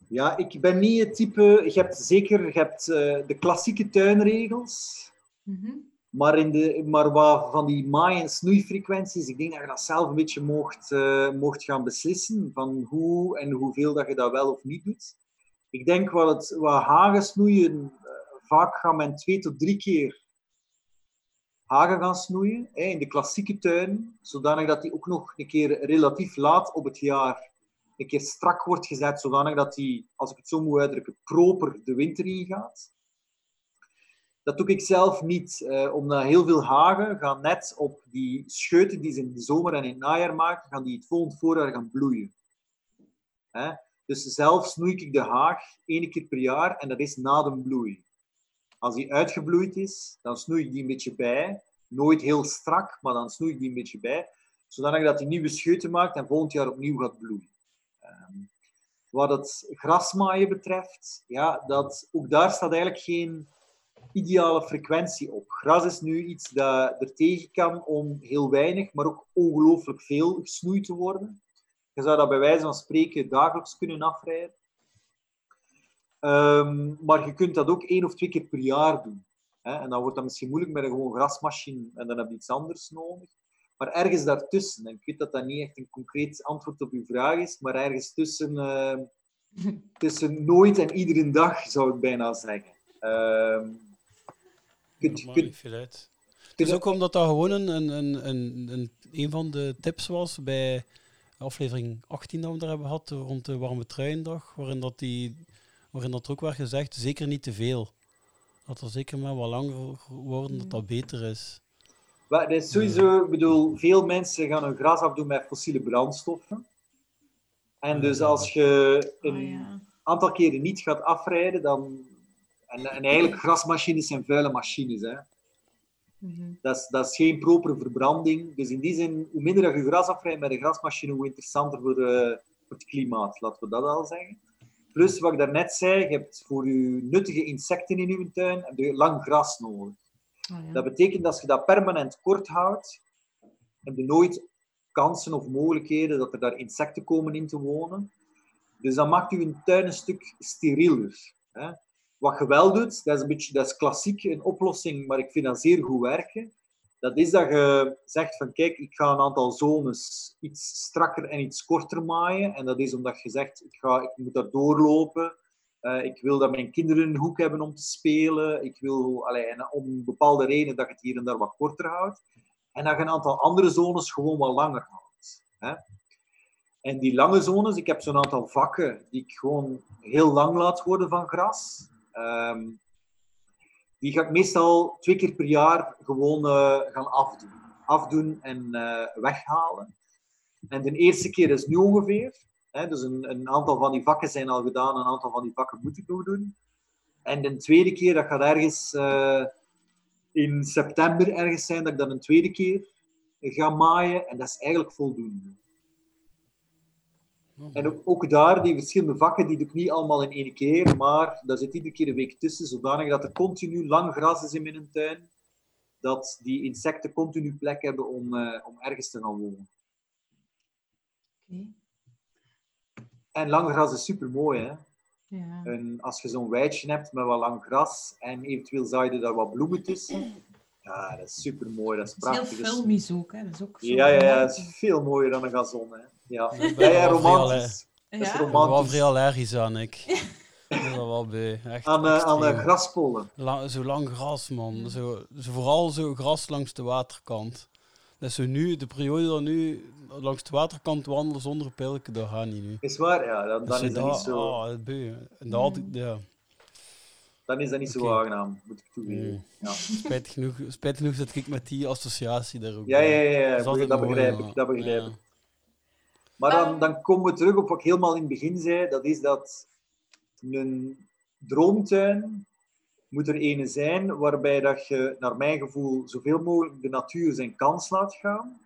Ja, ik ben niet het type. Je hebt zeker je hebt, eh, de klassieke tuinregels. Mhm. Maar, in de, maar wat van die maai- en snoeifrequenties, ik denk dat je dat zelf een beetje mocht, eh, mocht gaan beslissen. Van hoe en hoeveel dat je dat wel of niet doet. Ik denk wat, het, wat hagen snoeien, eh, vaak gaan men twee tot drie keer hagen gaan snoeien. Hè, in de klassieke tuin, zodanig dat die ook nog een keer relatief laat op het jaar een keer strak wordt gezet, zodanig dat die, als ik het zo moet uitdrukken, proper de winter ingaat. Dat doe ik zelf niet, eh, omdat heel veel hagen gaan net op die scheuten die ze in de zomer en in het najaar maken, gaan die het volgend voorjaar gaan bloeien. Hè? Dus zelf snoei ik de haag één keer per jaar en dat is na de bloei. Als die uitgebloeid is, dan snoei ik die een beetje bij. Nooit heel strak, maar dan snoei ik die een beetje bij. Zodanig dat die nieuwe scheuten maakt en volgend jaar opnieuw gaat bloeien. Ehm, wat het grasmaaien betreft, ja, dat, ook daar staat eigenlijk geen ideale frequentie op. Gras is nu iets dat er tegen kan om heel weinig, maar ook ongelooflijk veel gesnoeid te worden. Je zou dat bij wijze van spreken dagelijks kunnen afrijden. Ehm, maar je kunt dat ook één of twee keer per jaar doen. Hè? En dan wordt dat misschien moeilijk met een gewoon grasmachine en dan heb je iets anders nodig. Maar ergens daartussen, en ik weet dat dat niet echt een concreet antwoord op uw vraag is, maar ergens tussen, eh, [laughs] tussen nooit en iedere dag zou ik bijna zeggen. Ehm, kunt- dat je maakt kunt- niet veel uit. Het kunt- is ook omdat dat gewoon een, een, een, een, een, een van de tips was bij aflevering 18 dat we daar hebben gehad, rond de warme truiendag, waarin dat, die, waarin dat er ook werd gezegd, zeker niet te veel. Dat er zeker maar wat langer worden, dat dat beter is. Maar dat is sowieso, ik bedoel, veel mensen gaan hun gras afdoen met fossiele brandstoffen. En dus als je een Ah, ja. aantal keren niet gaat afrijden, dan... En, en eigenlijk, grasmachines zijn vuile machines. Hè. Mhm. Dat, is, dat is geen propere verbranding. Dus in die zin, hoe minder dat je gras afrijdt met een grasmachine, hoe interessanter voor, eh, voor het klimaat. Laten we dat al zeggen. Plus, wat ik daarnet zei, je hebt voor je nuttige insecten in je tuin heb je lang gras nodig. Ja. Dat betekent dat als je dat permanent kort houdt, heb je nooit kansen of mogelijkheden dat er daar insecten komen in te wonen. Dus dat maakt je tuin een stuk sterieler. Hè. Wat je wel doet, dat is, een beetje, dat is klassiek een oplossing, maar ik vind dat zeer goed werken. Dat is dat je zegt van kijk, ik ga een aantal zones iets strakker en iets korter maaien. En dat is omdat je zegt, ik, ga, ik moet daar doorlopen. Eh, ik wil dat mijn kinderen een hoek hebben om te spelen. Ik wil allee, om bepaalde reden dat je het hier en daar wat korter houdt. En dat je een aantal andere zones gewoon wat langer houdt. Hè? En die lange zones, ik heb zo'n aantal vakken die ik gewoon heel lang laat worden van gras. Ehm, die ga ik meestal twee keer per jaar gewoon eh, gaan afdoen. Afdoen en eh, weghalen. En de eerste keer is nu ongeveer. Hè, dus een, een aantal van die vakken zijn al gedaan, een aantal van die vakken moet ik nog doen. En de tweede keer, dat gaat ergens eh, in september ergens zijn, dat ik dan een tweede keer ga maaien. En dat is eigenlijk voldoende. En ook, ook daar, die verschillende vakken, die doe ik niet allemaal in één keer, maar daar zit iedere keer een week tussen, zodanig dat er continu lang gras is in mijn tuin, dat die insecten continu plek hebben om, eh, om ergens te gaan wonen. Oké. En lang gras is super mooi, hè? Ja. Een, als je zo'n weidje hebt met wat lang gras en eventueel zaai je daar wat bloemen tussen. Ja, dat is super mooi, dat is Het is heel prachtig. Dat is- filmisch ook, hè. Dat is ook Ja, ja, ja, dat is romantisch. veel mooier dan een gazon. Hè. Ja, ja, romantisch. Dat is Ja? Ik ben wel romantisch. vrij allergisch aan, ik. Ik ben er wel bij. Echt Aan, eh, aan extreem. eh, graspollen. La- zo lang gras, man. Zo, zo vooral zo gras langs de waterkant. Dat is zo nu, de periode dat nu langs de waterkant wandelen zonder pilken, dat gaat niet nu. Is waar? Ja, dan, dan Dus is dat niet zo, Oh, beu. En dat had ik, ja. Dan is dat niet zo aangenaam, moet ik toegeven. Mm. Ja. [laughs] Spijtig genoeg, spijtig genoeg dat ik met die associatie daar ook Ja, ja, ja, ja, Dat begrijp ik. Dat begrijp Ja. ik. Maar dan, Ehm. dan komen we terug op wat ik helemaal in het begin zei. Dat is dat een droomtuin moet er ene zijn waarbij dat je, naar mijn gevoel, zoveel mogelijk de natuur zijn kans laat gaan.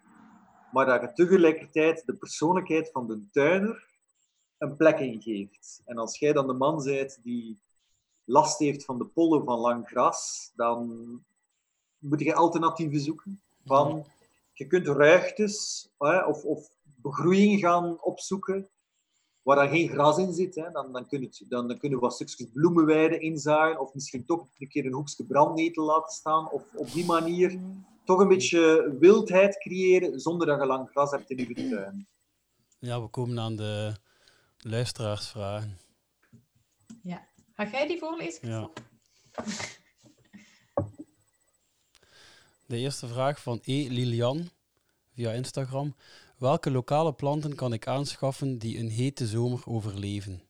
Maar dat je tegelijkertijd de persoonlijkheid van de tuiner een plek in geeft. En als jij dan de man bent die last heeft van de pollen van lang gras, dan moet je alternatieven zoeken. Van, je kunt ruigtes hè, of, of begroeiing gaan opzoeken waar dan geen gras in zit. Hè. Dan, dan, kun je, dan, dan kunnen we wat stukjes bloemenweide inzaaien of misschien toch een keer een hoekje brandnetel laten staan. Of op die manier toch een beetje wildheid creëren zonder dat je lang gras hebt in je tuin. Ja, we komen aan de luisteraarsvragen. Ja. Ga jij die voorlezen? Ja. [laughs] De eerste vraag van E. Lilian via Instagram. Welke lokale planten kan ik aanschaffen die een hete zomer overleven?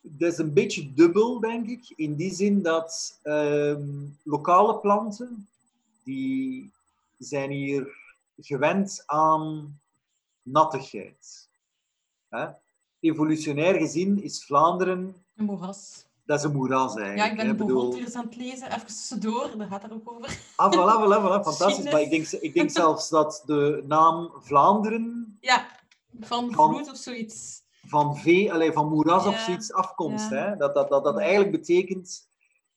Dat is een beetje dubbel, denk ik. In die zin dat ehm, lokale planten, die zijn hier gewend aan nattigheid. Hè? Evolutionair gezien is Vlaanderen, Een moeras. dat is een moeras eigenlijk. Ja, ik ben de bedoel- Bohontiers aan het lezen. Even tussendoor, daar gaat het ook over. Ah, voilà, voilà, voilà, [laughs] fantastisch. Maar ik denk, ik denk zelfs dat de naam Vlaanderen Ja, van Van- vloed of zoiets. van vee, allee, van moeras of Ja, zoiets afkomst. ja. Hè? Dat, dat, dat, dat eigenlijk betekent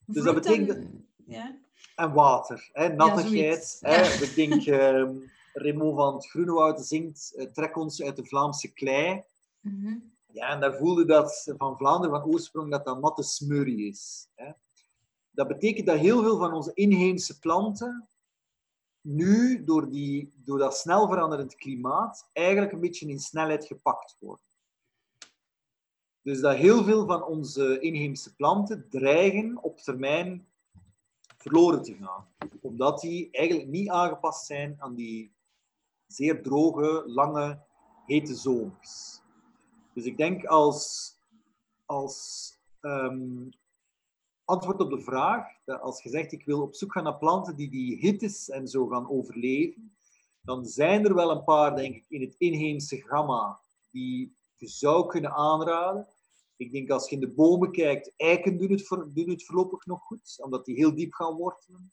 Dus dat betekent en- Ja. en water, hè, nattigheid. zoiets. hè. Ik denk, [laughs] ehm Remo van het Groenewoud zingt, eh, trek ons uit de Vlaamse klei. Mhm. Ja, en daar voelde dat van Vlaanderen van oorsprong dat dat natte smurrie is. Hè. Dat betekent dat heel veel van onze inheemse planten nu, door, die, door dat snel veranderend klimaat, eigenlijk een beetje in snelheid gepakt worden. Dus dat heel veel van onze inheemse planten dreigen op termijn verloren te gaan. Omdat die eigenlijk niet aangepast zijn aan die zeer droge, lange, hete zomers. Dus ik denk als, als ehm, antwoord op de vraag, dat als je zegt ik wil op zoek gaan naar planten die die hittes en zo gaan overleven, dan zijn er wel een paar, denk ik, in het inheemse gamma die je zou kunnen aanraden. Ik denk als je in de bomen kijkt, eiken doen het, voor, het voorlopig nog goed, omdat die heel diep gaan wortelen.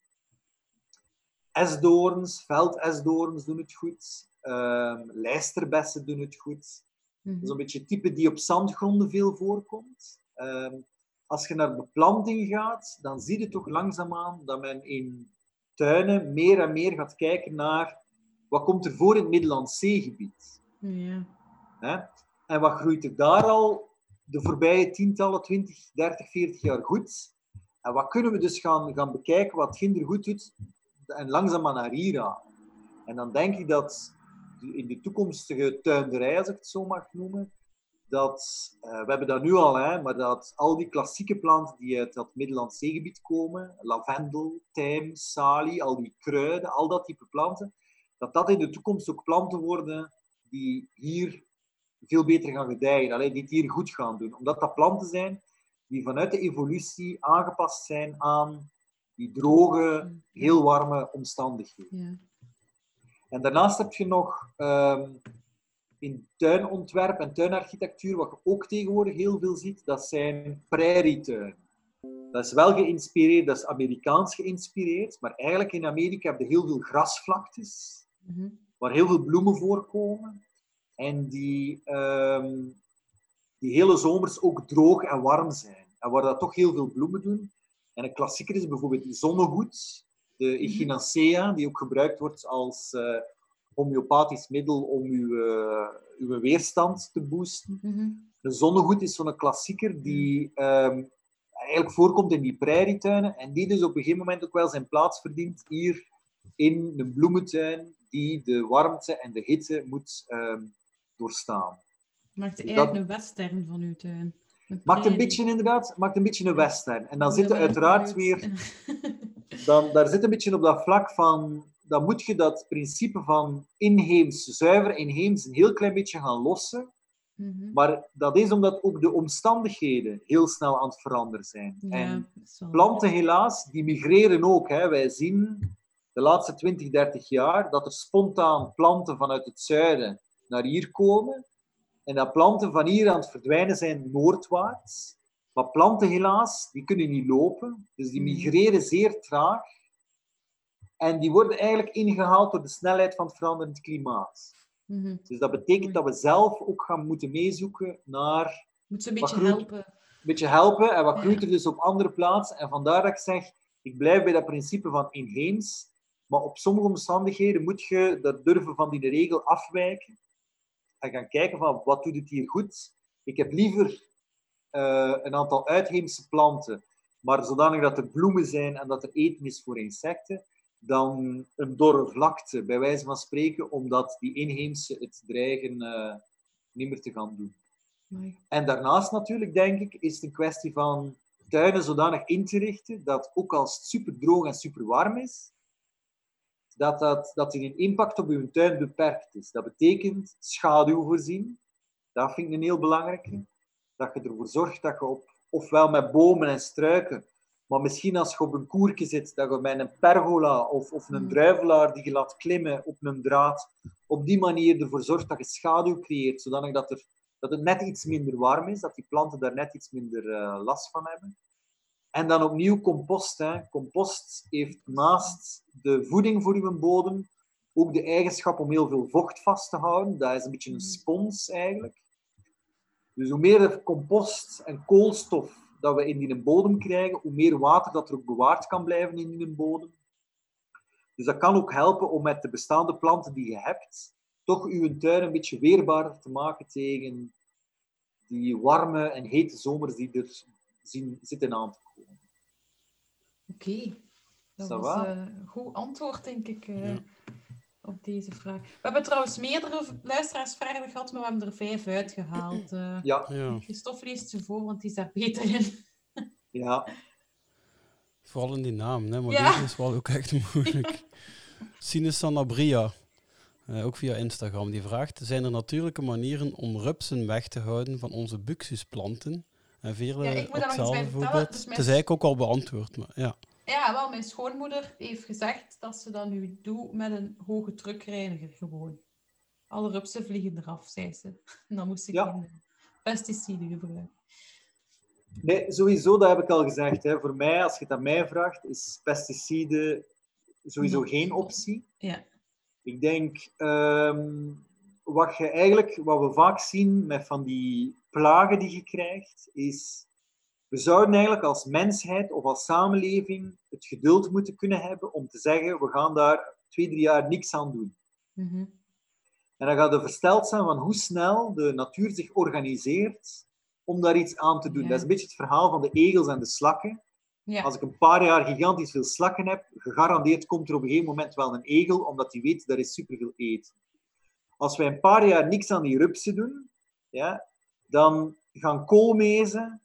Esdoorns, veldesdoorns doen het goed. Ehm, lijsterbessen doen het goed. Mhm. Dat is een beetje het type die op zandgronden veel voorkomt. Ehm, als je naar beplanting gaat, dan zie je toch langzaamaan dat men in tuinen meer en meer gaat kijken naar wat komt er voor in het Middellandse zeegebied. Ja. Hè? En wat groeit er daar al de voorbije tientallen, 20, 30, 40 jaar goed? En wat kunnen we dus gaan, gaan bekijken wat ginder goed doet en langzaamaan naar hier aan? En dan denk ik dat in de toekomstige tuinderij, als ik het zo mag noemen, dat, eh, we hebben dat nu al, hè, maar dat al die klassieke planten die uit dat Middellandse zeegebied komen, lavendel, tijm, salie, al die kruiden, al dat type planten, dat dat in de toekomst ook planten worden die hier veel beter gaan gedijen, allee, die het hier goed gaan doen. Omdat dat planten zijn die vanuit de evolutie aangepast zijn aan die droge, heel warme omstandigheden. Ja. En daarnaast heb je nog ehm, in tuinontwerp en tuinarchitectuur, wat je ook tegenwoordig heel veel ziet, dat zijn prairietuinen. Dat is wel geïnspireerd, dat is Amerikaans geïnspireerd, maar eigenlijk in Amerika heb je heel veel grasvlaktes, Mhm. waar heel veel bloemen voorkomen. En die, ehm, die hele zomers ook droog en warm zijn. En waar dat toch heel veel bloemen doen. En een klassieker is bijvoorbeeld zonnehoed, de Echinacea, die ook gebruikt wordt als, eh, homeopathisch middel om uw, eh, uw weerstand te boosten. Mhm. Een zonnegoed is zo'n klassieker die ehm, eigenlijk voorkomt in die prairietuinen en die dus op een gegeven moment ook wel zijn plaats verdient hier in een bloementuin die de warmte en de hitte moet ehm, doorstaan. Maakt Dat- eigenlijk een western van uw tuin. Maakt een beetje inderdaad, maakt een beetje een western. En dan Ja, zit maar dat uiteraard weer [laughs] dan, daar zit een beetje op dat vlak van, dan moet je dat principe van inheems, zuiver inheems, een heel klein beetje gaan lossen. Mhm. Maar dat is omdat ook de omstandigheden heel snel aan het veranderen zijn. Ja, En dat planten helaas, die migreren ook. Hè. Wij zien de laatste 20, 30 jaar dat er spontaan planten vanuit het zuiden naar hier komen. En dat planten van hier aan het verdwijnen zijn noordwaarts. Maar planten helaas, die kunnen niet lopen. Dus die Mhm. migreren zeer traag. En die worden eigenlijk ingehaald door de snelheid van het veranderend klimaat. Mhm. Dus dat betekent dat we zelf ook gaan moeten meezoeken naar Moet ze een beetje groeit- helpen. een beetje helpen en wat Ja. groeit er dus op andere plaatsen. En vandaar dat ik zeg, ik blijf bij dat principe van inheems. Maar op sommige omstandigheden moet je dat durven van die regel afwijken. En gaan kijken van, wat doet het hier goed? Ik heb liever eh, een aantal uitheemse planten, maar zodanig dat er bloemen zijn en dat er eten is voor insecten, dan een dorre vlakte, bij wijze van spreken, omdat die inheemse het dreigen eh, niet meer te gaan doen. En daarnaast natuurlijk, denk ik, is het een kwestie van tuinen zodanig in te richten dat ook als het super droog en super warm is, dat, dat, dat die impact op uw tuin beperkt is. Dat betekent schaduw voorzien. Dat vind ik een heel belangrijke. Dat je ervoor zorgt dat je op, ofwel met bomen en struiken, maar misschien als je op een koerke zit, dat je met een pergola of, of een Mhm. druivelaar die je laat klimmen op een draad, op die manier ervoor zorgt dat je schaduw creëert, zodanig dat er dat het net iets minder warm is, dat die planten daar net iets minder eh, last van hebben. En dan opnieuw compost. Hè. Compost heeft naast de voeding voor uw bodem ook de eigenschap om heel veel vocht vast te houden. Dat is een beetje een spons eigenlijk. Dus hoe meer compost en koolstof dat we in die bodem krijgen, hoe meer water dat er ook bewaard kan blijven in die bodem. Dus dat kan ook helpen om met de bestaande planten die je hebt, toch uw tuin een beetje weerbaarder te maken tegen die warme en hete zomers die er zien, zitten aan te komen. Oké. Dat was va? eh, een goed antwoord, denk ik, eh, Ja. Op deze vraag. We hebben trouwens meerdere luisteraarsvragen gehad, maar we hebben er vijf uitgehaald. eh Ja, Ja. Christophe leest ze voor, want die is daar beter in. [laughs] ja. Vooral in die naam, hè? maar Ja. deze is wel ook echt [laughs] moeilijk. Sinus Abria, eh, ook via Instagram, die vraagt: Zijn er natuurlijke manieren om rupsen weg te houden van onze buxusplanten? En Veerle Ja, ik moet daar nog iets bij vertellen. Dus Het is eigenlijk ook al beantwoord, maar ja. Ja, wel, mijn schoonmoeder heeft gezegd dat ze dat nu doet met een hoge drukreiniger gewoon. Alle rupsen vliegen eraf, zei ze. En [laughs] dan moest ik Ja. geen pesticiden gebruiken. Nee, sowieso, dat heb ik al gezegd. Hè. Voor mij, als je het aan mij vraagt, is pesticiden sowieso geen optie. Ja. Ik denk, ehm, wat, je eigenlijk, wat we vaak zien met van die plagen die je krijgt, is... We zouden eigenlijk als mensheid of als samenleving het geduld moeten kunnen hebben om te zeggen, we gaan daar twee, drie jaar niks aan doen. Mhm. En dan gaat je versteld zijn van hoe snel de natuur zich organiseert om daar iets aan te doen. Ja. Dat is een beetje het verhaal van de egels en de slakken. Ja. Als ik een paar jaar gigantisch veel slakken heb, gegarandeerd komt er op een gegeven moment wel een egel, omdat die weet, dat is superveel eten. Als wij een paar jaar niks aan die rupsen doen, ja, dan gaan koolmezen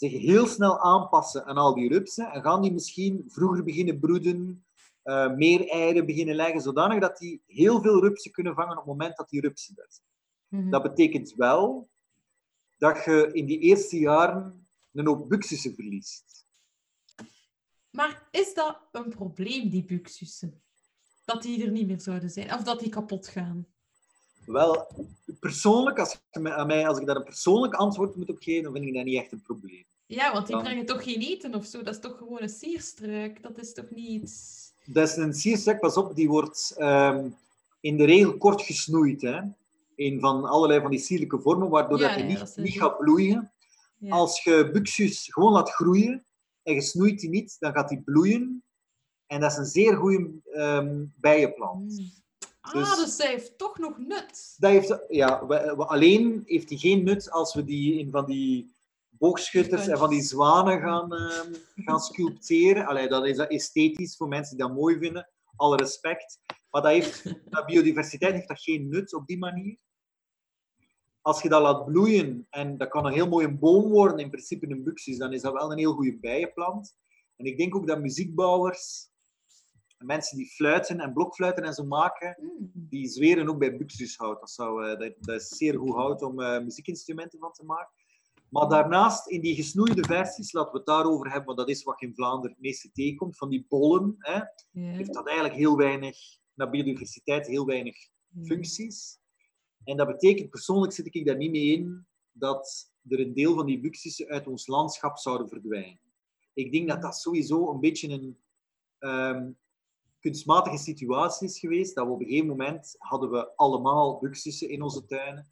zich heel snel aanpassen aan al die rupsen en gaan die misschien vroeger beginnen broeden, eh, meer eieren beginnen leggen, zodanig dat die heel veel rupsen kunnen vangen op het moment dat die rupsen er zijn. Mhm. Dat betekent wel dat je in die eerste jaren een hoop buxussen verliest. Maar is dat een probleem, die buxussen? Dat die er niet meer zouden zijn? Of dat die kapot gaan? Wel, persoonlijk, als, je aan mij, als ik daar een persoonlijk antwoord moet op geven, dan vind ik dat niet echt een probleem. Ja, want die Dan- brengen toch geen eten of zo? Dat is toch gewoon een sierstruik? Dat is toch niet. Dat is een sierstek, pas op, die wordt ehm, in de regel kort gesnoeid. Hè? In van allerlei van die sierlijke vormen, waardoor Ja, dat hij ja, niet, niet gaat bloeien. Ja. Als je buxus gewoon laat groeien en je snoeit die niet, dan gaat die bloeien. En dat is een zeer goede ehm, bijenplant. Mm. Ah, Dus- dus zij heeft toch nog nut. Dat heeft, ja, we- we- alleen heeft hij geen nut als we die in van die boogschutters en van die zwanen gaan, ehm, gaan sculpteren. Allee, dat is dat esthetisch voor mensen die dat mooi vinden. Alle respect. Maar dat heeft, dat biodiversiteit heeft dat geen nut op die manier. Als je dat laat bloeien, en dat kan een heel mooie boom worden, in principe een buxus, dan is dat wel een heel goede bijenplant. En ik denk ook dat muziekbouwers, mensen die fluiten en blokfluiten en zo maken, Mm. die zweren ook bij buxushout. Dat, zou, eh, dat, dat is zeer goed hout om eh, muziekinstrumenten van te maken. Maar daarnaast, in die gesnoeide versies, laten we het daarover hebben, want dat is wat in Vlaanderen het meeste tegenkomt, van die bollen, hè, Ja. heeft dat eigenlijk heel weinig, naar biodiversiteit, heel weinig functies. En dat betekent, persoonlijk zit ik daar niet mee in, dat er een deel van die buxussen uit ons landschap zouden verdwijnen. Ik denk dat dat sowieso een beetje een ehm, kunstmatige situatie is geweest, dat we op een gegeven moment hadden we allemaal buxussen in onze tuinen.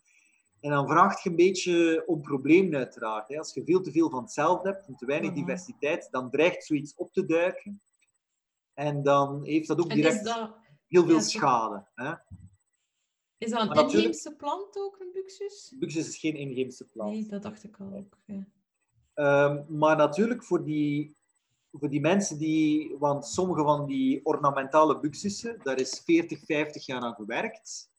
En dan vraagt je een beetje om problemen uiteraard. Hè. Als je veel te veel van hetzelfde hebt en te weinig Mhm. diversiteit, dan dreigt zoiets op te duiken. En dan heeft dat ook En direct dat, heel veel ja, schade. Hè. is dat een inheemse plant ook, een buxus? Buxus is geen inheemse plant. Nee, dat dacht ik al ook. Ja. Ehm, maar natuurlijk voor die, voor die mensen die... Want sommige van die ornamentale buxussen, daar is 40, 50 jaar aan gewerkt.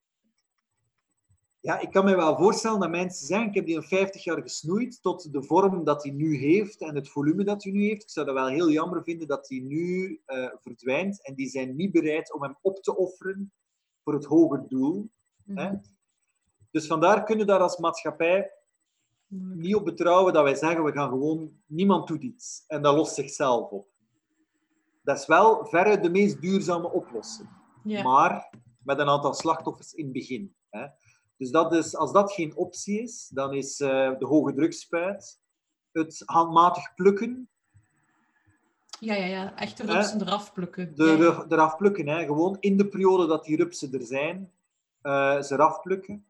Ja, ik kan me wel voorstellen dat mensen zeggen, ik heb die al 50 jaar gesnoeid tot de vorm dat hij nu heeft en het volume dat hij nu heeft. Ik zou dat wel heel jammer vinden dat hij nu eh, verdwijnt en die zijn niet bereid om hem op te offeren voor het hoger doel. Hè? Mhm. Dus vandaar kunnen we daar als maatschappij niet op betrouwen dat wij zeggen, we gaan gewoon, niemand doet iets. En dat lost zichzelf op. Dat is wel veruit de meest duurzame oplossing. Maar met een aantal slachtoffers in het begin. Hè. Dus dat is, als dat geen optie is, dan is eh, de hoge drukspuit, het handmatig plukken, ja, ja, ja. Echte Hè? rupsen eraf plukken. de, ja, eraf plukken. Hè. Gewoon in de periode dat die rupsen er zijn, eh, ze eraf plukken.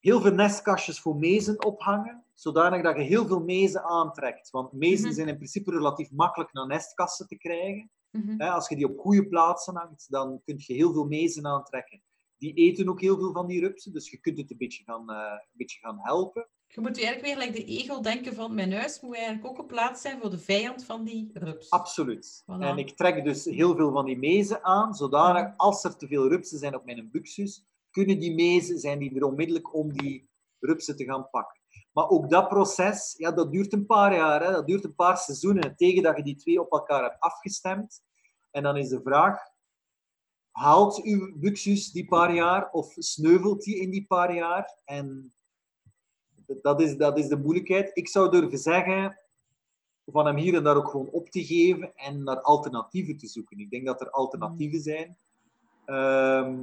Heel veel nestkastjes voor mezen ophangen, zodanig dat je heel veel mezen aantrekt. Want mezen Mhm. zijn in principe relatief makkelijk naar nestkassen te krijgen. Mhm. Hè, als je die op goede plaatsen hangt, dan kun je heel veel mezen aantrekken. Die eten ook heel veel van die rupsen, dus je kunt het een beetje gaan, eh, een beetje gaan helpen. Je moet eigenlijk weer like de egel denken van mijn huis moet eigenlijk ook op plaats zijn voor de vijand van die rups. Absoluut. Voilà. En ik trek dus heel veel van die mezen aan, zodanig als er te veel rupsen zijn op mijn buxus, kunnen die mezen, zijn die er onmiddellijk om die rupsen te gaan pakken. Maar ook dat proces, ja, dat duurt een paar jaar, hè, dat duurt een paar seizoenen, tegen dat je die twee op elkaar hebt afgestemd. En dan is de vraag, haalt uw buxus die paar jaar of sneuvelt die in die paar jaar? En dat is, dat is de moeilijkheid. Ik zou durven zeggen, van hem hier en daar ook gewoon op te geven en naar alternatieven te zoeken. Ik denk dat er alternatieven zijn. Ehm,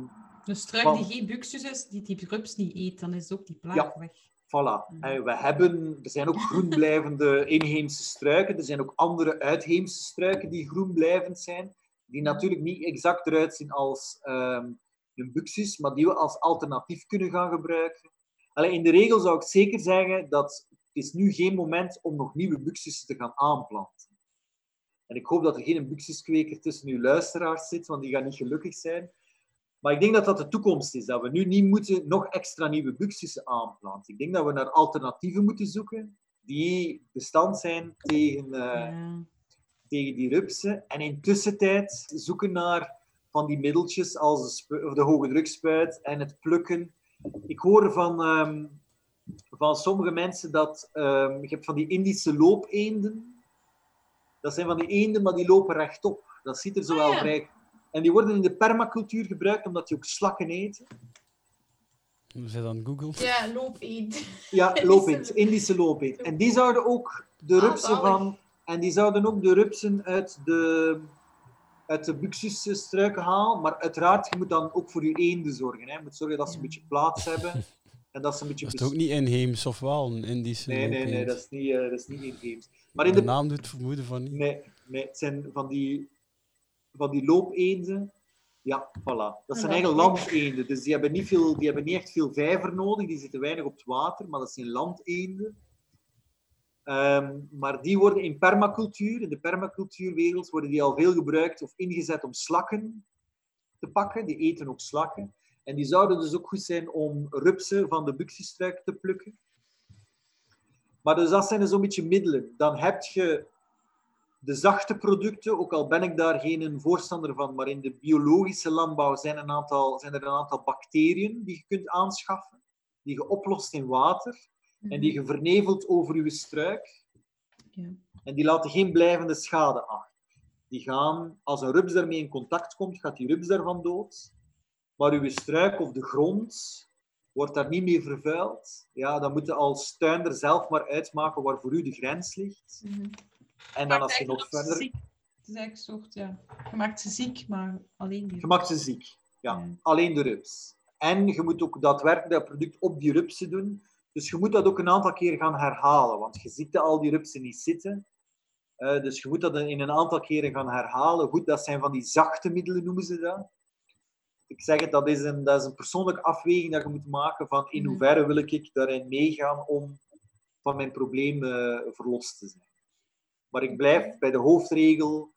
Een struik Want- die geen buxus is, die die rups niet eet, dan is ook die plaag Ja. weg. Voilà. Eh, We hebben, er zijn ook groenblijvende inheemse struiken. Er zijn ook andere uitheemse struiken die groenblijvend zijn. Die natuurlijk niet exact eruit zien als ehm, een buxus, maar die we als alternatief kunnen gaan gebruiken. In de regel zou ik zeker zeggen dat het is nu geen moment om nog nieuwe buxussen te gaan aanplanten. En ik hoop dat er geen buxuskweker tussen uw luisteraars zit, want die gaan niet gelukkig zijn. Maar ik denk dat dat de toekomst is, dat we nu niet moeten nog extra nieuwe buxussen aanplanten. Ik denk dat we naar alternatieven moeten zoeken die bestand zijn tegen, eh. Tegen die rupsen. En in tussentijd zoeken naar van die middeltjes als de, de hoge drukspuit en het plukken. Ik hoor van, ehm, van sommige mensen dat ehm, je hebt van die Indische loopeenden. Dat zijn van die eenden, maar die lopen rechtop. Dat ziet er zo Ah, wel ja. vrij... En die worden in de permacultuur gebruikt omdat die ook slakken eten. We zijn aan Google. Ja, loop eend. Ja, [laughs] loopeend, Indische loopeend. En die zouden ook de Ah, rupsen van... En die zouden ook de rupsen uit de, uit de buxusstruiken halen. Maar uiteraard, je moet dan ook voor je eenden zorgen. Hè. Je moet zorgen dat ze een beetje plaats hebben. En dat ze een beetje... Dat is toch ook niet inheems of wel een Indische Nee, nee, nee, dat is niet, eh, dat is niet inheems. Maar in de de... naam doet vermoeden van niet. Nee, nee, het zijn van die, van die loopeenden. Ja, voilà. Dat zijn Ja, eigenlijk landeenden. Dus die hebben, niet veel, die hebben niet echt veel vijver nodig. Die zitten weinig op het water, maar dat zijn landeenden. Ehm, maar die worden in permacultuur, in de permacultuurwereld, worden die al veel gebruikt of ingezet om slakken te pakken. Die eten ook slakken. En die zouden dus ook goed zijn om rupsen van de buxiestruik te plukken. Maar dus dat zijn dus zo'n beetje middelen. Dan heb je de zachte producten, ook al ben ik daar geen voorstander van, maar in de biologische landbouw zijn, een aantal, zijn er een aantal bacteriën die je kunt aanschaffen, die je oplost in water en die je vernevelt over je struik. Ja. En die laten geen blijvende schade achter. Die gaan, als een rups daarmee in contact komt, gaat die rups daarvan dood. Maar uw struik of de grond wordt daar niet mee vervuild. Ja, dan moet je als tuinder zelf maar uitmaken waar voor u de grens ligt. Mhm. En dan Maakt als je nog verder... ziek- Het is eigenlijk een soort, ja. Je maakt ze ziek, maar alleen die. Je maakt ze ziek. Ja, Ja. alleen de rups. En je moet ook daadwerkelijk dat product op die rupsen doen. Dus je moet dat ook een aantal keer gaan herhalen, want je ziet al die rupsen niet zitten. Eh, dus je moet dat in een aantal keren gaan herhalen. Goed, dat zijn van die zachte middelen, noemen ze dat. Ik zeg het, dat is een, dat is een persoonlijke afweging dat je moet maken van in Mhm. hoeverre wil ik daarin meegaan om van mijn probleem eh, verlost te zijn. Maar ik blijf bij de hoofdregel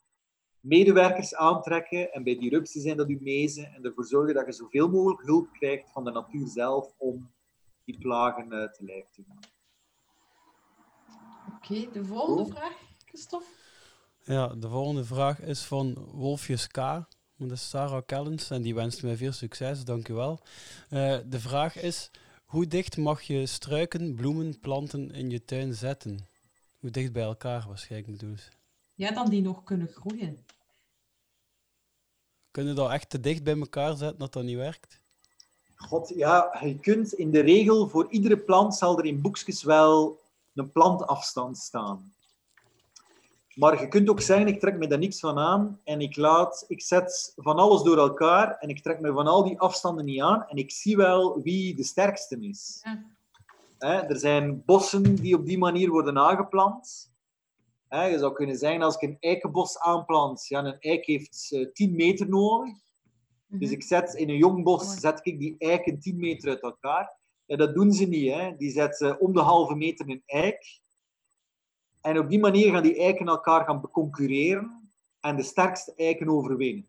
medewerkers aantrekken en bij die rupsen zijn dat uw mezen en ervoor zorgen dat je zoveel mogelijk hulp krijgt van de natuur zelf om die plagen te lijf te gaan. Oké, de volgende Cool. vraag, Christophe. Ja, de volgende vraag is van Wolfjes K. Dat is Sarah Kellens en die wenst mij veel succes, dank u wel. Eh, de vraag is, hoe dicht mag je struiken, bloemen, planten in je tuin zetten? Hoe dicht bij elkaar waarschijnlijk bedoel. Ja, dan die nog kunnen groeien. Kunnen we dat echt te dicht bij elkaar zetten dat dat niet werkt? God, ja, je kunt in de regel voor iedere plant zal er in boekjes wel een plantafstand staan. Maar je kunt ook zeggen, ik trek me daar niks van aan en ik, laat, ik zet van alles door elkaar en ik trek me van al die afstanden niet aan en ik zie wel wie de sterkste is. Ja. Er zijn bossen die op die manier worden aangeplant. Hè, je zou kunnen zeggen, als ik een eikenbos aanplant, ja, een eik heeft eh, 10 meter nodig. Dus Mhm. ik zet in een jong bos zet ik die eiken 10 meter uit elkaar. Ja, dat doen ze niet. Hè. Die zetten om de halve meter een eik. En op die manier gaan die eiken elkaar gaan beconcurreren en de sterkste eiken overwinnen.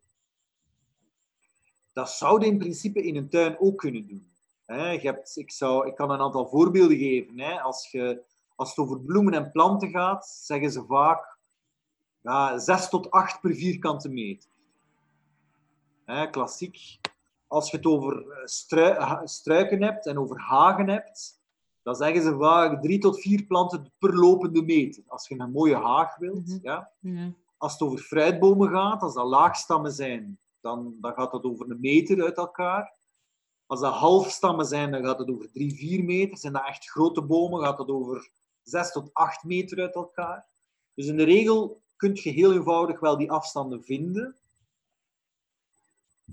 Dat zouden in principe in een tuin ook kunnen doen. Hè. Je hebt, ik, zou, ik kan een aantal voorbeelden geven. Hè. Als, je, als het over bloemen en planten gaat, zeggen ze vaak ja, 6 tot 8 per vierkante meter. Hè, klassiek. Als je het over eh, strui- struiken hebt en over hagen hebt, dan zeggen ze vaak drie tot vier planten per lopende meter. Als je een mooie haag wilt. Mhm. ja. Ja. Als het over fruitbomen gaat, als dat laagstammen zijn, dan, dan gaat dat over een meter uit elkaar. Als dat halfstammen zijn, dan gaat het over drie, vier meter. Zijn dat echt grote bomen, gaat het over zes tot acht meter uit elkaar. Dus in de regel kun je heel eenvoudig wel die afstanden vinden.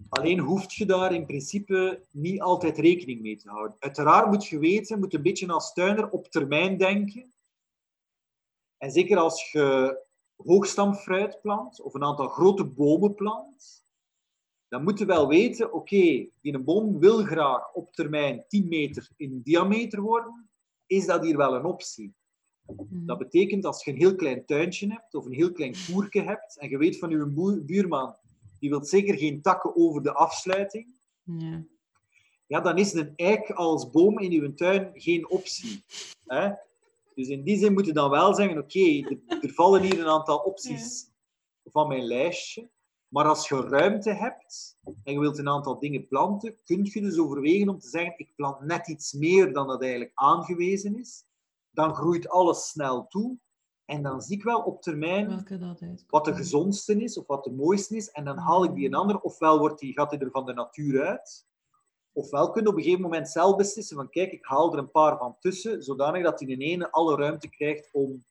Alleen hoeft je daar in principe niet altijd rekening mee te houden. Uiteraard moet je weten, moet een beetje als tuiner op termijn denken. En zeker als je hoogstamfruit plant of een aantal grote bomen plant, dan moet je wel weten, oké, die een boom wil graag op termijn 10 meter in diameter worden. Is dat hier wel een optie? Mhm. Dat betekent als je een heel klein tuintje hebt of een heel klein koerke hebt en je weet van je buurman, die wil zeker geen takken over de afsluiting, Ja. ja, dan is een eik als boom in uw tuin geen optie. Hè? Dus in die zin moet je dan wel zeggen, oké, er- er vallen hier een aantal opties van mijn lijstje, maar als je ruimte hebt en je wilt een aantal dingen planten, kun je dus overwegen om te zeggen, ik plant net iets meer dan dat eigenlijk aangewezen is. Dan groeit alles snel toe en dan zie ik wel op termijn wat de gezondste is of wat de mooiste is. En dan haal ik die een ander. Ofwel wordt die, gaat die er van de natuur uit. Ofwel kun je op een gegeven moment zelf beslissen van kijk, ik haal er een paar van tussen, zodanig dat die in ene alle ruimte krijgt om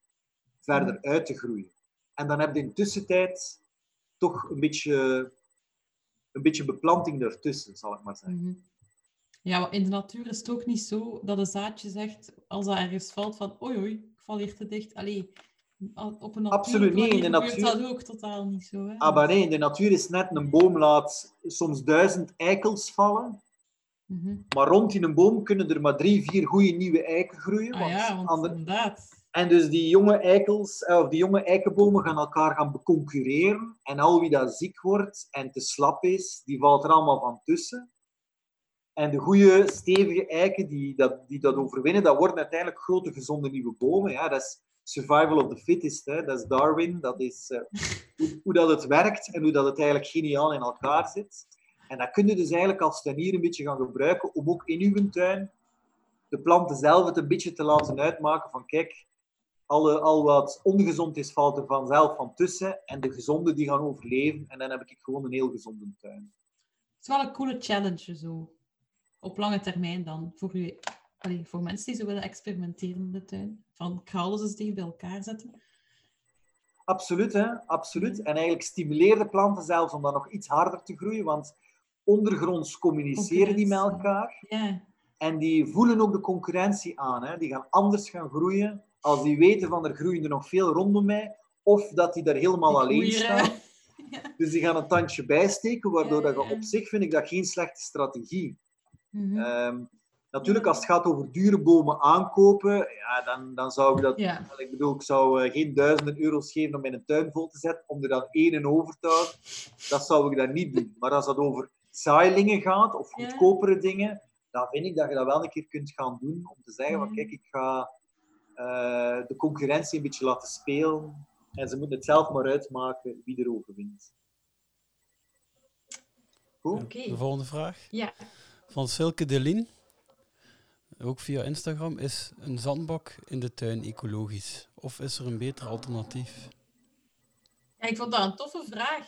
verder uit te groeien. En dan heb je in de tussentijd toch een beetje, een beetje beplanting ertussen, zal ik maar zeggen. Mhm. Ja, maar in de natuur is het ook niet zo dat een zaadje zegt, als dat ergens valt, van oei oei, val hier te dicht. Allee, al- op een Absoluut niet, in de natuur- dat ook totaal niet zo. Hè? Ah, maar nee, in de natuur is net een boom laat soms duizend eikels vallen. Mhm. Maar rond in een boom kunnen er maar drie, vier goede nieuwe eiken groeien. Ah want ja, want ander- inderdaad. En dus die jonge eikels, eh, of die jonge eikenbomen gaan elkaar gaan beconcurreren. En al wie dat ziek wordt en te slap is, die valt er allemaal van tussen. En de goede, stevige eiken die dat, die dat overwinnen, dat worden uiteindelijk grote, gezonde nieuwe bomen. Ja, dat is survival of the fittest. Hè. Dat is Darwin. Dat is eh, hoe, hoe dat het werkt en hoe dat het eigenlijk geniaal in elkaar zit. En dat kun je dus eigenlijk als tuinier een beetje gaan gebruiken om ook in uw tuin de planten zelf het een beetje te laten uitmaken van kijk, alle, al wat ongezond is, valt er vanzelf van tussen. En de gezonde die gaan overleven. En dan heb ik gewoon een heel gezonde tuin. Het is wel een coole challenge, zo. Op lange termijn dan. Voor, u, allee, voor mensen die zo willen experimenteren in de tuin. Van ik ga alles eens dicht bij elkaar zetten. Absoluut, hè? absoluut. En eigenlijk stimuleer de planten zelfs om dan nog iets harder te groeien. Want ondergronds communiceren die met elkaar. Ja. En die voelen ook de concurrentie aan. Hè? Die gaan anders gaan groeien als die weten van er groeien er nog veel rondom mij. Of dat die daar helemaal Die alleen staan. [laughs] Dus die gaan een tandje bijsteken, waardoor Ja, dat je op zich vind ik dat geen slechte strategie. Mhm. Ehm, natuurlijk, als het gaat over dure bomen aankopen, ja, dan, dan zou ik dat... ja. Ik bedoel, ik zou eh, geen duizenden euro's geven om mijn tuin vol te zetten, om er dan één in over te houden. Dat zou ik dan niet doen. Maar als het over zaailingen gaat, of Ja. goedkopere dingen, dan vind ik dat je dat wel een keer kunt gaan doen, om te zeggen van, Ja. kijk, ik ga eh, de concurrentie een beetje laten spelen, en ze moeten het zelf maar uitmaken wie er overwint. Goed? Oké. De volgende vraag. Ja. Van Silke Delien, ook via Instagram, is een zandbak in de tuin ecologisch? Of is er een beter alternatief? ja, ik vond dat een toffe vraag.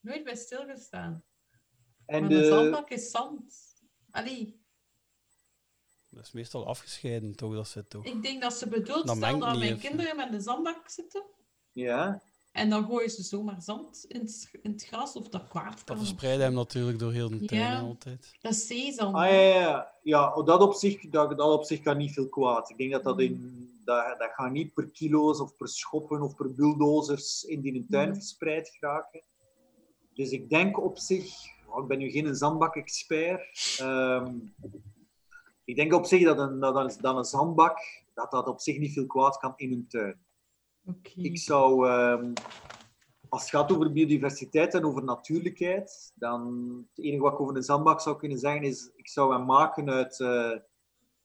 Nooit bij stilgestaan. En maar een de, zandbak is zand. Allee, Dat is meestal afgescheiden, toch? Dat zit toch? ik denk dat ze bedoelt, Dat stel dat mijn even. kinderen met de zandbak zitten. ja, En dan gooien ze zomaar zand in het, in het gras of dat kwaad Dat kan. verspreidde hem natuurlijk door heel de tuin Ja. altijd. Dat is zeezand. Ah, ja, ja, ja. dat, op zich, dat, dat op zich kan niet veel kwaad. Ik denk dat dat in... Dat, dat gaat niet per kilo's of per schoppen of per bulldozers in die tuin Mhm. verspreid geraken. Dus ik denk op zich... oh, ik ben nu geen zandbak-expert. Ehm, ik denk op zich dat een, dat een, dat een zandbak dat dat op zich niet veel kwaad kan in een tuin. Ik zou, ehm, als het gaat over biodiversiteit en over natuurlijkheid, dan het enige wat ik over een zandbak zou kunnen zeggen is, ik zou hem maken uit eh,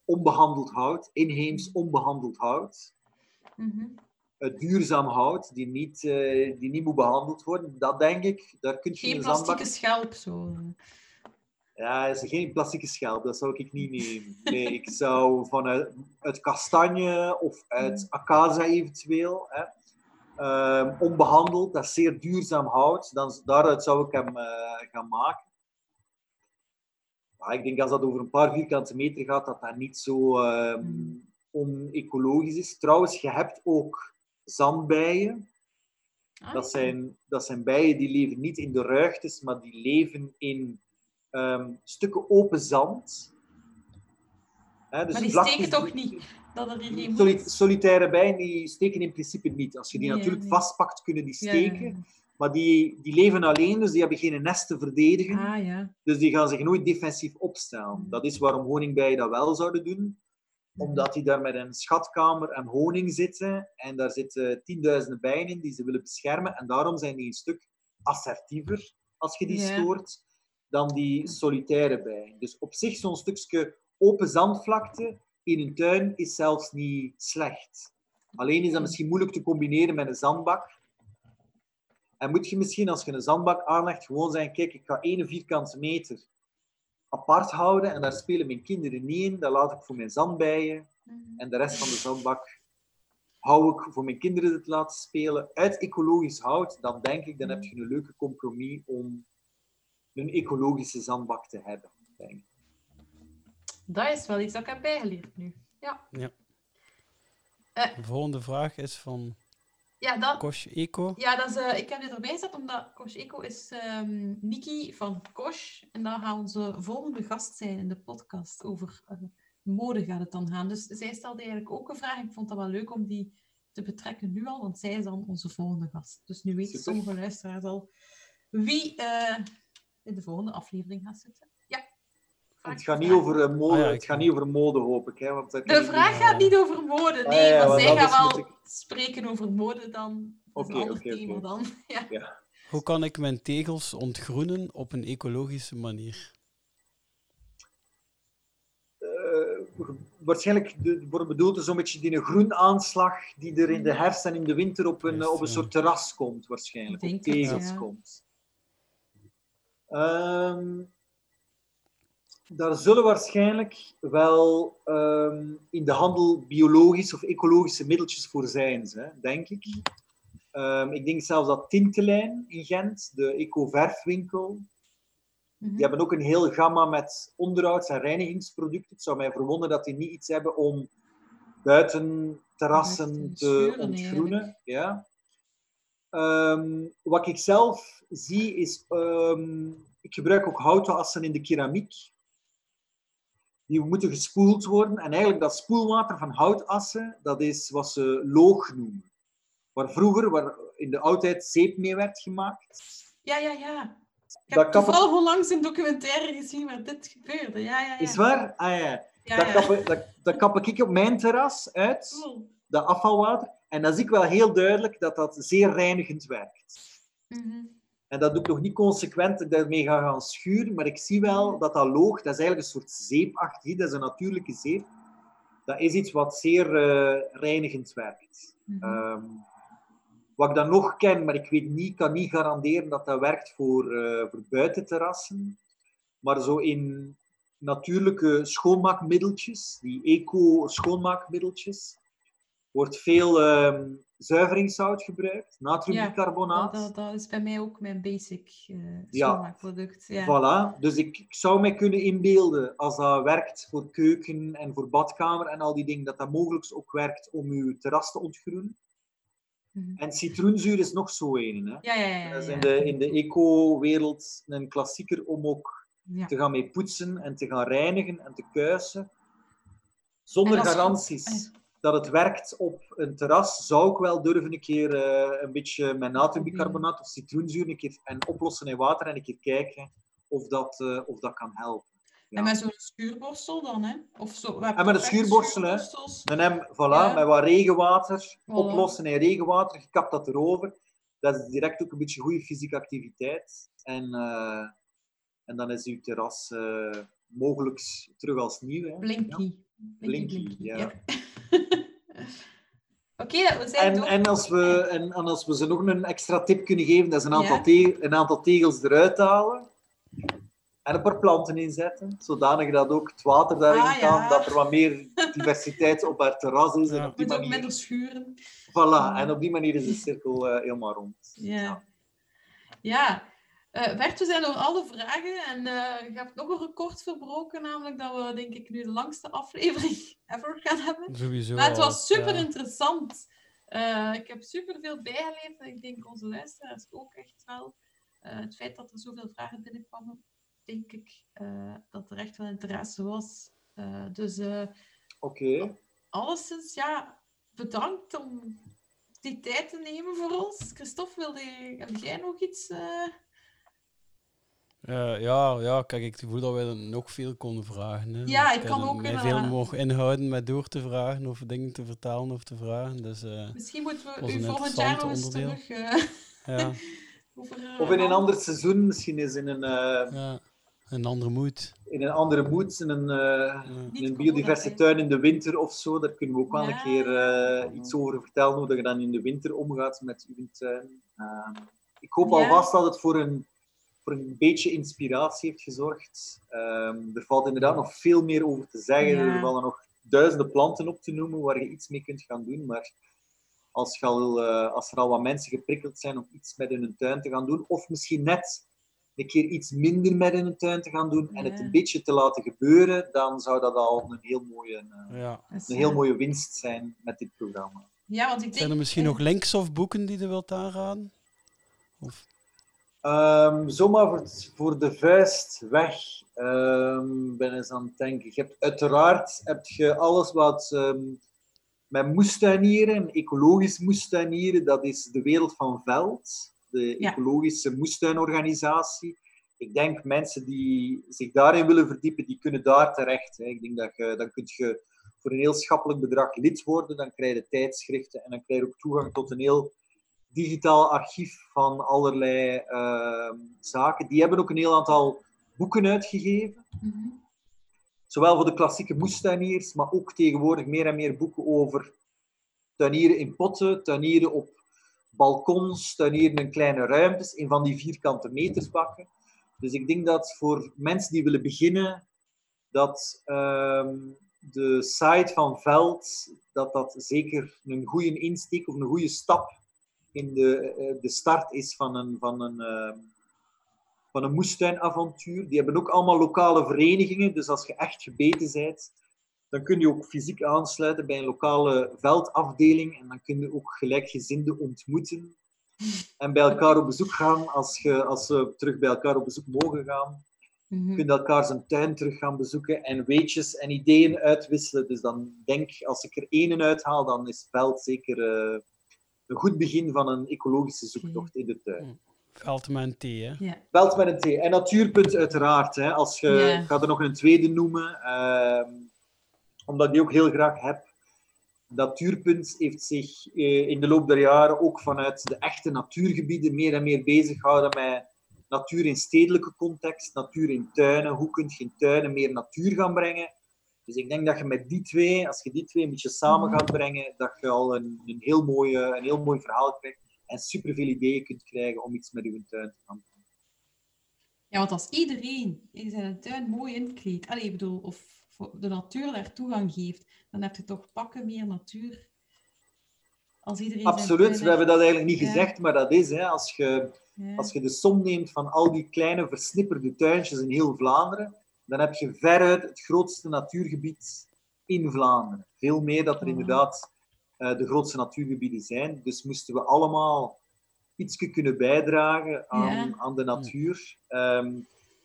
onbehandeld hout, inheems onbehandeld hout, Mhm. uit duurzaam hout, die niet, eh, die niet moet behandeld worden. Dat denk ik, daar kun je Geen een zandbak... plastieke schelp zo. Ja, is geen plastieke schelp, dat zou ik niet nemen. Nee, ik zou vanuit uit kastanje of uit acacia eventueel, hè, ehm, onbehandeld, dat is zeer duurzaam hout, dan, daaruit zou ik hem eh, gaan maken. Maar ik denk als dat over een paar vierkante meter gaat, dat dat niet zo ehm, Mm. onecologisch is. Trouwens, je hebt ook zandbijen. Ah, Dat zijn, dat zijn bijen die leven niet in de ruigtes, maar die leven in ehm, stukken open zand. Hè, dus Maar die steken toch niet? Dat er Soli- solitaire bijen die steken in principe niet. Als je die Nee, natuurlijk nee. vastpakt, kunnen die Ja, ja, steken. Maar die, die leven alleen, dus die hebben geen nest te verdedigen. Ah ja. Dus die gaan zich nooit defensief opstellen. Dat is waarom honingbijen dat wel zouden doen. Omdat die daar met een schatkamer en honing zitten. En daar zitten tienduizenden bijen in die ze willen beschermen. En daarom zijn die een stuk assertiever, als je die Ja. stoort, dan die solitaire bijen. Dus op zich zo'n stukje open zandvlakte in een tuin is zelfs niet slecht. Alleen is dat misschien moeilijk te combineren met een zandbak. En moet je misschien, als je een zandbak aanlegt, gewoon zeggen, kijk, ik ga één vierkante meter apart houden en daar spelen mijn kinderen niet in. Dat laat ik voor mijn zandbijen. Mhm. En de rest van de zandbak hou ik voor mijn kinderen het laten spelen. Uit ecologisch hout, dan denk ik, dan heb je een leuke compromis om een ecologische zandbak te hebben. denk. Dat is wel iets dat ik heb bijgeleerd nu. De volgende vraag is van Ja, dan, Kosh Eco. ja dat is, eh, ik heb dit erbij gezet omdat Kosh Eco is ehm Niki van Kosh. En dan gaat onze volgende gast zijn in de podcast. Over eh, mode gaat het dan gaan. Dus zij stelde eigenlijk ook een vraag. Ik vond dat wel leuk om die te betrekken nu al, want zij is dan onze volgende gast. Dus nu weten sommige luisteraars al wie eh, in de volgende aflevering gaat zitten. Ja. Het gaat niet over eh, mode, Ah, het gaat niet over mode, hoop ik. Hè, want dat De vraag niet- gaat niet over mode, Ah, nee, ja, maar want zij gaat wel ik- spreken over mode dan. Oké, een ander oké, dan. [laughs] Ja. Ja. Hoe kan ik mijn tegels ontgroenen op een ecologische manier? waarschijnlijk de, wordt bedoeld zo'n beetje die een groenaanslag die er in de herfst en in de winter op een, op een soort terras komt, waarschijnlijk. Op het, tegels ja. komt. Ehm, daar zullen waarschijnlijk wel ehm, in de handel biologische of ecologische middeltjes voor zijn, hè, denk ik. Ehm, ik denk zelfs dat Tintelijn in Gent, de eco-verfwinkel, Mhm. die hebben ook een heel gamma met onderhouds- en reinigingsproducten. Het zou mij verwonderen dat die niet iets hebben om buiten terrassen te ontgroenen. Ja. Ehm, wat ik zelf zie is, ehm, ik gebruik ook houtassen in de keramiek. Die moeten gespoeld worden. En eigenlijk dat spoelwater van houtassen, dat is wat ze loog noemen. Waar vroeger, waar in de oudheid, zeep mee werd gemaakt. Ja, ja, ja. Ik Dat heb toevallig onlangs een documentaire gezien waar dit gebeurde. Ja, ja, ja. Is waar? Ah ja. Ja, dat, kap, dat, dat kap ik op mijn terras uit, Cool. Dat afvalwater. En dan zie ik wel heel duidelijk dat dat zeer reinigend werkt. Mhm. En dat doe ik nog niet consequent dat ik daarmee ga gaan schuren, maar ik zie wel dat dat loog, dat is eigenlijk een soort zeepachtig, dat is een natuurlijke zeep. Dat is iets wat zeer eh, reinigend werkt. Mhm. Ehm, wat ik dan nog ken, maar ik weet niet, kan niet garanderen dat dat werkt voor, eh, voor buitenterrassen. Maar zo in natuurlijke schoonmaakmiddeltjes, die eco-schoonmaakmiddeltjes, wordt veel ehm, zuiveringszout gebruikt, natriumbicarbonaat. Dat, dat, dat is bij mij ook mijn basic Ja. schoonmaakproduct. Ja. Voilà. Dus ik, ik zou mij kunnen inbeelden, als dat werkt voor keuken en voor badkamer en al die dingen, dat dat mogelijk ook werkt om uw terras te ontgroenen. Mhm. En citroenzuur is nog zo een. Hè? Ja, ja, ja. Dat is in de, in de eco-wereld een klassieker om ook te gaan mee poetsen en te gaan reinigen en te kuisen. Zonder En garanties dat het werkt op een terras, zou ik wel durven een keer eh, een beetje met natriumbicarbonaat of citroenzuur een keer en oplossen in water en een keer kijken of dat, eh, of dat kan helpen. Ja. En met zo'n schuurborstel dan, hè? Of zo. En met een schuurborstel, hè. Met hem, voilà, Ja. met wat regenwater, Voilà. oplossen in regenwater, je kapt dat erover. Dat is direct ook een beetje goede fysieke activiteit. En, eh, en dan is uw terras mogelijk terug als nieuw. Hè. Ja. Blinky. Blinky, ja. [laughs] Oké, we zijn En, en, als we, en, en als we ze nog een extra tip kunnen geven, dat is een aantal, Ja. te- een aantal tegels eruit halen. En een paar planten inzetten, zodanig dat ook het water daarin Ah, ja. kan, dat er wat meer diversiteit op haar terras is. En Ja. op die Moet ook manier, minder schuren. voilà, en op die manier is de cirkel eh, helemaal rond. Ja. Ja. Eh Bert, we zijn door alle vragen en eh je hebt nog een record verbroken, namelijk dat we denk ik nu de langste aflevering [laughs] ever gaan hebben. Sowieso. Maar het was super ja. interessant. Eh, ik heb super veel bijgeleerd en ik denk onze luisteraars ook echt wel. Eh, het feit dat er zoveel vragen binnenkwamen, denk ik eh, dat er echt wel interesse was. Eh, dus eh Oké. alleszins, ja, bedankt om die tijd te nemen voor ons. Christophe, wilde, heb jij nog iets? Eh? Ja, ja, kijk, ik voel dat wij er nog veel konden vragen. Hè. Ja, ik kan ook mij een, veel eh, mogen inhouden met door te vragen of dingen te vertalen of te vragen. Dus eh, Misschien moeten we u volgend jaar nog eens terug eh, ja, [laughs] over... Of in een ander seizoen, misschien is in een, eh, ja, een andere moed. in een andere moed, in een, eh, Ja. In een biodiverse tuin in de winter of zo. Daar kunnen we ook wel Ja. een keer eh, iets over vertellen, hoe dat je dan in de winter omgaat met uw tuin. Eh, ik hoop Ja. alvast dat het voor een, voor een beetje inspiratie heeft gezorgd. Ehm, er valt inderdaad nog veel meer over te zeggen. Ja. Er vallen nog duizenden planten op te noemen waar je iets mee kunt gaan doen. Maar als, je al, eh, als er al wat mensen geprikkeld zijn om iets met in hun tuin te gaan doen, of misschien net een keer iets minder met in hun tuin te gaan doen en het een beetje te laten gebeuren, dan zou dat al een heel mooie, eh, Ja. Een heel mooie winst zijn met dit programma. Ja, want ik denk... Zijn er misschien nog links of boeken die je wilt aanraden? Of, Ehm, zomaar voor, voor de vuist weg. Ehm ben eens aan het denken. Je hebt uiteraard heb je alles wat ehm, met moestuinieren, ecologisch moestuinieren, dat is de wereld van Veld, de Ja. ecologische moestuinorganisatie. Ik denk mensen die zich daarin willen verdiepen, die kunnen daar terecht. Hè. Ik denk dat je, dan kun je voor een heel schappelijk bedrag lid worden, dan krijg je tijdschriften en dan krijg je ook toegang tot een heel digitaal archief van allerlei ehm, zaken. Die hebben ook een heel aantal boeken uitgegeven. mhm. Zowel voor de klassieke moestuiniers, maar ook tegenwoordig meer en meer boeken over tuinieren in potten, tuinieren op balkons, tuinieren in kleine ruimtes, in van die vierkante metersbakken. Dus ik denk dat voor mensen die willen beginnen, dat ehm, de site van Veld, dat dat zeker een goede insteek of een goede stap in de, eh, de start is van een, van een, ehm, van een moestuinavontuur. Die hebben ook allemaal lokale verenigingen, dus als je echt gebeten bent, dan kun je ook fysiek aansluiten bij een lokale veldafdeling en dan kun je ook gelijkgezinden ontmoeten en bij elkaar op bezoek gaan als, je, als ze terug bij elkaar op bezoek mogen gaan. Mhm. Je kunt elkaar zijn tuin terug gaan bezoeken en weetjes en ideeën uitwisselen. Dus dan denk, als ik er één uithaal, dan is veld zeker eh, een goed begin van een ecologische zoektocht in de tuin. Veld met een T, hè? Ja. Veld met een T. En natuurpunt uiteraard. Hè. Als je, Ja. Ik ga er nog een tweede noemen, ehm, omdat ik die ook heel graag heb. Natuurpunt heeft zich eh, in de loop der jaren ook vanuit de echte natuurgebieden meer en meer bezig gehouden met natuur in stedelijke context, natuur in tuinen. Hoe kun je in tuinen meer natuur gaan brengen? Dus ik denk dat je met die twee, als je die twee een beetje samen Mhm. gaat brengen, dat je al een, een, heel, mooie, een heel mooi verhaal krijgt en superveel ideeën kunt krijgen om iets met je tuin te gaan doen. Ja, want als iedereen in zijn tuin mooi inkleedt, allee, ik bedoel, of de natuur daar toegang geeft, dan heb je toch pakken meer natuur. Als iedereen Absoluut, we hebben dat eigenlijk niet Ja. gezegd, maar dat is, hè, als, je, Ja. als je de som neemt van al die kleine versnipperde tuintjes in heel Vlaanderen, dan heb je veruit het grootste natuurgebied in Vlaanderen. Veel meer dat er Oh. inderdaad eh, de grootste natuurgebieden zijn. Dus moesten we allemaal iets kunnen bijdragen aan, Ja. aan de natuur. Ehm,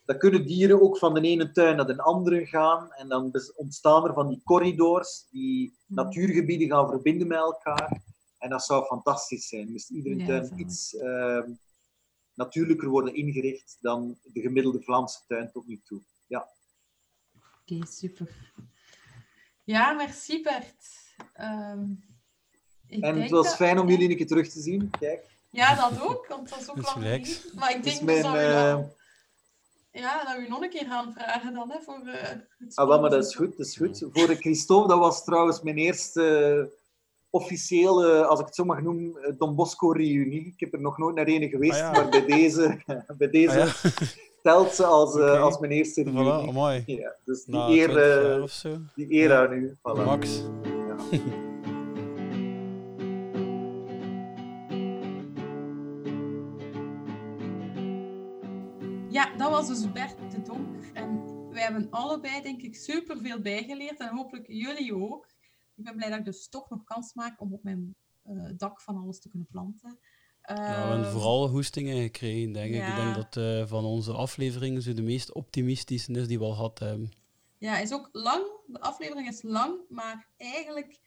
dan kunnen dieren ook van de ene tuin naar de andere gaan. En dan ontstaan er van die corridors die Mhm. natuurgebieden gaan verbinden met elkaar. En dat zou fantastisch zijn. Moest iedere tuin iets ehm, natuurlijker worden ingericht dan de gemiddelde Vlaamse tuin tot nu toe. Ja. Oké, super. Ja, merci Bert. Ehm, ik En het denk was dat- fijn om jullie een keer terug te zien. Kijk, Ja, dat ook, want dat is ook Dat is lang. Maar ik denk dus mijn, dat we eh, ja, dat we u nog een keer gaan vragen dan, hè, voor eh, het ah, wel, maar dat is goed. Dat is goed. Voor de Christophe, dat was trouwens mijn eerste uh, officiële, als ik het zo mag noemen, eh, Don Bosco-reunie. Ik heb er nog nooit naar een geweest, Ah, ja. maar bij deze, [laughs] bij deze Ah, ja. Telt ze als, eh, als mijn eerste Voilà, mooi. Ja, dus die Na eer, 20 eh, jaar of zo. die eer Ja. aan u. Voilà. Max. Ja. Ja, dat was dus Bert de Donker. En wij hebben allebei, denk ik, superveel bijgeleerd. En hopelijk jullie ook. Ik ben blij dat ik dus toch nog kans maak om op mijn eh, dak van alles te kunnen planten. We hebben Eh, vooral hoestingen gekregen, denk ik. Ik denk dat eh, van onze afleveringen zo de meest optimistische is die we al gehad hebben. Ja, is ook lang. De aflevering is lang, maar eigenlijk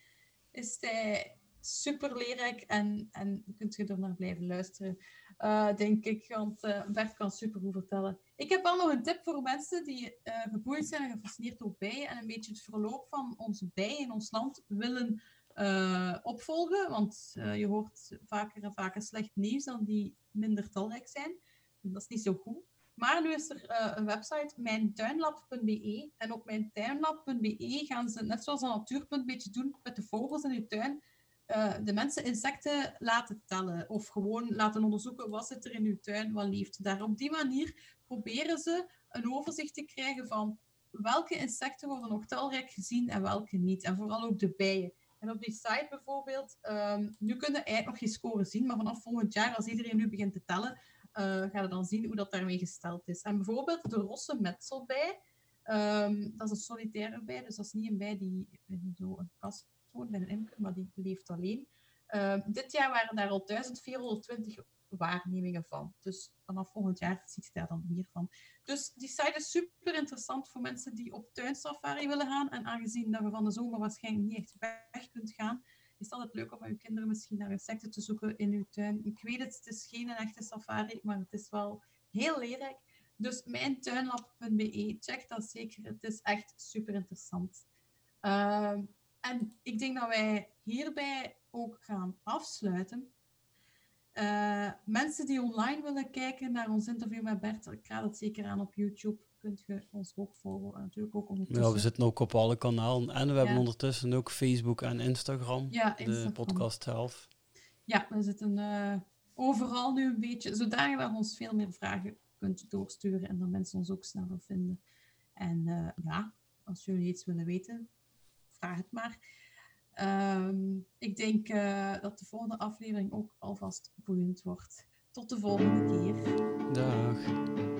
is hij super leerrijk en, en kunt je er naar blijven luisteren, eh, denk ik. Want eh, Bert kan super goed vertellen. Ik heb wel nog een tip voor mensen die geboeid zijn en gefascineerd door bijen en een beetje het verloop van onze bijen in ons land willen eh, opvolgen. Want eh, je hoort vaker en vaker slecht nieuws dan die minder talrijk zijn. Dat is niet zo goed. Maar nu is er eh, een website, mijntuinlab.be. En op mijntuinlab.be gaan ze, net zoals aan Natuurpunt, een beetje doen met de vogels in je tuin. de mensen insecten laten tellen. Of gewoon laten onderzoeken wat zit er in uw tuin, wat leeft daar. Op die manier proberen ze een overzicht te krijgen van welke insecten worden nog talrijk gezien en welke niet. En vooral ook de bijen. En op die site bijvoorbeeld, ehm, nu kunnen eigenlijk nog geen score zien, maar vanaf volgend jaar, als iedereen nu begint te tellen, eh ga je dan zien hoe dat daarmee gesteld is. En bijvoorbeeld de rosse metselbij, ehm, dat is een solitaire bij, dus dat is niet een bij die in zo'n kast bij een imker, maar die leeft alleen. Ehm, dit jaar waren daar al 1420 waarnemingen van. Dus vanaf volgend jaar ziet je daar dan meer van. Dus die site is super interessant voor mensen die op tuinsafari willen gaan. En aangezien dat we van de zomer waarschijnlijk niet echt weg kunt gaan, is het altijd leuk om uw kinderen misschien naar insecten te zoeken in uw tuin. Ik weet het, het is geen echte safari, maar het is wel heel leerrijk. Dus mijntuinlab.be, check dat zeker. Het is echt super interessant. Ehm, en ik denk dat wij hierbij ook gaan afsluiten. Eh, mensen die online willen kijken naar ons interview met Bert, ik raad het zeker aan op YouTube. kunt je ons ook volgen. En natuurlijk ook ondertussen. Ja, we zitten ook op alle kanalen. En we hebben ondertussen ook Facebook en Instagram. Ja, de Instagram. podcast zelf. Ja, we zitten eh, overal nu een beetje, zodanig dat je ons veel meer vragen kunt doorsturen en dat mensen ons ook sneller vinden. En eh, ja, als jullie iets willen weten, vraag het maar. Ehm, ik denk eh, dat de volgende aflevering ook alvast boeiend wordt. Tot de volgende keer. Dag.